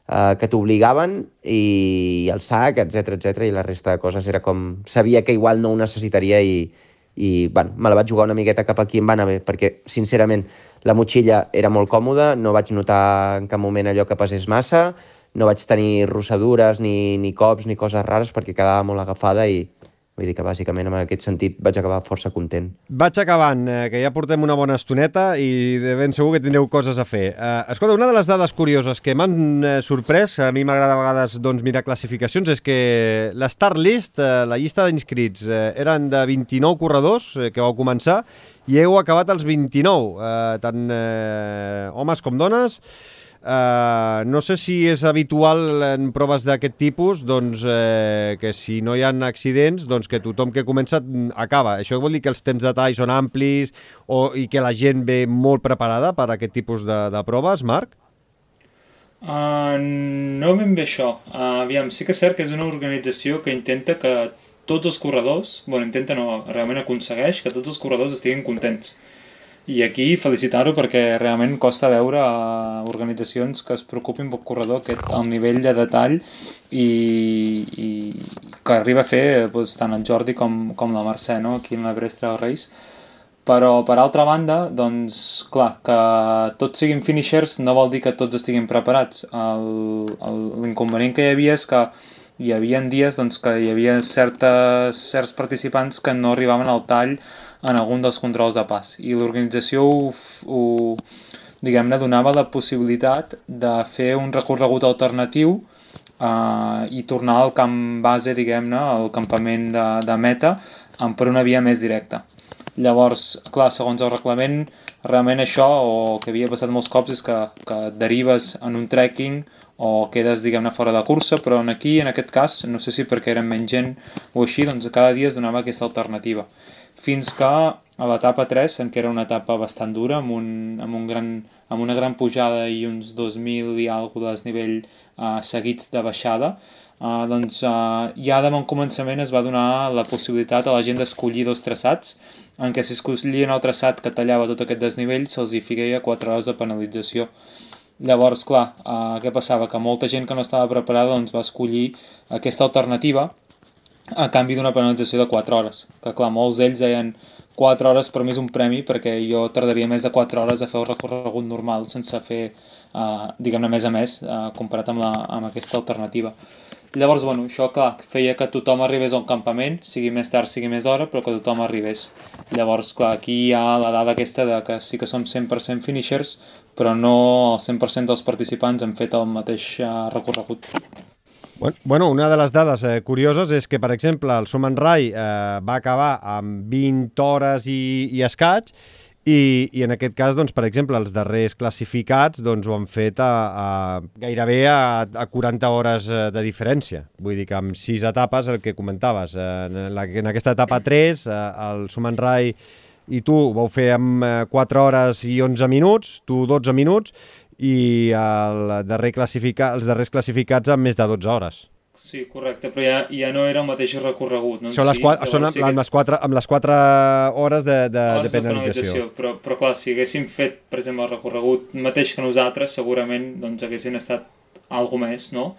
eh, que t'obligaven i el sac, etc etc i la resta de coses era com... Sabia que igual no ho necessitaria i, i bueno, me la vaig jugar una miqueta cap aquí, em va anar bé, perquè, sincerament, la motxilla era molt còmoda, no vaig notar en cap moment allò que pesés massa, no vaig tenir rossadures, ni, ni cops, ni coses rares, perquè quedava molt agafada i, Vull dir que bàsicament en aquest sentit vaig acabar força content. Vaig acabant, eh, que ja portem una bona estoneta i de ben segur que tindreu coses a fer. Eh, escolta, una de les dades curioses que m'han eh, sorprès, a mi m'agrada a vegades doncs, mirar classificacions, és que la Start List, eh, la llista d'inscrits, eh, eren de 29 corredors eh, que vau començar i heu acabat els 29, eh, tant eh, homes com dones. Uh, no sé si és habitual en proves d'aquest tipus doncs, eh, que si no hi ha accidents doncs que tothom que comença acaba. Això vol dir que els temps de tall són amplis o, i que la gent ve molt preparada per a aquest tipus de, de proves, Marc? Uh, no ben bé això. Uh, aviam, sí que és cert que és una organització que intenta que tots els corredors, bueno, intenta no, realment aconsegueix que tots els corredors estiguin contents i aquí felicitar-ho perquè realment costa veure uh, organitzacions que es preocupin pel corredor aquest, el nivell de detall i, i que arriba a fer doncs, tant el Jordi com, com la Mercè no? aquí en la Brestra Reis però per altra banda, doncs clar, que tots siguin finishers no vol dir que tots estiguin preparats l'inconvenient que hi havia és que hi havia dies doncs, que hi havia certes, certs participants que no arribaven al tall en algun dels controls de pas i l'organització ho, ho diguem-ne donava la possibilitat de fer un recorregut alternatiu eh, i tornar al camp base, diguem-ne, al campament de, de meta per una via més directa. Llavors, clar, segons el reglament, realment això, o que havia passat molts cops, és que, que derives en un trekking o quedes, diguem-ne, fora de cursa, però en aquí, en aquest cas, no sé si perquè eren menys gent o així, doncs cada dia es donava aquesta alternativa fins que a l'etapa 3, en què era una etapa bastant dura, amb, un, amb, un gran, amb una gran pujada i uns 2.000 i alguna de desnivell uh, seguits de baixada, uh, doncs uh, ja de bon començament es va donar la possibilitat a la gent d'escollir dos traçats, en què si escollien el traçat que tallava tot aquest desnivell se'ls hi ficaria 4 hores de penalització. Llavors, clar, uh, què passava? Que molta gent que no estava preparada doncs, va escollir aquesta alternativa, a canvi d'una penalització de 4 hores. Que clar, molts d'ells deien 4 hores per mi és un premi perquè jo tardaria més de 4 hores a fer el recorregut normal sense fer, uh, diguem-ne, més a més, uh, comparat amb, la, amb aquesta alternativa. Llavors, bueno, això clar, feia que tothom arribés al campament, sigui més tard, sigui més d'hora, però que tothom arribés. Llavors, clar, aquí hi ha la dada aquesta de que sí que som 100% finishers, però no el 100% dels participants han fet el mateix uh, recorregut. Bueno, una de les dades eh, curioses és que, per exemple, el Suman Rai eh, va acabar amb 20 hores i, i escaig i, i en aquest cas, doncs, per exemple, els darrers classificats doncs, ho han fet a, a, gairebé a, a 40 hores eh, de diferència. Vull dir que amb 6 etapes, el que comentaves, eh, en, la, en aquesta etapa 3, eh, el Suman Rai i tu ho vau fer amb 4 hores i 11 minuts, tu 12 minuts, i el darrer classifica, els darrers classificats amb més de 12 hores. Sí, correcte, però ja, ja no era el mateix recorregut. No? Són les, quatre, són amb, amb, les quatre, amb les 4 hores de, de, hores de penalització. De penalització. Però, però clar, si haguéssim fet, per exemple, el recorregut mateix que nosaltres, segurament doncs, haguessin estat alguna més, no?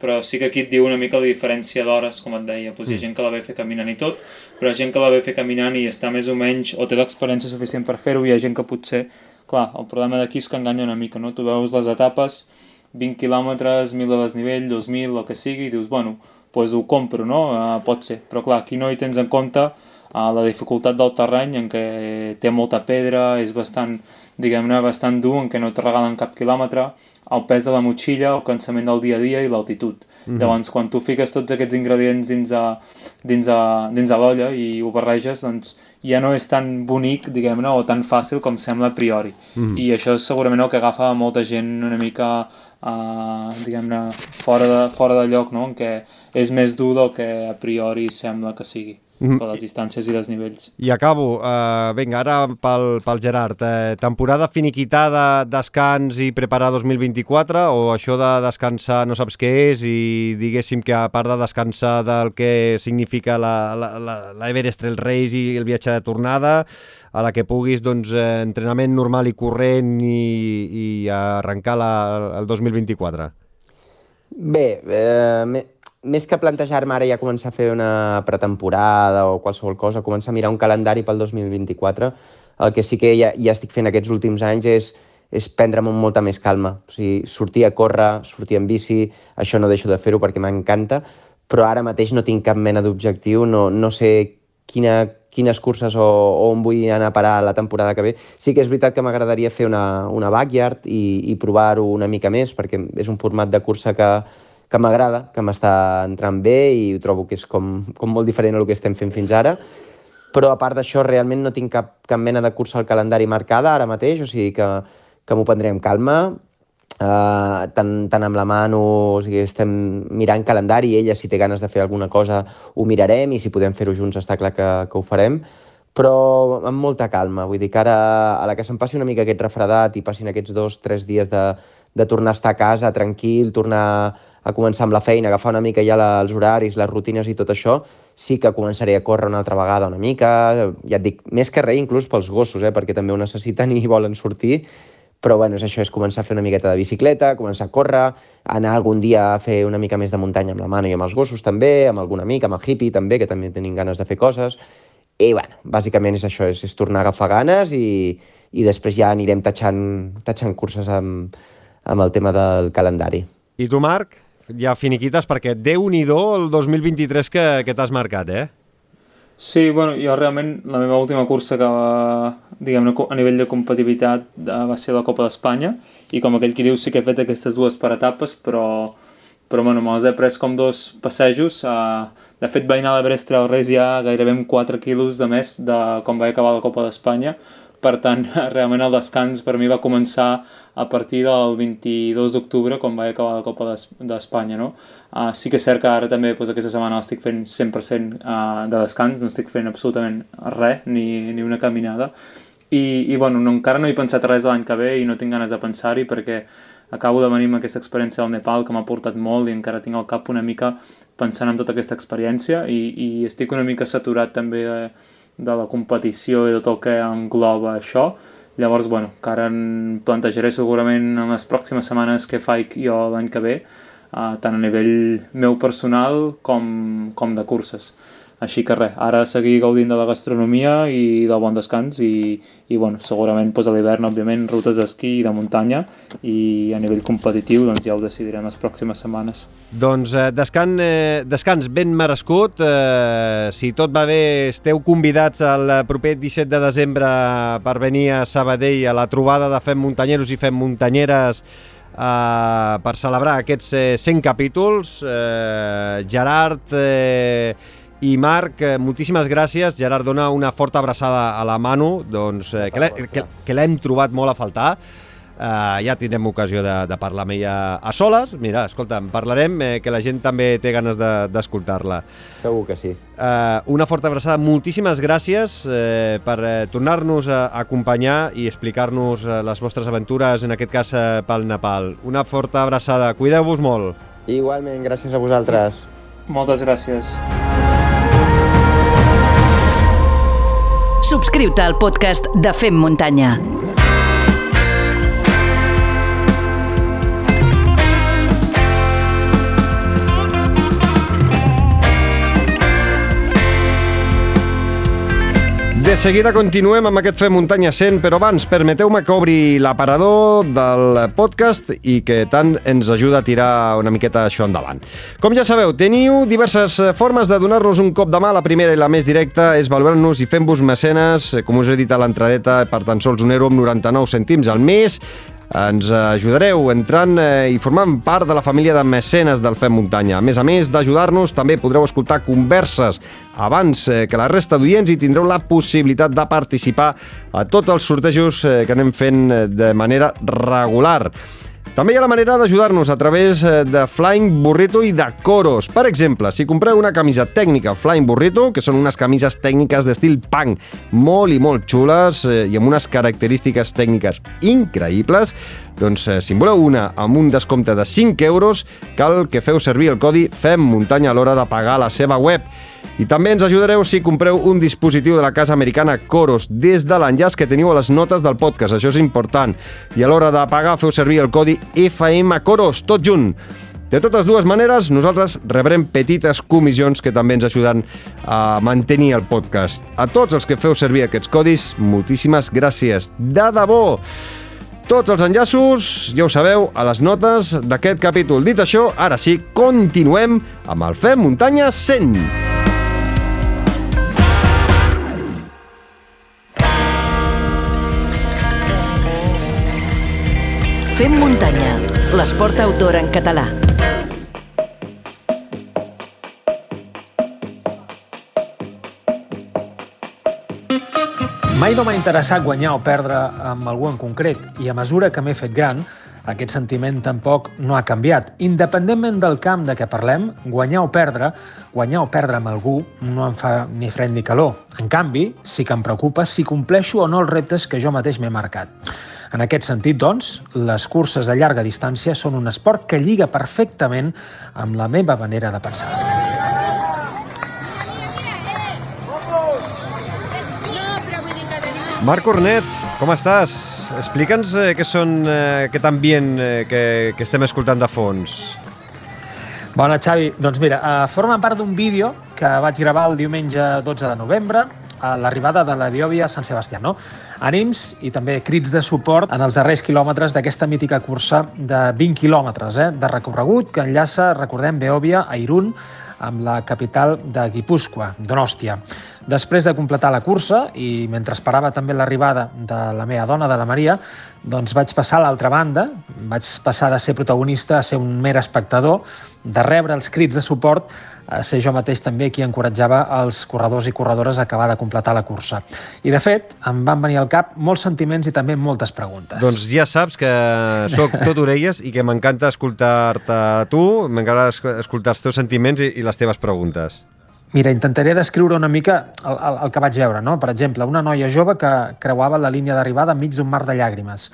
Però sí que aquí et diu una mica la diferència d'hores, com et deia. Pues hi ha mm. gent que la ve fer caminant i tot, però hi ha gent que la ve fer caminant i està més o menys, o té l'experiència suficient per fer-ho, i hi ha gent que potser Clar, el problema d'aquí és que enganya una mica, no? Tu veus les etapes, 20 quilòmetres, 1.000 de desnivell, 2.000, el que sigui, i dius, bueno, doncs pues ho compro, no? Uh, pot ser. Però clar, aquí no hi tens en compte uh, la dificultat del terreny, en què té molta pedra, és bastant, diguem-ne, bastant dur, en què no te regalen cap quilòmetre, el pes de la motxilla, el cansament del dia a dia i l'altitud. Mm -hmm. Llavors, quan tu fiques tots aquests ingredients dins a, dins a, dins a l'olla i ho barreges, doncs ja no és tan bonic, diguem-ne, o tan fàcil com sembla a priori. Mm -hmm. I això és segurament el que agafa molta gent una mica, uh, diguem-ne, fora, de, fora de lloc, no? en què és més dur del que a priori sembla que sigui. Per les distàncies i desnivells. I acabo. Uh, vinga, ara pel, pel Gerard. Uh, temporada finiquitada, descans i preparar 2024 o això de descansar no saps què és i diguéssim que a part de descansar del que significa la, la, la, la Everest Trail Race i el viatge de tornada, a la que puguis doncs, eh, entrenament normal i corrent i, i arrencar la, el 2024? Bé, eh, més que plantejar-me ara ja començar a fer una pretemporada o qualsevol cosa, començar a mirar un calendari pel 2024, el que sí que ja, ja estic fent aquests últims anys és, és prendre'm amb molta més calma. O sigui, sortir a córrer, sortir en bici, això no deixo de fer-ho perquè m'encanta, però ara mateix no tinc cap mena d'objectiu, no, no sé quina, quines curses o, o on vull anar a parar la temporada que ve. Sí que és veritat que m'agradaria fer una, una backyard i, i provar-ho una mica més, perquè és un format de cursa que, que m'agrada, que m'està entrant bé i ho trobo que és com, com molt diferent a el que estem fent fins ara. Però a part d'això, realment no tinc cap, cap mena de cursa al calendari marcada ara mateix, o sigui que, que m'ho prendré amb calma, Uh, tant, tant amb la mano, o sigui, estem mirant calendari, ella si té ganes de fer alguna cosa ho mirarem i si podem fer-ho junts està clar que, que ho farem, però amb molta calma, vull dir que ara a la que se'm passi una mica aquest refredat i passin aquests dos, tres dies de, de tornar a estar a casa tranquil, tornar a començar amb la feina, agafar una mica ja la, els horaris, les rutines i tot això, sí que començaré a córrer una altra vegada una mica, ja et dic, més que res inclús pels gossos, eh, perquè també ho necessiten i volen sortir, però bueno, és això, és començar a fer una miqueta de bicicleta, començar a córrer, anar algun dia a fer una mica més de muntanya amb la mano i amb els gossos també, amb algun amic, amb el hippie també, que també tenim ganes de fer coses, i bueno, bàsicament és això, és, és tornar a agafar ganes i, i després ja anirem tatxant, tatxant curses amb, amb el tema del calendari. I tu, Marc? Ja finiquites, perquè déu-n'hi-do el 2023 que, que t'has marcat, eh? Sí, bueno, jo realment la meva última cursa que va, diguem a nivell de competitivitat va ser la Copa d'Espanya i com aquell qui diu sí que he fet aquestes dues per etapes, però, però bueno, me les he pres com dos passejos. Uh, de fet, vaig anar a l'Everest Trail Race ja gairebé amb 4 quilos de més de com vaig acabar la Copa d'Espanya, per tant, realment el descans per mi va començar a partir del 22 d'octubre, quan vaig acabar la Copa d'Espanya, no? Uh, sí que és cert que ara també doncs, aquesta setmana estic fent 100% uh, de descans, no estic fent absolutament res, ni, ni una caminada, i, i bueno, no, encara no he pensat res de l'any que ve i no tinc ganes de pensar-hi perquè acabo de venir amb aquesta experiència del Nepal que m'ha portat molt i encara tinc al cap una mica pensant en tota aquesta experiència i, i estic una mica saturat també de, de la competició i de tot el que engloba això Llavors, bueno, que ara em plantejaré segurament en les pròximes setmanes que faig jo l'any que ve, uh, tant a nivell meu personal com, com de curses. Així que res, ara seguir gaudint de la gastronomia i del bon descans i, i bueno, segurament pues, a l'hivern, òbviament, rutes d'esquí i de muntanya i a nivell competitiu doncs, ja ho decidirem les pròximes setmanes. Doncs eh, descan, eh, descans ben merescut. Eh, si tot va bé, esteu convidats al proper 17 de desembre per venir a Sabadell a la trobada de Fem Muntanyeros i Fem Muntanyeres eh, per celebrar aquests eh, 100 capítols. Eh, Gerard... Eh, i Marc, eh, moltíssimes gràcies. Gerard, dona una forta abraçada a la Manu, doncs, eh, que, l'hem trobat molt a faltar. Uh, ja tindrem ocasió de, de parlar amb ella a soles. Mira, escolta, en parlarem, eh, que la gent també té ganes d'escoltar-la. De, Segur que sí. Uh, una forta abraçada. Moltíssimes gràcies eh, per eh, tornar-nos a acompanyar i explicar-nos eh, les vostres aventures, en aquest cas eh, pel Nepal. Una forta abraçada. Cuideu-vos molt. Igualment, gràcies a vosaltres. Moltes gràcies. Subscriu-te al podcast de Fem Muntanya. De seguida continuem amb aquest Fem Muntanya 100, però abans permeteu-me que obri l'aparador del podcast i que tant ens ajuda a tirar una miqueta això endavant. Com ja sabeu, teniu diverses formes de donar-nos un cop de mà. La primera i la més directa és valorant-nos i fent-vos mecenes, com us he dit a l'entradeta, per tan sols un euro amb 99 cèntims al mes ens ajudareu entrant eh, i formant part de la família de mecenes del Fem Muntanya. A més a més d'ajudar-nos, també podreu escoltar converses abans eh, que la resta d'oients i tindreu la possibilitat de participar a tots els sortejos eh, que anem fent de manera regular. També hi ha la manera d'ajudar-nos a través eh, de Flying Burrito i de Coros. Per exemple, si compreu una camisa tècnica Flying Burrito, que són unes camises tècniques d'estil punk, molt i molt xules eh, i amb unes característiques tècniques increïbles, doncs eh, si en voleu una amb un descompte de 5 euros, cal que feu servir el codi FEM Muntanya a l'hora de pagar la seva web. I també ens ajudareu si compreu un dispositiu de la casa americana Coros des de l'enllaç que teniu a les notes del podcast. Això és important. I a l'hora de pagar feu servir el codi FM Coros, tot junt. De totes dues maneres, nosaltres rebrem petites comissions que també ens ajuden a mantenir el podcast. A tots els que feu servir aquests codis, moltíssimes gràcies. De debò! Tots els enllaços, ja ho sabeu, a les notes d'aquest capítol. Dit això, ara sí, continuem amb el Fem Muntanya 100. Fem muntanya, l'esport outdoor en català. Mai no m'ha interessat guanyar o perdre amb algú en concret i a mesura que m'he fet gran, aquest sentiment tampoc no ha canviat. Independentment del camp de què parlem, guanyar o perdre, guanyar o perdre amb algú no em fa ni fred ni calor. En canvi, sí que em preocupa si compleixo o no els reptes que jo mateix m'he marcat. En aquest sentit, doncs, les curses a llarga distància són un esport que lliga perfectament amb la meva manera de pensar. Marc Cornet, com estàs? Explica'ns eh, què són eh, aquest ambient eh, que, que estem escoltant de fons. Bona, Xavi. Doncs mira, eh, forma part d'un vídeo que vaig gravar el diumenge 12 de novembre a l'arribada de la Biòvia a Sant Sebastià. No? Ànims i també crits de suport en els darrers quilòmetres d'aquesta mítica cursa de 20 quilòmetres eh, de recorregut que enllaça, recordem, Beòvia a Irún amb la capital de Guipúscoa, Donòstia. Després de completar la cursa i mentre esperava també l'arribada de la meva dona, de la Maria, doncs vaig passar a l'altra banda, vaig passar de ser protagonista a ser un mer espectador, de rebre els crits de suport ser jo mateix també qui encoratjava els corredors i corredores a acabar de completar la cursa. I, de fet, em van venir al cap molts sentiments i també moltes preguntes. Doncs ja saps que sóc tot orelles i que m'encanta escoltar-te tu, m'encanta escoltar els teus sentiments i, i les teves preguntes. Mira, intentaré descriure una mica el, el, el que vaig veure. No? Per exemple, una noia jove que creuava la línia d'arribada enmig d'un mar de llàgrimes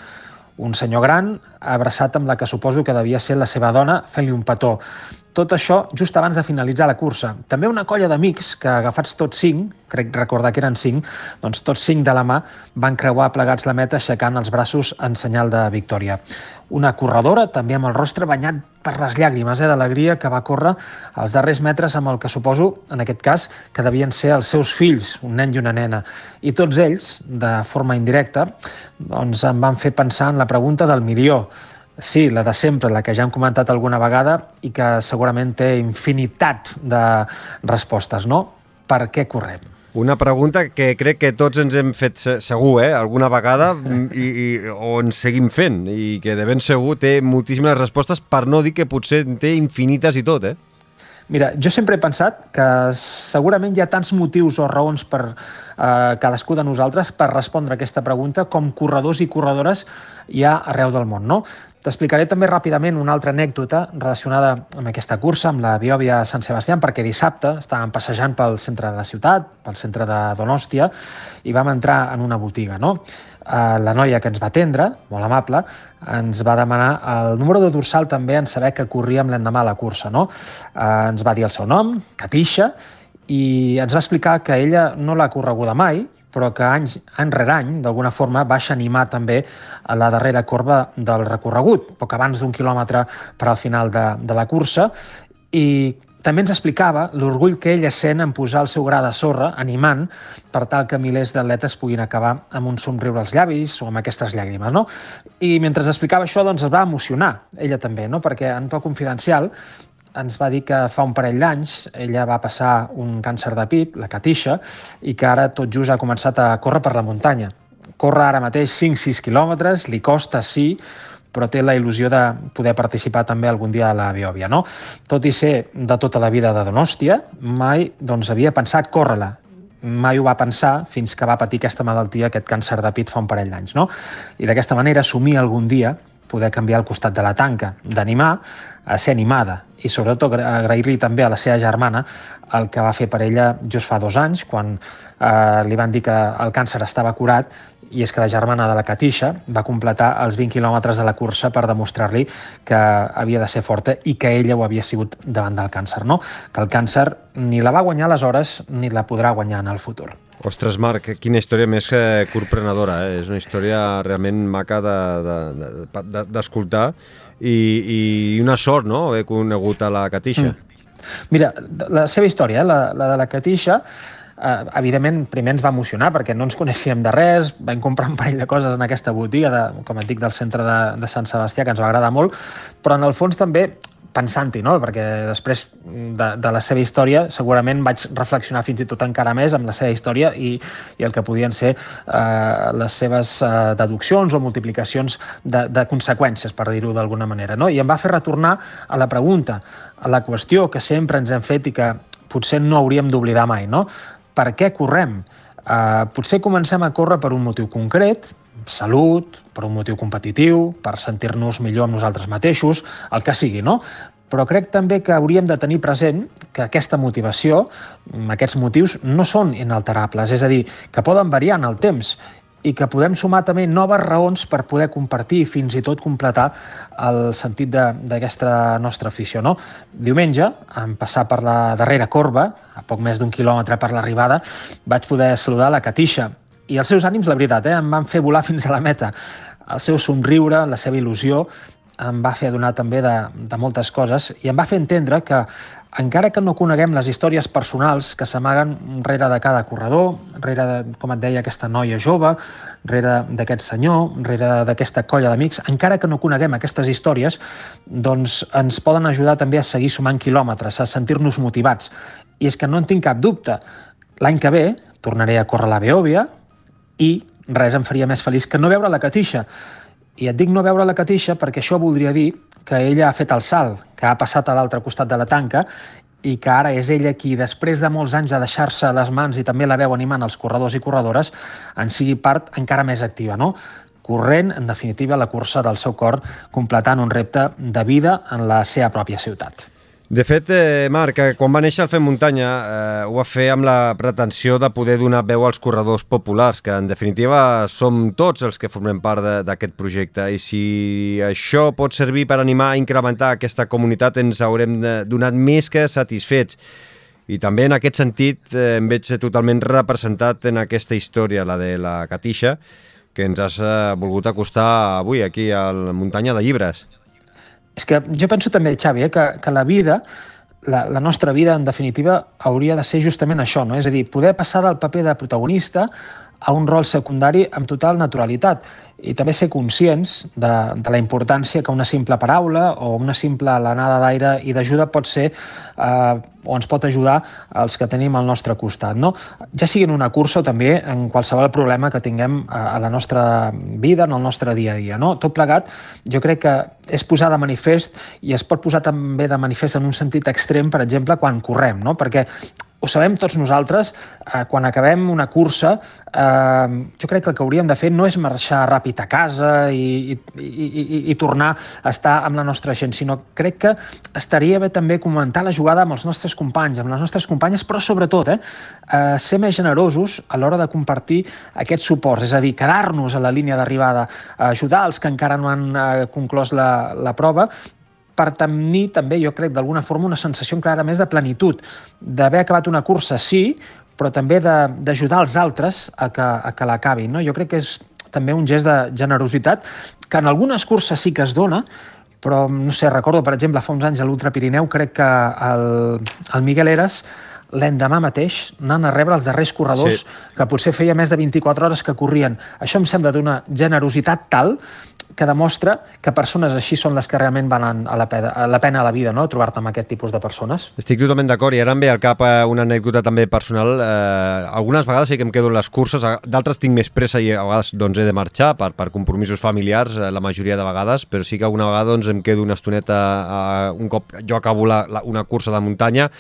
un senyor gran abraçat amb la que suposo que devia ser la seva dona fent-li un petó. Tot això just abans de finalitzar la cursa. També una colla d'amics que, agafats tots cinc, crec recordar que eren cinc, doncs tots cinc de la mà van creuar plegats la meta aixecant els braços en senyal de victòria. Una corredora, també amb el rostre banyat per les llàgrimes eh, d'alegria, que va córrer els darrers metres amb el que suposo, en aquest cas, que devien ser els seus fills, un nen i una nena. I tots ells, de forma indirecta, doncs em van fer pensar en la pregunta del milió. Sí, la de sempre, la que ja hem comentat alguna vegada i que segurament té infinitat de respostes, no? Per què correm? Una pregunta que crec que tots ens hem fet segur, eh? alguna vegada, i, i, o ens seguim fent, i que de ben segur té moltíssimes respostes, per no dir que potser té infinites i tot, eh? Mira, jo sempre he pensat que segurament hi ha tants motius o raons per eh, cadascú de nosaltres per respondre aquesta pregunta com corredors i corredores hi ha arreu del món. No? T'explicaré també ràpidament una altra anècdota relacionada amb aquesta cursa, amb la Biòvia Sant Sebastià, perquè dissabte estàvem passejant pel centre de la ciutat, pel centre de Donòstia, i vam entrar en una botiga. No? Eh, la noia que ens va atendre, molt amable, ens va demanar el número de dorsal també en saber que corríem l'endemà a la cursa. No? Eh, ens va dir el seu nom, Katisha, i ens va explicar que ella no l'ha correguda mai, però que anys, any rere any, d'alguna forma, baixa animar també a la darrera corba del recorregut, poc abans d'un quilòmetre per al final de, de la cursa, i també ens explicava l'orgull que ella sent en posar el seu gra de sorra, animant, per tal que milers d'atletes puguin acabar amb un somriure als llavis o amb aquestes llàgrimes. No? I mentre explicava això, doncs, es va emocionar, ella també, no? perquè en to confidencial ens va dir que fa un parell d'anys ella va passar un càncer de pit, la catixa, i que ara tot just ha començat a córrer per la muntanya. Corre ara mateix 5-6 quilòmetres, li costa sí, però té la il·lusió de poder participar també algun dia a la Biòvia. No? Tot i ser de tota la vida de Donòstia, mai doncs, havia pensat córrer-la. Mai ho va pensar fins que va patir aquesta malaltia, aquest càncer de pit fa un parell d'anys. No? I d'aquesta manera assumir algun dia poder canviar el costat de la tanca, d'animar a ser animada i sobretot agrair-li també a la seva germana el que va fer per ella just fa dos anys, quan eh, li van dir que el càncer estava curat i és que la germana de la Catixa va completar els 20 quilòmetres de la cursa per demostrar-li que havia de ser forta i que ella ho havia sigut davant del càncer, no? Que el càncer ni la va guanyar aleshores ni la podrà guanyar en el futur. Ostres, Marc, quina història més que corprenedora, eh? És una història realment maca d'escoltar de, de, de, i, i una sort, no?, haver conegut a la Catixa. Mm. Mira, la seva història, eh? la, la de la Catixa, eh, evidentment, primer ens va emocionar perquè no ens coneixíem de res, vam comprar un parell de coses en aquesta botiga, de, com et dic, del centre de, de Sant Sebastià, que ens va agradar molt, però en el fons també pensant-hi, no? perquè després de, de la seva història segurament vaig reflexionar fins i tot encara més amb la seva història i, i el que podien ser eh, les seves eh, deduccions o multiplicacions de, de conseqüències, per dir-ho d'alguna manera. No? I em va fer retornar a la pregunta, a la qüestió que sempre ens hem fet i que potser no hauríem d'oblidar mai. No? Per què correm? Eh, potser comencem a córrer per un motiu concret, salut, per un motiu competitiu, per sentir-nos millor amb nosaltres mateixos, el que sigui, no? Però crec també que hauríem de tenir present que aquesta motivació, aquests motius, no són inalterables, és a dir, que poden variar en el temps i que podem sumar també noves raons per poder compartir i fins i tot completar el sentit d'aquesta nostra afició. No? Diumenge, en passar per la darrera corba, a poc més d'un quilòmetre per l'arribada, vaig poder saludar la Catixa, i els seus ànims, la veritat, eh, em van fer volar fins a la meta. El seu somriure, la seva il·lusió, em va fer adonar també de, de moltes coses i em va fer entendre que encara que no coneguem les històries personals que s'amaguen rere de cada corredor, rere, de, com et deia, aquesta noia jove, rere d'aquest senyor, rere d'aquesta colla d'amics, encara que no coneguem aquestes històries, doncs ens poden ajudar també a seguir sumant quilòmetres, a sentir-nos motivats. I és que no en tinc cap dubte. L'any que ve tornaré a córrer la Beòvia, i res em faria més feliç que no veure la catixa. I et dic no veure la catixa perquè això voldria dir que ella ha fet el salt, que ha passat a l'altre costat de la tanca i que ara és ella qui, després de molts anys de deixar-se les mans i també la veu animant els corredors i corredores, en sigui part encara més activa, no? corrent, en definitiva, la cursa del seu cor, completant un repte de vida en la seva pròpia ciutat. De fet, eh, Marc, eh, quan va néixer el Fem Muntanya eh, ho va fer amb la pretensió de poder donar veu als corredors populars, que en definitiva som tots els que formem part d'aquest projecte i si això pot servir per animar a incrementar aquesta comunitat ens haurem donat més que satisfets. I també en aquest sentit eh, em veig totalment representat en aquesta història, la de la Catixa, que ens has eh, volgut acostar avui aquí al Muntanya de Llibres. És que jo penso també, Xavi, eh, que, que la vida, la, la nostra vida, en definitiva, hauria de ser justament això, no? és a dir, poder passar del paper de protagonista a un rol secundari amb total naturalitat i també ser conscients de, de la importància que una simple paraula o una simple alenada d'aire i d'ajuda pot ser eh, o ens pot ajudar els que tenim al nostre costat. No? Ja sigui en una cursa o també en qualsevol problema que tinguem a, a la nostra vida, en el nostre dia a dia. No? Tot plegat, jo crec que és posar de manifest i es pot posar també de manifest en un sentit extrem, per exemple, quan correm, no? perquè ho sabem tots nosaltres, eh, quan acabem una cursa, eh, jo crec que el que hauríem de fer no és marxar ràpid a casa i, i, i, i tornar a estar amb la nostra gent, sinó crec que estaria bé també comentar la jugada amb els nostres companys, amb les nostres companyes, però sobretot eh, eh, ser més generosos a l'hora de compartir aquests suports, és a dir, quedar-nos a la línia d'arribada, ajudar els que encara no han eh, conclòs la, la prova per tenir també, jo crec, d'alguna forma una sensació encara més de plenitud, d'haver acabat una cursa, sí, però també d'ajudar els altres a que, a que l'acabin. No? Jo crec que és també un gest de generositat que en algunes curses sí que es dona, però no sé, recordo, per exemple, fa uns anys a l'Ultra Pirineu, crec que el, el Miguel Eres l'endemà mateix anant a rebre els darrers corredors sí. que potser feia més de 24 hores que corrien. Això em sembla d'una generositat tal que demostra que persones així són les que realment van a la, pena, a la pena a la vida, no? trobar-te amb aquest tipus de persones. Estic totalment d'acord i ara em ve al cap eh, una anècdota també personal. Eh, algunes vegades sí que em quedo les curses, d'altres tinc més pressa i a vegades doncs, he de marxar per, per compromisos familiars, eh, la majoria de vegades, però sí que alguna vegada doncs, em quedo una estoneta, eh, un cop jo acabo la, la, una cursa de muntanya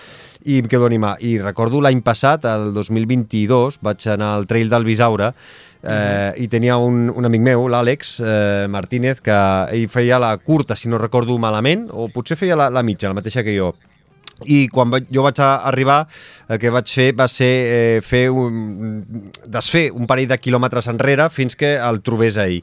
i em quedo a animar. I recordo l'any passat, el 2022, vaig anar al Trail del Bisaure eh, i tenia un, un amic meu, l'Àlex eh, Martínez, que ell feia la curta, si no recordo malament, o potser feia la, la mitja, la mateixa que jo i quan vaig, jo vaig arribar el que vaig fer va ser eh, fer un, desfer un parell de quilòmetres enrere fins que el trobés ahir.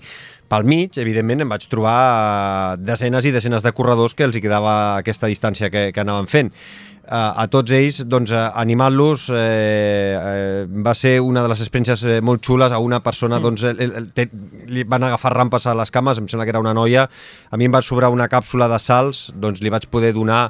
Pel mig, evidentment, em vaig trobar eh, desenes i desenes de corredors que els hi quedava aquesta distància que, que anaven fent. A tots ells, doncs, animant-los eh, eh, va ser una de les experiències eh, molt xules a una persona, mm. doncs, el, el, te, li van agafar rampes a les cames, em sembla que era una noia, a mi em va sobrar una càpsula de salts, doncs li vaig poder donar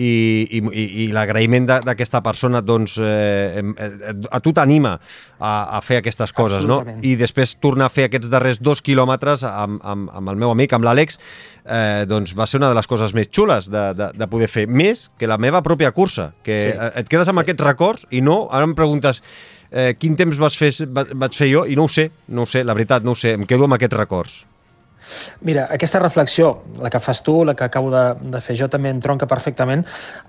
i, i, i l'agraïment d'aquesta persona doncs, eh, eh, a tu t'anima a, a fer aquestes coses, no? I després tornar a fer aquests darrers dos quilòmetres amb, amb, amb el meu amic, amb l'Àlex, eh, doncs va ser una de les coses més xules de, de, de poder fer, més que la meva pròpia cursa, que sí. Eh, et quedes amb sí. aquests records i no, ara em preguntes eh, quin temps vas fer, vaig fer jo i no ho sé, no ho sé, la veritat, no ho sé, em quedo amb aquests records. Mira, aquesta reflexió, la que fas tu, la que acabo de, de fer jo, també entronca perfectament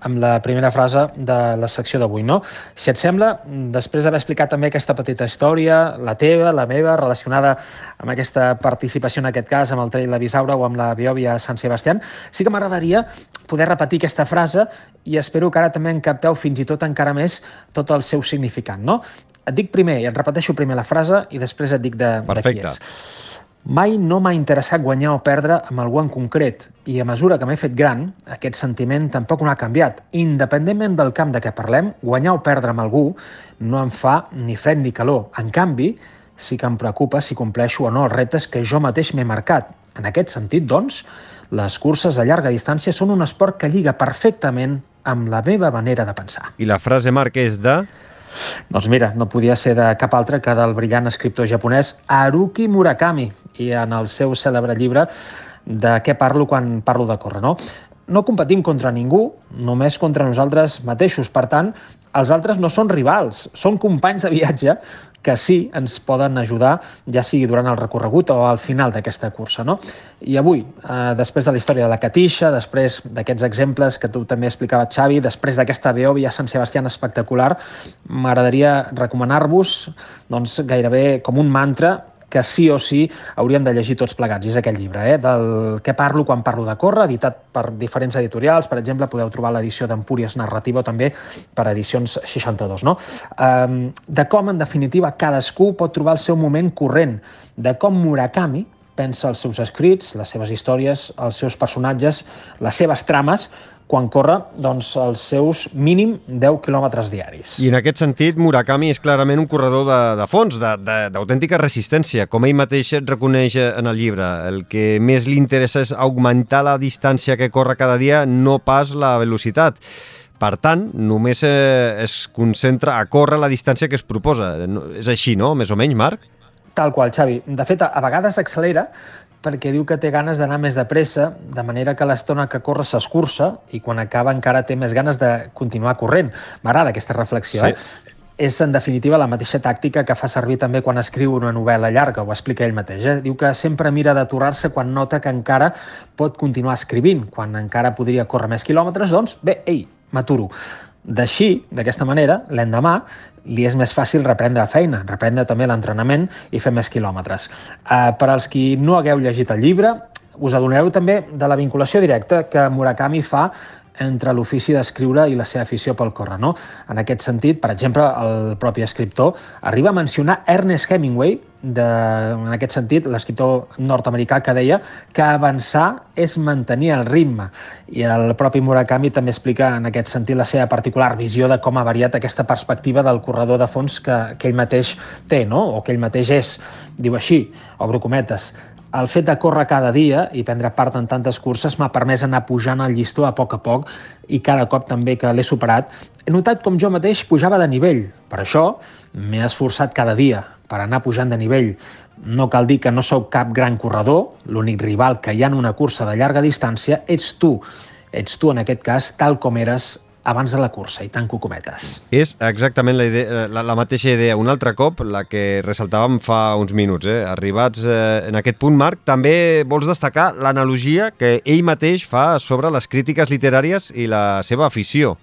amb la primera frase de la secció d'avui, no? Si et sembla, després d'haver explicat també aquesta petita història, la teva, la meva, relacionada amb aquesta participació, en aquest cas, amb el Trail de Bisaura o amb la Biòvia Sant Sebastián, sí que m'agradaria poder repetir aquesta frase i espero que ara també en capteu fins i tot encara més tot el seu significat, no? Et dic primer, i et repeteixo primer la frase i després et dic de, Perfecte. de qui és. Mai no m'ha interessat guanyar o perdre amb algú en concret i a mesura que m'he fet gran, aquest sentiment tampoc no ha canviat. Independentment del camp de què parlem, guanyar o perdre amb algú no em fa ni fred ni calor. En canvi, sí que em preocupa si compleixo o no els reptes que jo mateix m'he marcat. En aquest sentit, doncs, les curses a llarga distància són un esport que lliga perfectament amb la meva manera de pensar. I la frase, Marc, és de... Doncs mira, no podia ser de cap altre que del brillant escriptor japonès Haruki Murakami i en el seu cèlebre llibre de què parlo quan parlo de córrer, no? No competim contra ningú, només contra nosaltres mateixos. Per tant, els altres no són rivals, són companys de viatge que sí ens poden ajudar, ja sigui durant el recorregut o al final d'aquesta cursa. No? I avui, eh, després de la història de la Catixa, després d'aquests exemples que tu també explicava, Xavi, després d'aquesta Beòvia Sant Sebastián espectacular, m'agradaria recomanar-vos doncs, gairebé com un mantra que sí o sí hauríem de llegir tots plegats. És aquell llibre, eh? del què parlo quan parlo de córrer, editat per diferents editorials. Per exemple, podeu trobar l'edició d'Empúries Narrativa o també per edicions 62. No? Um, de com, en definitiva, cadascú pot trobar el seu moment corrent, de com Murakami pensa els seus escrits, les seves històries, els seus personatges, les seves trames, quan corre doncs, els seus mínim 10 quilòmetres diaris. I en aquest sentit, Murakami és clarament un corredor de, de fons, d'autèntica resistència. Com ell mateix reconeix en el llibre, el que més li interessa és augmentar la distància que corre cada dia, no pas la velocitat. Per tant, només eh, es concentra a córrer la distància que es proposa. És així, no?, més o menys, Marc? Tal qual, Xavi. De fet, a vegades accelera, perquè diu que té ganes d'anar més de pressa, de manera que l'estona que corre s'escurça i quan acaba encara té més ganes de continuar corrent. M'agrada aquesta reflexió, sí. eh? És, en definitiva, la mateixa tàctica que fa servir també quan escriu una novel·la llarga, ho explica ell mateix. Eh? Diu que sempre mira d'aturar-se quan nota que encara pot continuar escrivint. Quan encara podria córrer més quilòmetres, doncs, bé, ei, m'aturo. D'així, d'aquesta manera, l'endemà li és més fàcil reprendre feina, reprendre també l'entrenament i fer més quilòmetres. Uh, per als qui no hagueu llegit el llibre, us adonareu també de la vinculació directa que Murakami fa entre l'ofici d'escriure i la seva afició pel córrer. No? En aquest sentit, per exemple, el propi escriptor arriba a mencionar Ernest Hemingway, de, en aquest sentit, l'escriptor nord-americà que deia que avançar és mantenir el ritme. I el propi Murakami també explica en aquest sentit la seva particular visió de com ha variat aquesta perspectiva del corredor de fons que, que ell mateix té, no? o que ell mateix és. Diu així, obro cometes, el fet de córrer cada dia i prendre part en tantes curses m'ha permès anar pujant el llistó a poc a poc i cada cop també que l'he superat he notat com jo mateix pujava de nivell. Per això m'he esforçat cada dia per anar pujant de nivell. No cal dir que no sou cap gran corredor, l'únic rival que hi ha en una cursa de llarga distància ets tu. Ets tu, en aquest cas, tal com eres abans de la cursa, i tanco cometes. És exactament la, idea, la, la mateixa idea, un altre cop, la que ressaltàvem fa uns minuts. Eh? Arribats eh, en aquest punt, Marc, també vols destacar l'analogia que ell mateix fa sobre les crítiques literàries i la seva afició.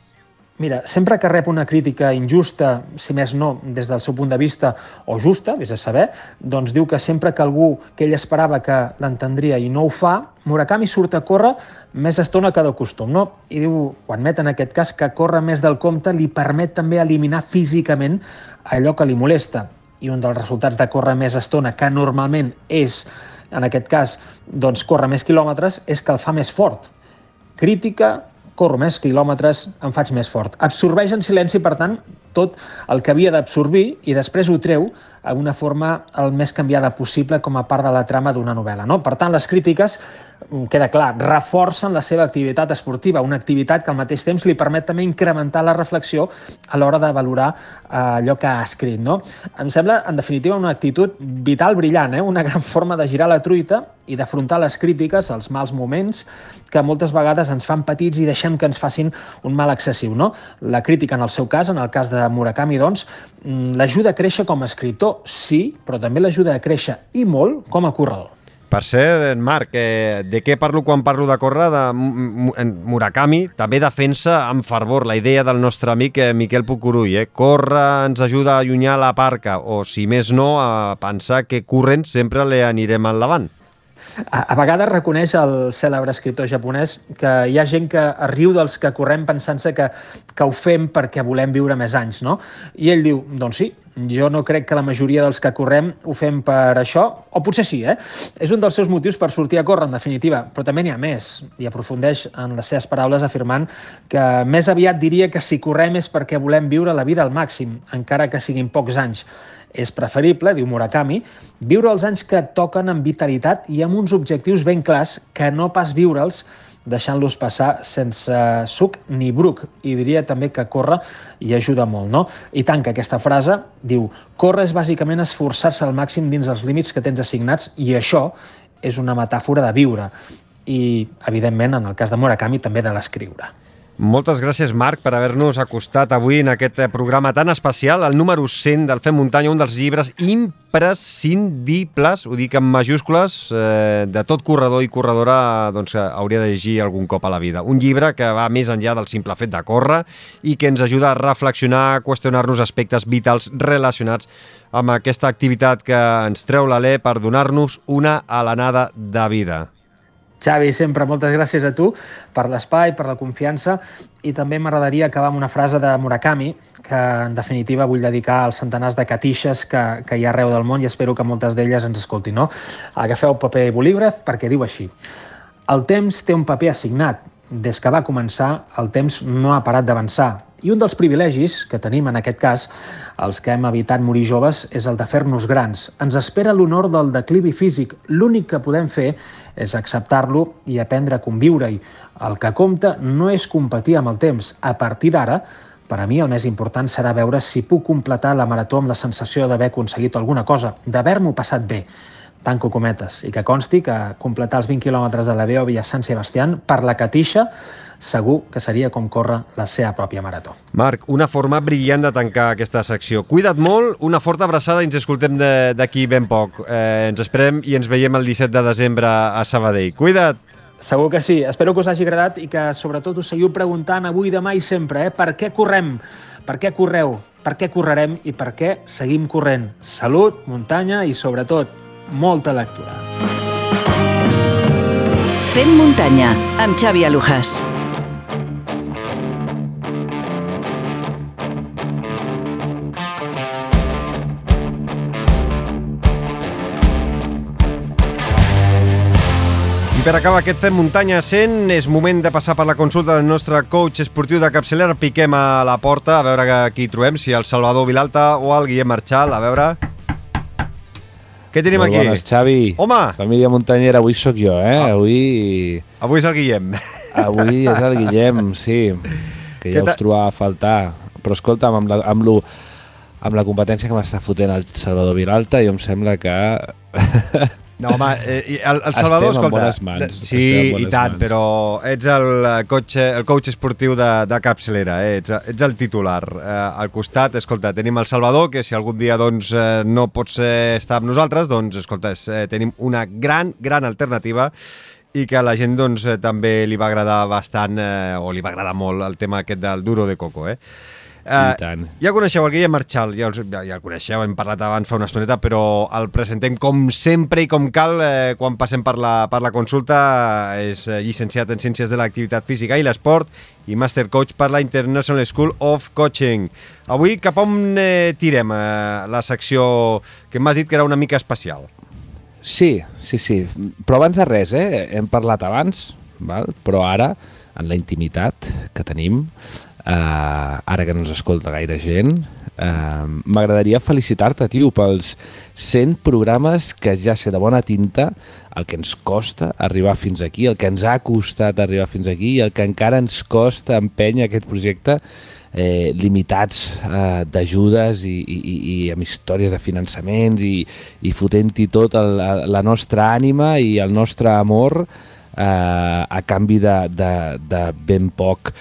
Mira, sempre que rep una crítica injusta, si més no, des del seu punt de vista, o justa, vés a saber, doncs diu que sempre que algú que ell esperava que l'entendria i no ho fa, Murakami surt a córrer més estona que de costum, no? I diu, o admet en aquest cas, que córrer més del compte li permet també eliminar físicament allò que li molesta. I un dels resultats de córrer més estona, que normalment és, en aquest cas, doncs córrer més quilòmetres, és que el fa més fort. Crítica, corro més quilòmetres, em faig més fort. Absorbeix en silenci, per tant, tot el que havia d'absorbir i després ho treu en una forma el més canviada possible com a part de la trama d'una novel·la. No? Per tant, les crítiques, mm, queda clar, reforcen la seva activitat esportiva, una activitat que al mateix temps li permet també incrementar la reflexió a l'hora de valorar eh, allò que ha escrit. No? Em sembla, en definitiva, una actitud vital brillant, eh? una gran forma de girar la truita i d'afrontar les crítiques, els mals moments, que moltes vegades ens fan petits i deixem que ens facin un mal excessiu. No? La crítica, en el seu cas, en el cas de Murakami, doncs, mm, l'ajuda a créixer com a escriptor, sí, però també l'ajuda a créixer i molt com a corredor. Per cert, Marc, eh, de què parlo quan parlo de córrer? De Murakami també defensa amb fervor la idea del nostre amic eh, Miquel Pucurull. Eh? Córrer ens ajuda a allunyar la parca, o si més no, a pensar que corrent sempre li anirem endavant. A, a vegades reconeix el cèlebre escriptor japonès que hi ha gent que riu dels que correm pensant-se que, que ho fem perquè volem viure més anys, no? I ell diu, doncs sí, jo no crec que la majoria dels que correm ho fem per això, o potser sí, eh? És un dels seus motius per sortir a córrer, en definitiva, però també n'hi ha més, i aprofundeix en les seves paraules afirmant que més aviat diria que si correm és perquè volem viure la vida al màxim, encara que siguin pocs anys. És preferible, diu Murakami, viure els anys que toquen amb vitalitat i amb uns objectius ben clars que no pas viure'ls deixant-los passar sense suc ni bruc. I diria també que córrer hi ajuda molt, no? I tanca aquesta frase, diu, córrer és bàsicament esforçar-se al màxim dins els límits que tens assignats i això és una metàfora de viure i, evidentment, en el cas de Murakami, també de l'escriure. Moltes gràcies, Marc, per haver-nos acostat avui en aquest eh, programa tan especial, el número 100 del Fem Muntanya, un dels llibres imprescindibles, ho dic en majúscules, eh, de tot corredor i corredora doncs, hauria de llegir algun cop a la vida. Un llibre que va més enllà del simple fet de córrer i que ens ajuda a reflexionar, a qüestionar-nos aspectes vitals relacionats amb aquesta activitat que ens treu l'alè per donar-nos una alenada de vida. Xavi, sempre moltes gràcies a tu per l'espai, per la confiança i també m'agradaria acabar amb una frase de Murakami que en definitiva vull dedicar als centenars de catixes que, que hi ha arreu del món i espero que moltes d'elles ens escoltin. No? Agafeu paper i bolígraf perquè diu així El temps té un paper assignat. Des que va començar, el temps no ha parat d'avançar i un dels privilegis que tenim en aquest cas, els que hem evitat morir joves, és el de fer-nos grans. Ens espera l'honor del declivi físic. L'únic que podem fer és acceptar-lo i aprendre a conviure-hi. El que compta no és competir amb el temps. A partir d'ara, per a mi el més important serà veure si puc completar la marató amb la sensació d'haver aconseguit alguna cosa, d'haver-m'ho passat bé tanco cometes, i que consti que completar els 20 quilòmetres de la Beòvia a Sant Sebastián per la Catixa segur que seria com córrer la seva pròpia marató. Marc, una forma brillant de tancar aquesta secció. Cuida't molt, una forta abraçada i ens escoltem d'aquí ben poc. Eh, ens esperem i ens veiem el 17 de desembre a Sabadell. Cuida't! Segur que sí. Espero que us hagi agradat i que sobretot us seguiu preguntant avui, demà i sempre, eh? Per què correm? Per què correu? Per què correrem i per què seguim corrent? Salut, muntanya i sobretot molta lectura. Fem muntanya amb Xavi Alujas. Per acabar aquest Fem Muntanya 100 és moment de passar per la consulta del nostre coach esportiu de capçalera. Piquem a la porta a veure qui trobem, si el Salvador Vilalta o el Guillem Marchal. A veure... Què tenim Molt aquí? bones, Xavi. Home! Família muntanyera, avui sóc jo, eh? Ah. Avui... Avui és el Guillem. Avui és el Guillem, sí, que ja us trobava a faltar. Però escolta'm, amb la, amb, lo, amb la competència que m'està fotent el Salvador Vilalta, jo em sembla que... No, home, eh, el, el Salvador, Estem en escolta... bones mans, de- estem Sí, en i tant, mans. però ets el eh, coach, el coach esportiu de, de capçalera, eh? ets, ets el titular. Eh, al costat, escolta, tenim el Salvador, que si algun dia doncs, eh, no pots eh, estar amb nosaltres, doncs, escolta, eh, tenim una gran, gran alternativa i que a la gent doncs, eh, també li va agradar bastant, eh, o li va agradar molt el tema aquest del duro de coco, eh? Tant. Ja coneixeu el Guillem Marchal, ja, els- ja, ja el coneixeu, hem parlat abans fa una estoneta, però el presentem com sempre i com cal eh, quan passem per la, per la consulta. És eh, llicenciat en Ciències de l'Activitat Física i l'Esport i Master Coach per la International School of Coaching. Avui cap on eh, tirem eh, la secció que m'has dit que era una mica especial? Sí, sí, sí. Però abans de res, eh? hem parlat abans, val? però ara, en la intimitat que tenim, ara que no ens escolta gaire gent, eh, m'agradaria felicitar-te, tio, pels 100 programes que ja sé de bona tinta el que ens costa arribar fins aquí, el que ens ha costat arribar fins aquí i el que encara ens costa empènyer aquest projecte eh, limitats eh, d'ajudes i, i, i, i amb històries de finançaments i, i fotent-hi tot el, la nostra ànima i el nostre amor eh, a canvi de, de, de ben poc.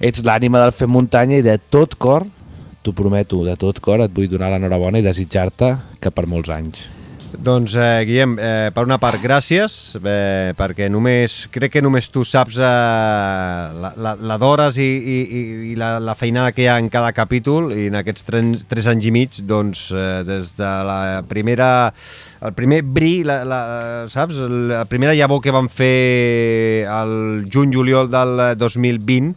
Ets l'ànima del Fem Muntanya i de tot cor, t'ho prometo, de tot cor et vull donar l'enhorabona i desitjar-te que per molts anys. Doncs, eh, Guillem, eh, per una part, gràcies, eh, perquè només, crec que només tu saps eh, la, la, la d'hores i, i, i- la, la feinada que hi ha en cada capítol, i en aquests tres, tres anys i mig, doncs, eh, des de la primera, el primer bri, la, la, saps? La primera llavor que vam fer el juny-juliol del 2020,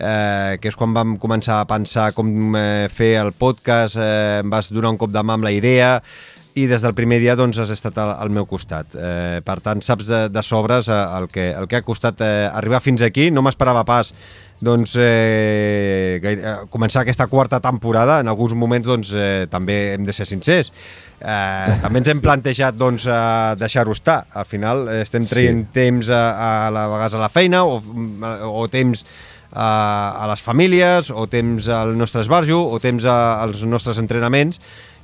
eh, que és quan vam començar a pensar com eh, fer el podcast, eh, em vas donar un cop de mà amb la idea i des del primer dia doncs, has estat al, al meu costat. Eh, per tant, saps de, de sobres eh, el, que, el que ha costat eh, arribar fins aquí. No m'esperava pas doncs, eh, eh, començar aquesta quarta temporada. En alguns moments doncs, eh, també hem de ser sincers. Eh, també ens hem plantejat doncs, eh, deixar-ho estar. Al final estem traient sí. temps a, a, la vegades a la feina o, o temps a, a les famílies, o temps al nostre esbarjo, o temps a, als nostres entrenaments,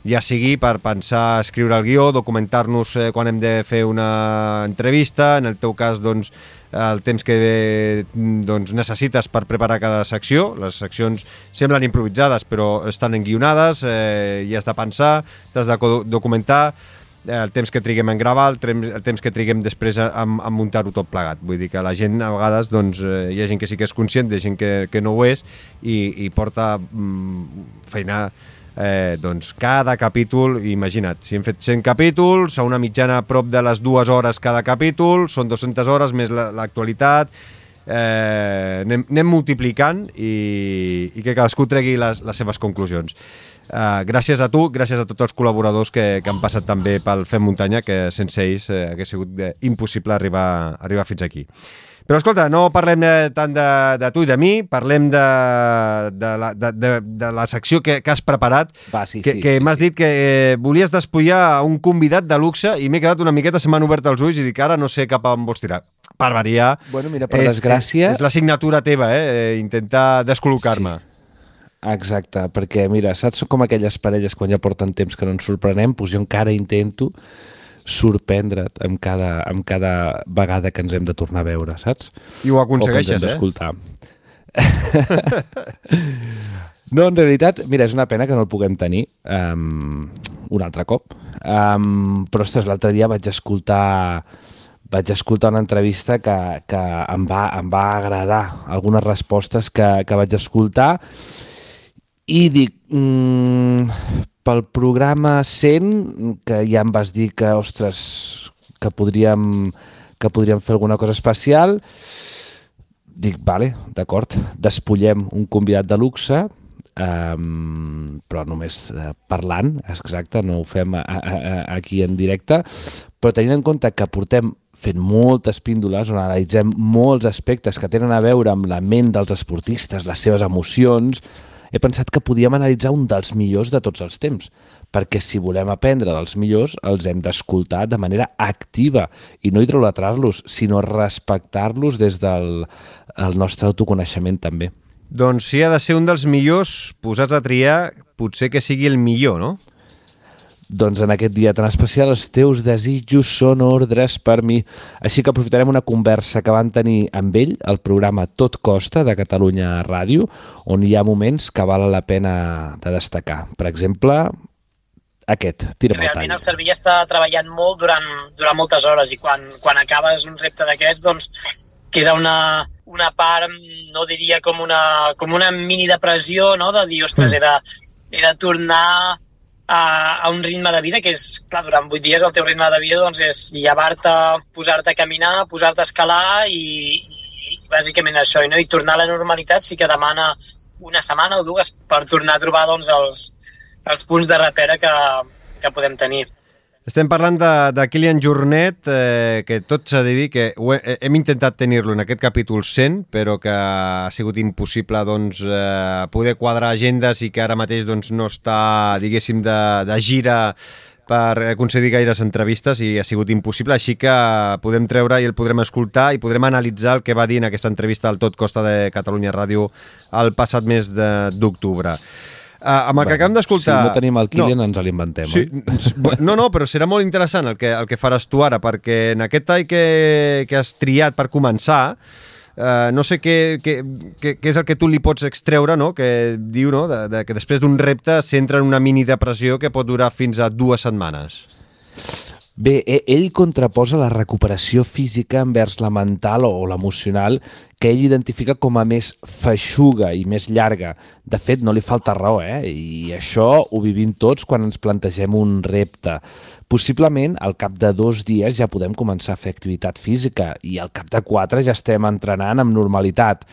ja sigui per pensar, escriure el guió, documentar-nos eh, quan hem de fer una entrevista, en el teu cas, doncs, el temps que doncs, necessites per preparar cada secció. Les seccions semblen improvisades, però estan enguionades, eh, i has de pensar, t'has de documentar, el temps que triguem en gravar, el, trem, el temps que triguem després a, a, muntar-ho tot plegat. Vull dir que la gent a vegades doncs, eh, hi ha gent que sí que és conscient, hi ha gent que, que no ho és i, i porta mm, feina eh, doncs cada capítol, imagina't, si hem fet 100 capítols, a una mitjana a prop de les dues hores cada capítol, són 200 hores més la- l'actualitat, eh, anem, anem multiplicant i, i que cadascú tregui les, les seves conclusions. Uh, gràcies a tu, gràcies a tots els col·laboradors que, que han passat també pel Fem Muntanya, que sense ells eh, hagués sigut eh, impossible arribar, arribar fins aquí. Però escolta, no parlem eh, tant de, de tu i de mi, parlem de, de, la, de, de, de la secció que, que has preparat, Va, sí, que, sí, que sí, m'has sí. dit que eh, volies despullar un convidat de luxe i m'he quedat una miqueta, se m'han obert els ulls i dic, ara no sé cap a on vols tirar. Per variar, Bueno, mira, per és, desgràcia- És, és la signatura teva, eh? intentar descol·locar-me. Exacte, perquè mira, saps com aquelles parelles quan ja porten temps que no ens sorprenem? Doncs jo encara intento sorprendre't amb cada, amb cada vegada que ens hem de tornar a veure, saps? I ho aconsegueixes, eh? d'escoltar. no, en realitat, mira, és una pena que no el puguem tenir um, un altre cop. Um, però, ostres, l'altre dia vaig escoltar vaig escoltar una entrevista que, que em, va, em va agradar algunes respostes que, que vaig escoltar i dic, mm, pel programa 100, que ja em vas dir que, ostres, que podríem, que podríem fer alguna cosa especial, dic, vale, d'acord, despullem un convidat de luxe, um, però només uh, parlant, exacte, no ho fem a, a, a, aquí en directe, però tenint en compte que portem fent moltes píndoles on analitzem molts aspectes que tenen a veure amb la ment dels esportistes, les seves emocions, he pensat que podíem analitzar un dels millors de tots els temps, perquè si volem aprendre dels millors els hem d'escoltar de manera activa i no idolatrar-los, sinó respectar-los des del el nostre autoconeixement també. Doncs si ha de ser un dels millors posats a triar, potser que sigui el millor, no? Doncs en aquest dia tan especial els teus desitjos són ordres per mi. Així que aprofitarem una conversa que van tenir amb ell al programa Tot Costa de Catalunya Ràdio, on hi ha moments que val la pena de destacar. Per exemple, Aquest, tira'm el realment tall. el cervell està treballant molt durant, durant moltes hores i quan, quan acabes un repte d'aquests doncs queda una, una part, no diria com una, com una mini depressió, no? de dir, ostres, he de, he de tornar a, a un ritme de vida que és, clar, durant vuit dies el teu ritme de vida doncs, és llevar-te, posar-te a caminar, posar-te a escalar i, i bàsicament això, i, no? i tornar a la normalitat sí que demana una setmana o dues per tornar a trobar doncs, els, els punts de repera que, que podem tenir. Estem parlant de, de Kilian Jornet, eh, que tot s'ha de dir que he, hem intentat tenir-lo en aquest capítol 100, però que ha sigut impossible doncs, eh, poder quadrar agendes i que ara mateix doncs, no està, diguéssim, de, de gira per concedir gaires entrevistes i ha sigut impossible, així que podem treure i el podrem escoltar i podrem analitzar el que va dir en aquesta entrevista al Tot Costa de Catalunya Ràdio el passat mes d'octubre. Uh, amb el que acabem d'escoltar... Si no tenim el Kilian, no. ens l'inventem, Sí, oi? no, no, però serà molt interessant el que, el que faràs tu ara, perquè en aquest tall que, que has triat per començar, eh, no sé què, què, què, què és el que tu li pots extreure, no? que diu no? de, de, que després d'un repte s'entra en una mini depressió que pot durar fins a dues setmanes. Bé, e- ell contraposa la recuperació física envers la mental o l'emocional que ell identifica com a més feixuga i més llarga. De fet, no li falta raó, eh? I això ho vivim tots quan ens plantegem un repte. Possiblement, al cap de dos dies ja podem començar a fer activitat física i al cap de quatre ja estem entrenant amb normalitat.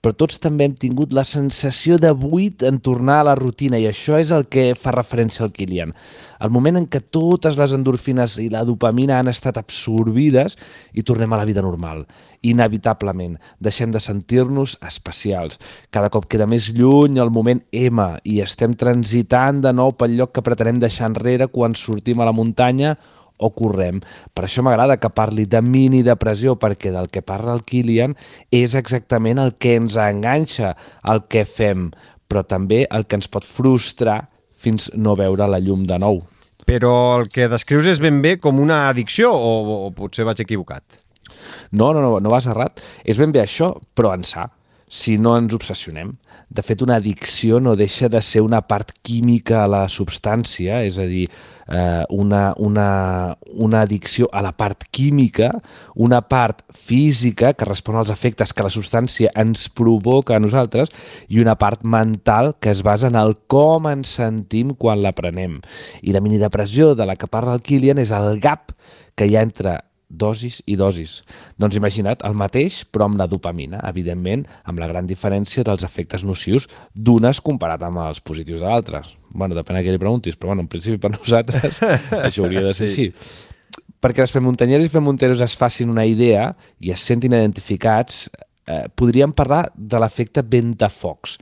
Però tots també hem tingut la sensació de buit en tornar a la rutina i això és el que fa referència al Kilian. El moment en què totes les endorfines i la dopamina han estat absorbides i tornem a la vida normal. Inevitablement, deixem de sentir-nos especials. Cada cop queda més lluny el moment M i estem transitant de nou pel lloc que pretenem deixar enrere quan sortim a la muntanya o correm. Per això m'agrada que parli de mini depressió, perquè del que parla el Kilian és exactament el que ens enganxa al que fem, però també el que ens pot frustrar fins no veure la llum de nou. Però el que descrius és ben bé com una addicció o, o potser vaig equivocat? No, no, no, no vas errat. És ben bé això, però en sa, si no ens obsessionem. De fet, una addicció no deixa de ser una part química a la substància, és a dir, eh, una, una, una addicció a la part química, una part física que respon als efectes que la substància ens provoca a nosaltres i una part mental que es basa en el com ens sentim quan la prenem. I la minidepressió de la que parla el Kilian és el gap que hi ha entre dosis i dosis. Doncs imagina't, el mateix, però amb la dopamina, evidentment, amb la gran diferència dels efectes nocius d'unes comparat amb els positius de l'altres. Bueno, depèn a qui li preguntis, però bueno, en principi per nosaltres això hauria de ser Sí. així. Perquè les femuntanyeres i femunteros es facin una idea i es sentin identificats, eh, podríem parlar de l'efecte ventafocs,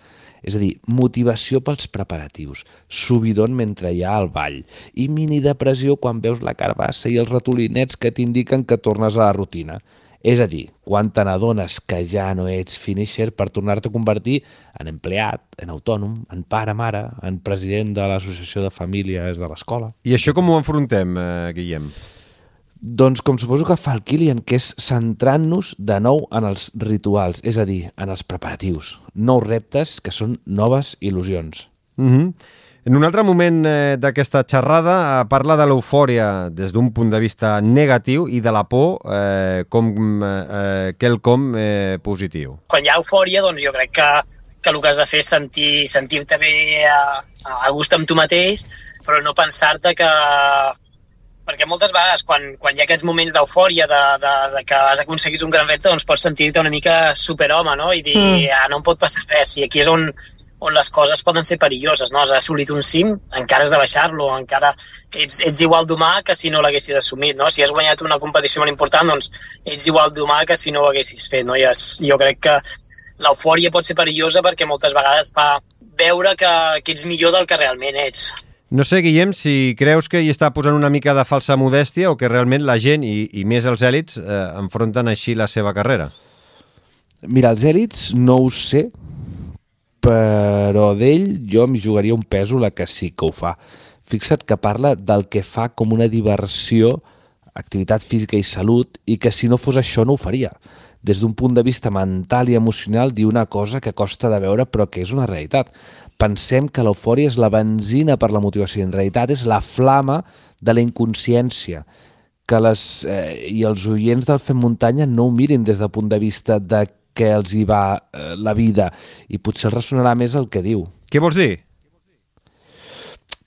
és a dir, motivació pels preparatius, subidon mentre hi ha el ball i mini depressió quan veus la carbassa i els ratolinets que t'indiquen que tornes a la rutina. És a dir, quan te n'adones que ja no ets finisher per tornar-te a convertir en empleat, en autònom, en pare, mare, en president de l'associació de famílies de l'escola. I això com ho enfrontem, eh, Guillem? Doncs com suposo que fa el Kilian, que és centrant-nos de nou en els rituals, és a dir, en els preparatius, nous reptes que són noves il·lusions. Mm -hmm. En un altre moment eh, d'aquesta xerrada eh, parla de l'eufòria des d'un punt de vista negatiu i de la por eh, com eh, eh, quelcom eh, positiu. quan hi ha eufòria, doncs jo crec que, que el que has de fer és sentir- sentir-te bé a, a gust amb tu mateix, però no pensar-te que... Perquè moltes vegades, quan, quan hi ha aquests moments d'eufòria, de, de, de que has aconseguit un gran repte, doncs pots sentir-te una mica superhome, no? I dir, Mm. mm. ah, no em pot passar res. I aquí és on, on les coses poden ser perilloses, no? Has assolit un cim, encara has de baixar-lo, encara ets, ets igual d'humà que si no l'haguessis assumit, no? Si has guanyat una competició molt important, doncs ets igual d'humà que si no ho haguessis fet, no? I es, jo crec que l'eufòria pot ser perillosa perquè moltes vegades fa veure que, que ets millor del que realment ets. No sé, Guillem, si creus que hi està posant una mica de falsa modèstia o que realment la gent, i, i més els èlits, eh, enfronten així la seva carrera. Mira, els èlits no ho sé, però d'ell jo m'hi jugaria un pèsol a que sí que ho fa. Fixa't que parla del que fa com una diversió, activitat física i salut, i que si no fos això no ho faria. des d'un punt de vista mental i emocional, dir una cosa que costa de veure però que és una realitat. Pensem que l'eufòria és la benzina per la motivació en realitat és la flama de la inconsciència que les, eh, i els oients del Fem Muntanya no ho mirin des del punt de vista de què els hi va eh, la vida i potser ressonarà més el que diu. Què vols dir?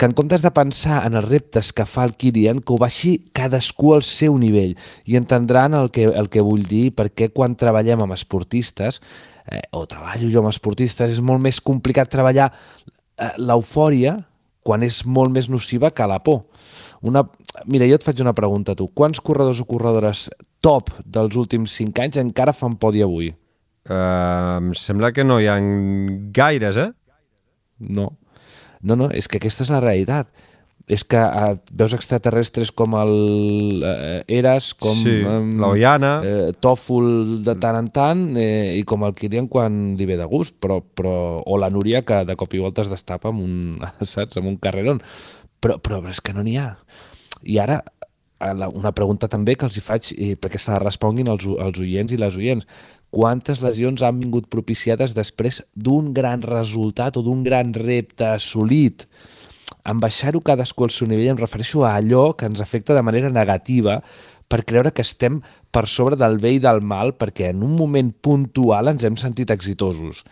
que en comptes de pensar en els reptes que fa el Kilian, que ho baixi cadascú al seu nivell i entendran el que, el que vull dir, perquè quan treballem amb esportistes, eh, o treballo jo amb esportistes, és molt més complicat treballar eh, l'eufòria quan és molt més nociva que la por. Una... Mira, jo et faig una pregunta a tu. Quants corredors o corredores top dels últims 5 anys encara fan podi avui? Uh, em sembla que no hi ha gaires, eh? No. No, no, és que aquesta és la realitat. És que uh, veus extraterrestres com el uh, Eras, com sí, um, l'Oiana, eh, Tòfol de tant en tant eh, i com el Kilian quan li ve de gust, però, però, o la Núria que de cop i volta es destapa amb un, saps, amb un carrerón. Però, però és que no n'hi ha. I ara, una pregunta també que els hi faig i perquè se la responguin els, els oients i les oients quantes lesions han vingut propiciades després d'un gran resultat o d'un gran repte assolit. En baixar-ho cadascú al seu nivell em refereixo a allò que ens afecta de manera negativa per creure que estem per sobre del bé i del mal perquè en un moment puntual ens hem sentit exitosos.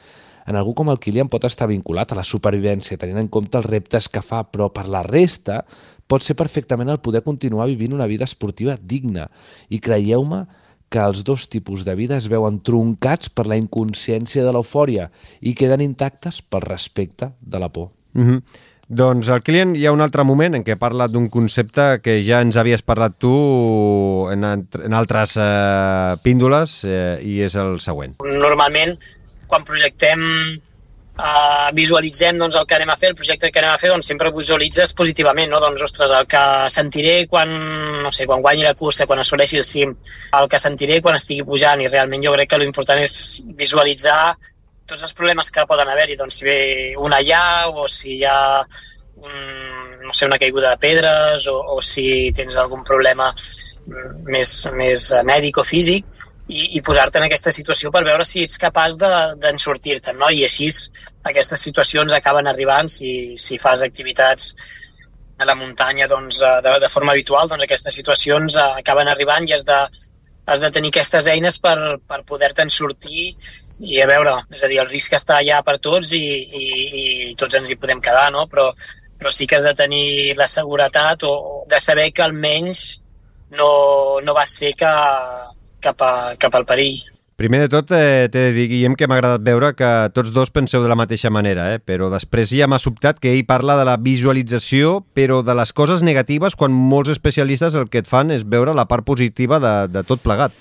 En algú com el Kilian pot estar vinculat a la supervivència, tenint en compte els reptes que fa, però per la resta pot ser perfectament el poder continuar vivint una vida esportiva digna. I creieu-me que els dos tipus de vida es veuen troncats per la inconsciència de l'eufòria i queden intactes pel respecte de la por. Mm -hmm. Doncs el client hi ha un altre moment en què parla d'un concepte que ja ens havies parlat tu en, en altres eh, píndoles eh, i és el següent. Normalment, quan projectem uh, visualitzem doncs, el que anem a fer, el projecte que anem a fer, doncs sempre visualitzes positivament, no? Doncs, ostres, el que sentiré quan, no sé, quan guanyi la cursa, quan assoleixi el cim, el que sentiré quan estigui pujant, i realment jo crec que l'important és visualitzar tots els problemes que poden haver-hi, doncs si ve una allà o si hi ha un, no sé, una caiguda de pedres o, o si tens algun problema més, més mèdic o físic, i, i posar-te en aquesta situació per veure si ets capaç d'en de, sortir-te, no? I així aquestes situacions acaben arribant si, si fas activitats a la muntanya doncs, eh, de, de forma habitual, doncs aquestes situacions eh, acaben arribant i has de, has de tenir aquestes eines per, per poder-te'n sortir i a veure, és a dir, el risc està allà per tots i, i, i tots ens hi podem quedar, no? Però, però sí que has de tenir la seguretat o de saber que almenys no, no va ser que, cap, a, cap al perill. Primer de tot, eh, t'he de dir, Guillem, que m'ha agradat veure que tots dos penseu de la mateixa manera, eh? però després ja m'ha sobtat que ell parla de la visualització, però de les coses negatives, quan molts especialistes el que et fan és veure la part positiva de, de tot plegat.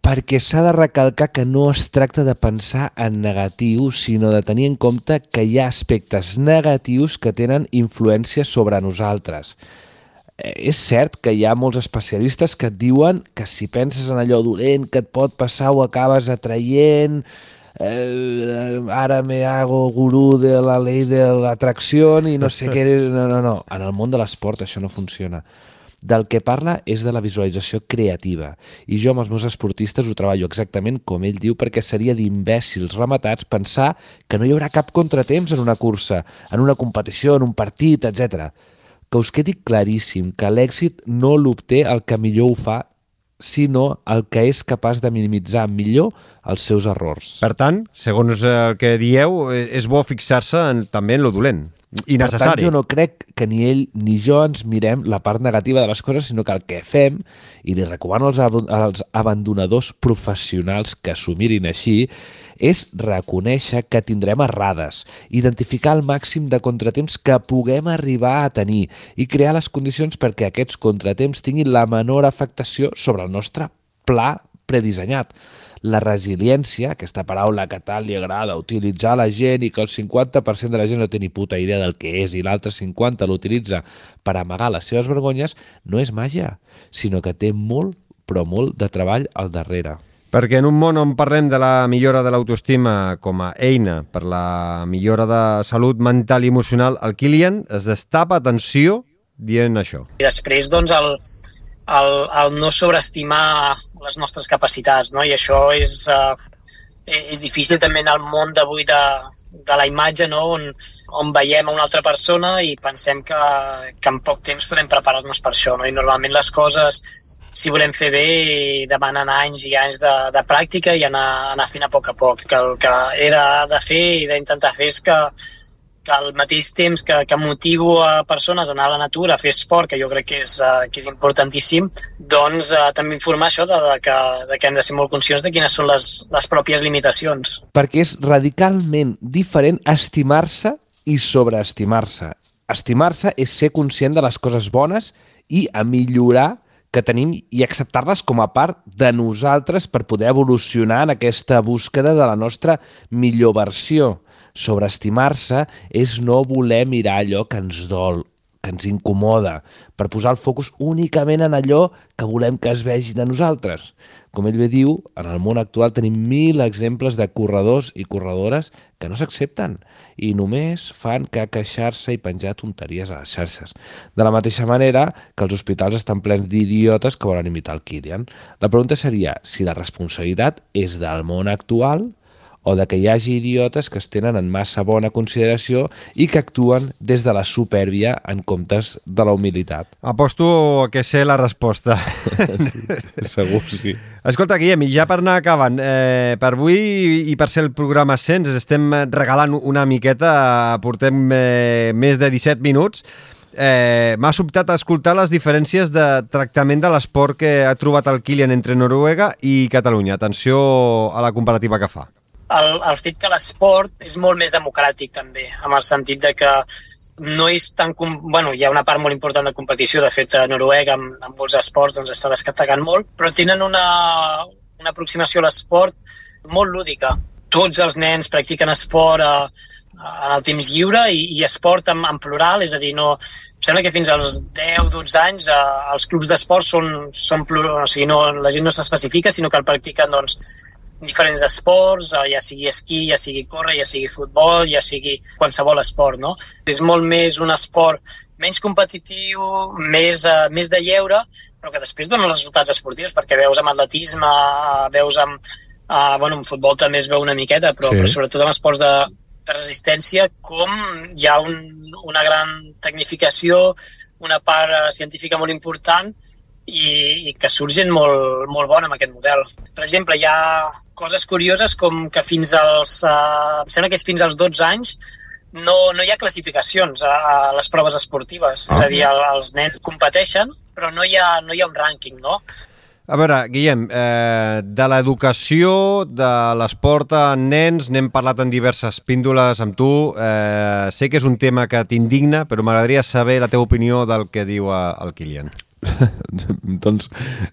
Perquè s'ha de recalcar que no es tracta de pensar en negatiu, sinó de tenir en compte que hi ha aspectes negatius que tenen influència sobre nosaltres. Eh, és cert que hi ha molts especialistes que et diuen que si penses en allò dolent que et pot passar ho acabes atraient, eh, ara me hago gurú de la ley de l'atracció i no sé què... No, no, no. En el món de l'esport això no funciona. Del que parla és de la visualització creativa. I jo amb els meus esportistes ho treballo exactament com ell diu perquè seria d'imbècils rematats pensar que no hi haurà cap contratemps en una cursa, en una competició, en un partit, etc que us quedi claríssim que l'èxit no l'obté el que millor ho fa, sinó el que és capaç de minimitzar millor els seus errors. Per tant, segons el que dieu, és bo fixar-se també en lo dolent. I necessari. Per tant, jo no crec que ni ell ni jo ens mirem la part negativa de les coses, sinó que el que fem, i li recomano als, ab als abandonadors professionals que s'ho mirin així, és reconèixer que tindrem errades, identificar el màxim de contratemps que puguem arribar a tenir i crear les condicions perquè aquests contratemps tinguin la menor afectació sobre el nostre pla predissenyat. La resiliència, aquesta paraula que tal li agrada utilitzar a la gent i que el 50% de la gent no té ni puta idea del que és i l'altre 50% l'utilitza per amagar les seves vergonyes, no és màgia, sinó que té molt, però molt de treball al darrere. Perquè en un món on parlem de la millora de l'autoestima com a eina per la millora de salut mental i emocional, el Kilian es destapa atenció dient això. I després, doncs, el, el, el no sobreestimar les nostres capacitats, no? I això és, uh, és difícil també en el món d'avui de, de la imatge, no? on, on veiem a una altra persona i pensem que, que en poc temps podem preparar-nos per això. No? I normalment les coses, si volem fer bé, demanen anys i anys de, de pràctica i anar, anar fent a poc a poc. Que el que he de, de fer i d'intentar fer és que, que al mateix temps que, que motivo a persones a anar a la natura, a fer esport, que jo crec que és, uh, que és importantíssim, doncs uh, també informar això de, de, que, de que hem de ser molt conscients de quines són les, les pròpies limitacions. Perquè és radicalment diferent estimar-se i sobreestimar-se. Estimar-se és ser conscient de les coses bones i a millorar que tenim i acceptar-les com a part de nosaltres per poder evolucionar en aquesta búsqueda de la nostra millor versió sobreestimar-se és no voler mirar allò que ens dol, que ens incomoda, per posar el focus únicament en allò que volem que es vegi de nosaltres. Com ell bé diu, en el món actual tenim mil exemples de corredors i corredores que no s'accepten i només fan que queixar-se i penjar tonteries a les xarxes. De la mateixa manera que els hospitals estan plens d'idiotes que volen imitar el Kilian. La pregunta seria si la responsabilitat és del món actual o de que hi hagi idiotes que es tenen en massa bona consideració i que actuen des de la supèrbia en comptes de la humilitat. Aposto que sé la resposta. Sí, segur, sí. Escolta, Guillem, i ja per anar acabant, eh, per avui i per ser el programa 100, estem regalant una miqueta, portem eh, més de 17 minuts, eh, m'ha sobtat escoltar les diferències de tractament de l'esport que ha trobat el Kilian entre Noruega i Catalunya. Atenció a la comparativa que fa el, el fet que l'esport és molt més democràtic també, amb el sentit de que no és tan... Bueno, hi ha una part molt important de competició, de fet a Noruega amb, amb molts esports doncs, està destacant molt, però tenen una, una aproximació a l'esport molt lúdica. Tots els nens practiquen esport a, en el temps lliure i, i esport en, en plural, és a dir, no, em sembla que fins als 10-12 anys eh, els clubs d'esport són, són plural, o sigui, no, la gent no s'especifica, sinó que el practiquen doncs, diferents esports, eh, ja sigui esquí, ja sigui córrer, ja sigui futbol, ja sigui qualsevol esport, no? És molt més un esport menys competitiu, més, uh, més de lleure, però que després dona resultats esportius, perquè veus amb atletisme, uh, veus amb... Uh, bueno, en futbol també es veu una miqueta, però, sí. però sobretot en esports de, de resistència, com hi ha un, una gran tecnificació, una part uh, científica molt important, i, i que surgen molt, molt bona amb aquest model. Per exemple, hi ha coses curioses com que fins als, uh, em sembla que és fins als 12 anys, no, no hi ha classificacions a, a les proves esportives. Ah. És a dir, el, els nens competeixen, però no hi ha, no hi ha un rànquing, no? A veure, Guillem, eh, de l'educació, de l'esport en nens, n'hem parlat en diverses píndoles amb tu. Eh, sé que és un tema que t'indigna, però m'agradaria saber la teva opinió del que diu eh, el Kilian. doncs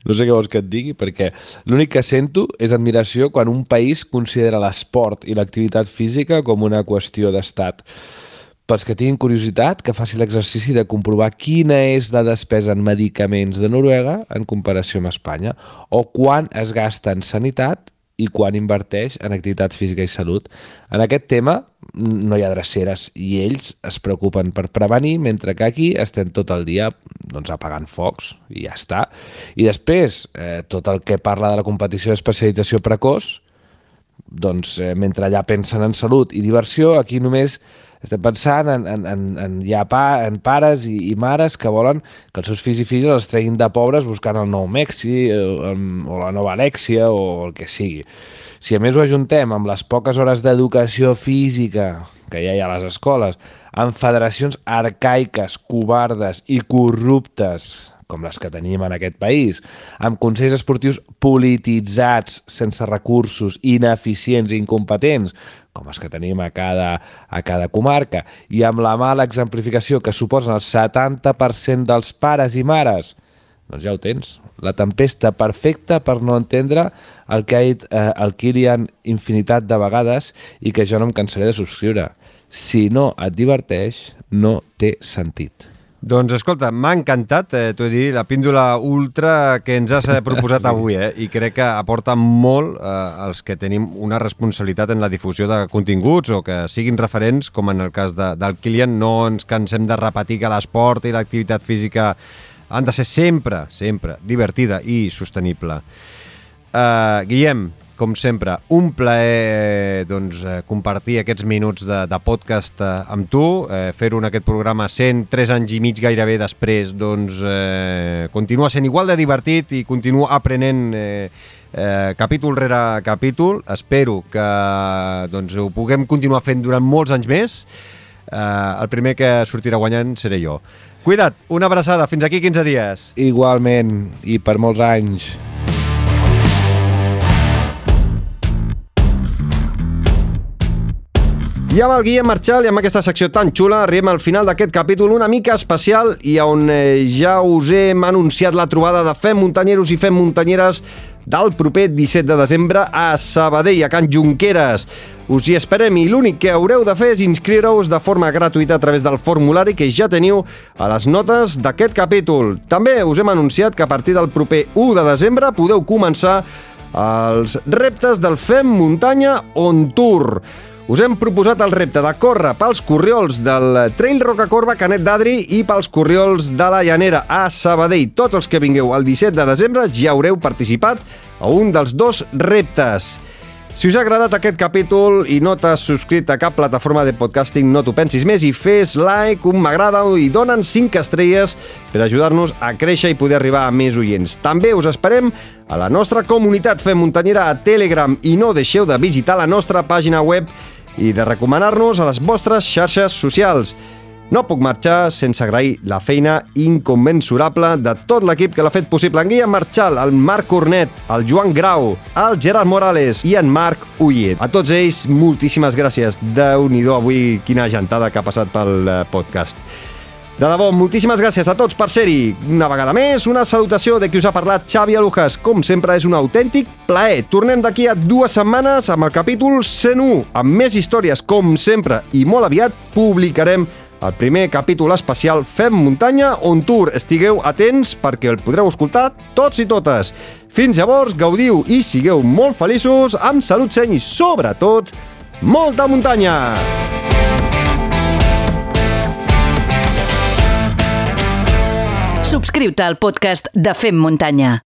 no sé què vols que et digui, perquè l'únic que sento és admiració quan un país considera l'esport i l'activitat física com una qüestió d'estat. Pels que tinguin curiositat, que faci l'exercici de comprovar quina és la despesa en medicaments de Noruega en comparació amb Espanya, o quan es gasta en sanitat i quan inverteix en activitats física i salut. En aquest tema no hi ha dreceres i ells es preocupen per prevenir, mentre que aquí estem tot el dia doncs, apagant focs i ja està. I després, eh, tot el que parla de la competició d'especialització precoç, doncs eh, mentre allà pensen en salut i diversió, aquí només estem pensant en, en, en, en, ja pa, en pares i, i mares que volen que els seus fills i filles els treguin de pobres buscant el nou Mexi o, o la nova Alexia o el que sigui. Si a més ho ajuntem amb les poques hores d'educació física que ja hi ha a les escoles, amb federacions arcaiques, covardes i corruptes com les que tenim en aquest país, amb consells esportius polititzats, sense recursos, ineficients i incompetents, com els que tenim a cada, a cada comarca, i amb la mala exemplificació que suposen el 70% dels pares i mares, doncs ja ho tens. La tempesta perfecta per no entendre el que ha dit eh, el Kilian infinitat de vegades i que jo no em cansaré de subscriure. Si no et diverteix, no té sentit. Doncs escolta, m'ha encantat, eh, t'ho he dit, la píndola ultra que ens has eh, proposat sí. avui, eh? i crec que aporta molt eh, els que tenim una responsabilitat en la difusió de continguts o que siguin referents, com en el cas de, del Kilian, no ens cansem de repetir que l'esport i l'activitat física han de ser sempre, sempre divertida i sostenible. Uh, Guillem, com sempre, un plaer doncs, eh, compartir aquests minuts de, de podcast eh, amb tu, eh, fer-ho en aquest programa sent 3 anys i mig gairebé després, doncs eh, continua sent igual de divertit i continua aprenent eh, eh, capítol rere capítol. Espero que doncs, ho puguem continuar fent durant molts anys més. Eh, el primer que sortirà guanyant seré jo. Cuida't, una abraçada, fins aquí 15 dies. Igualment, i per molts anys. I amb el Guillem Marchal i amb aquesta secció tan xula arribem al final d'aquest capítol una mica especial i on eh, ja us hem anunciat la trobada de Fem Muntanyeros i Fem Muntanyeres del proper 17 de desembre a Sabadell, a Can Junqueras. Us hi esperem i l'únic que haureu de fer és inscriure-us de forma gratuïta a través del formulari que ja teniu a les notes d'aquest capítol. També us hem anunciat que a partir del proper 1 de desembre podeu començar els reptes del Fem Muntanya On Tour us hem proposat el repte de córrer pels corriols del Trail Rocacorba Canet d'Adri i pels corriols de la Llanera a Sabadell. Tots els que vingueu el 17 de desembre ja haureu participat a un dels dos reptes. Si us ha agradat aquest capítol i no t'has subscrit a cap plataforma de podcasting, no t'ho pensis més i fes like, un m'agrada i donen 5 estrelles per ajudar-nos a créixer i poder arribar a més oients. També us esperem a la nostra comunitat Fem Muntanyera a Telegram i no deixeu de visitar la nostra pàgina web i de recomanar-nos a les vostres xarxes socials. No puc marxar sense agrair la feina inconmensurable de tot l'equip que l'ha fet possible. En Guillem Marchal, el Marc Cornet, el Joan Grau, el Gerard Morales i en Marc Ullet. A tots ells, moltíssimes gràcies. Déu-n'hi-do avui quina gentada que ha passat pel eh, podcast. De debò, moltíssimes gràcies a tots per ser-hi. Una vegada més, una salutació de qui us ha parlat Xavi Alujas. Com sempre, és un autèntic plaer. Tornem d'aquí a dues setmanes amb el capítol 101, amb més històries, com sempre, i molt aviat publicarem el primer capítol especial Fem Muntanya on Tour. Estigueu atents perquè el podreu escoltar tots i totes. Fins llavors, gaudiu i sigueu molt feliços, amb salut seny i, sobretot, molta muntanya! Subscriu-te al podcast de Fem Muntanya.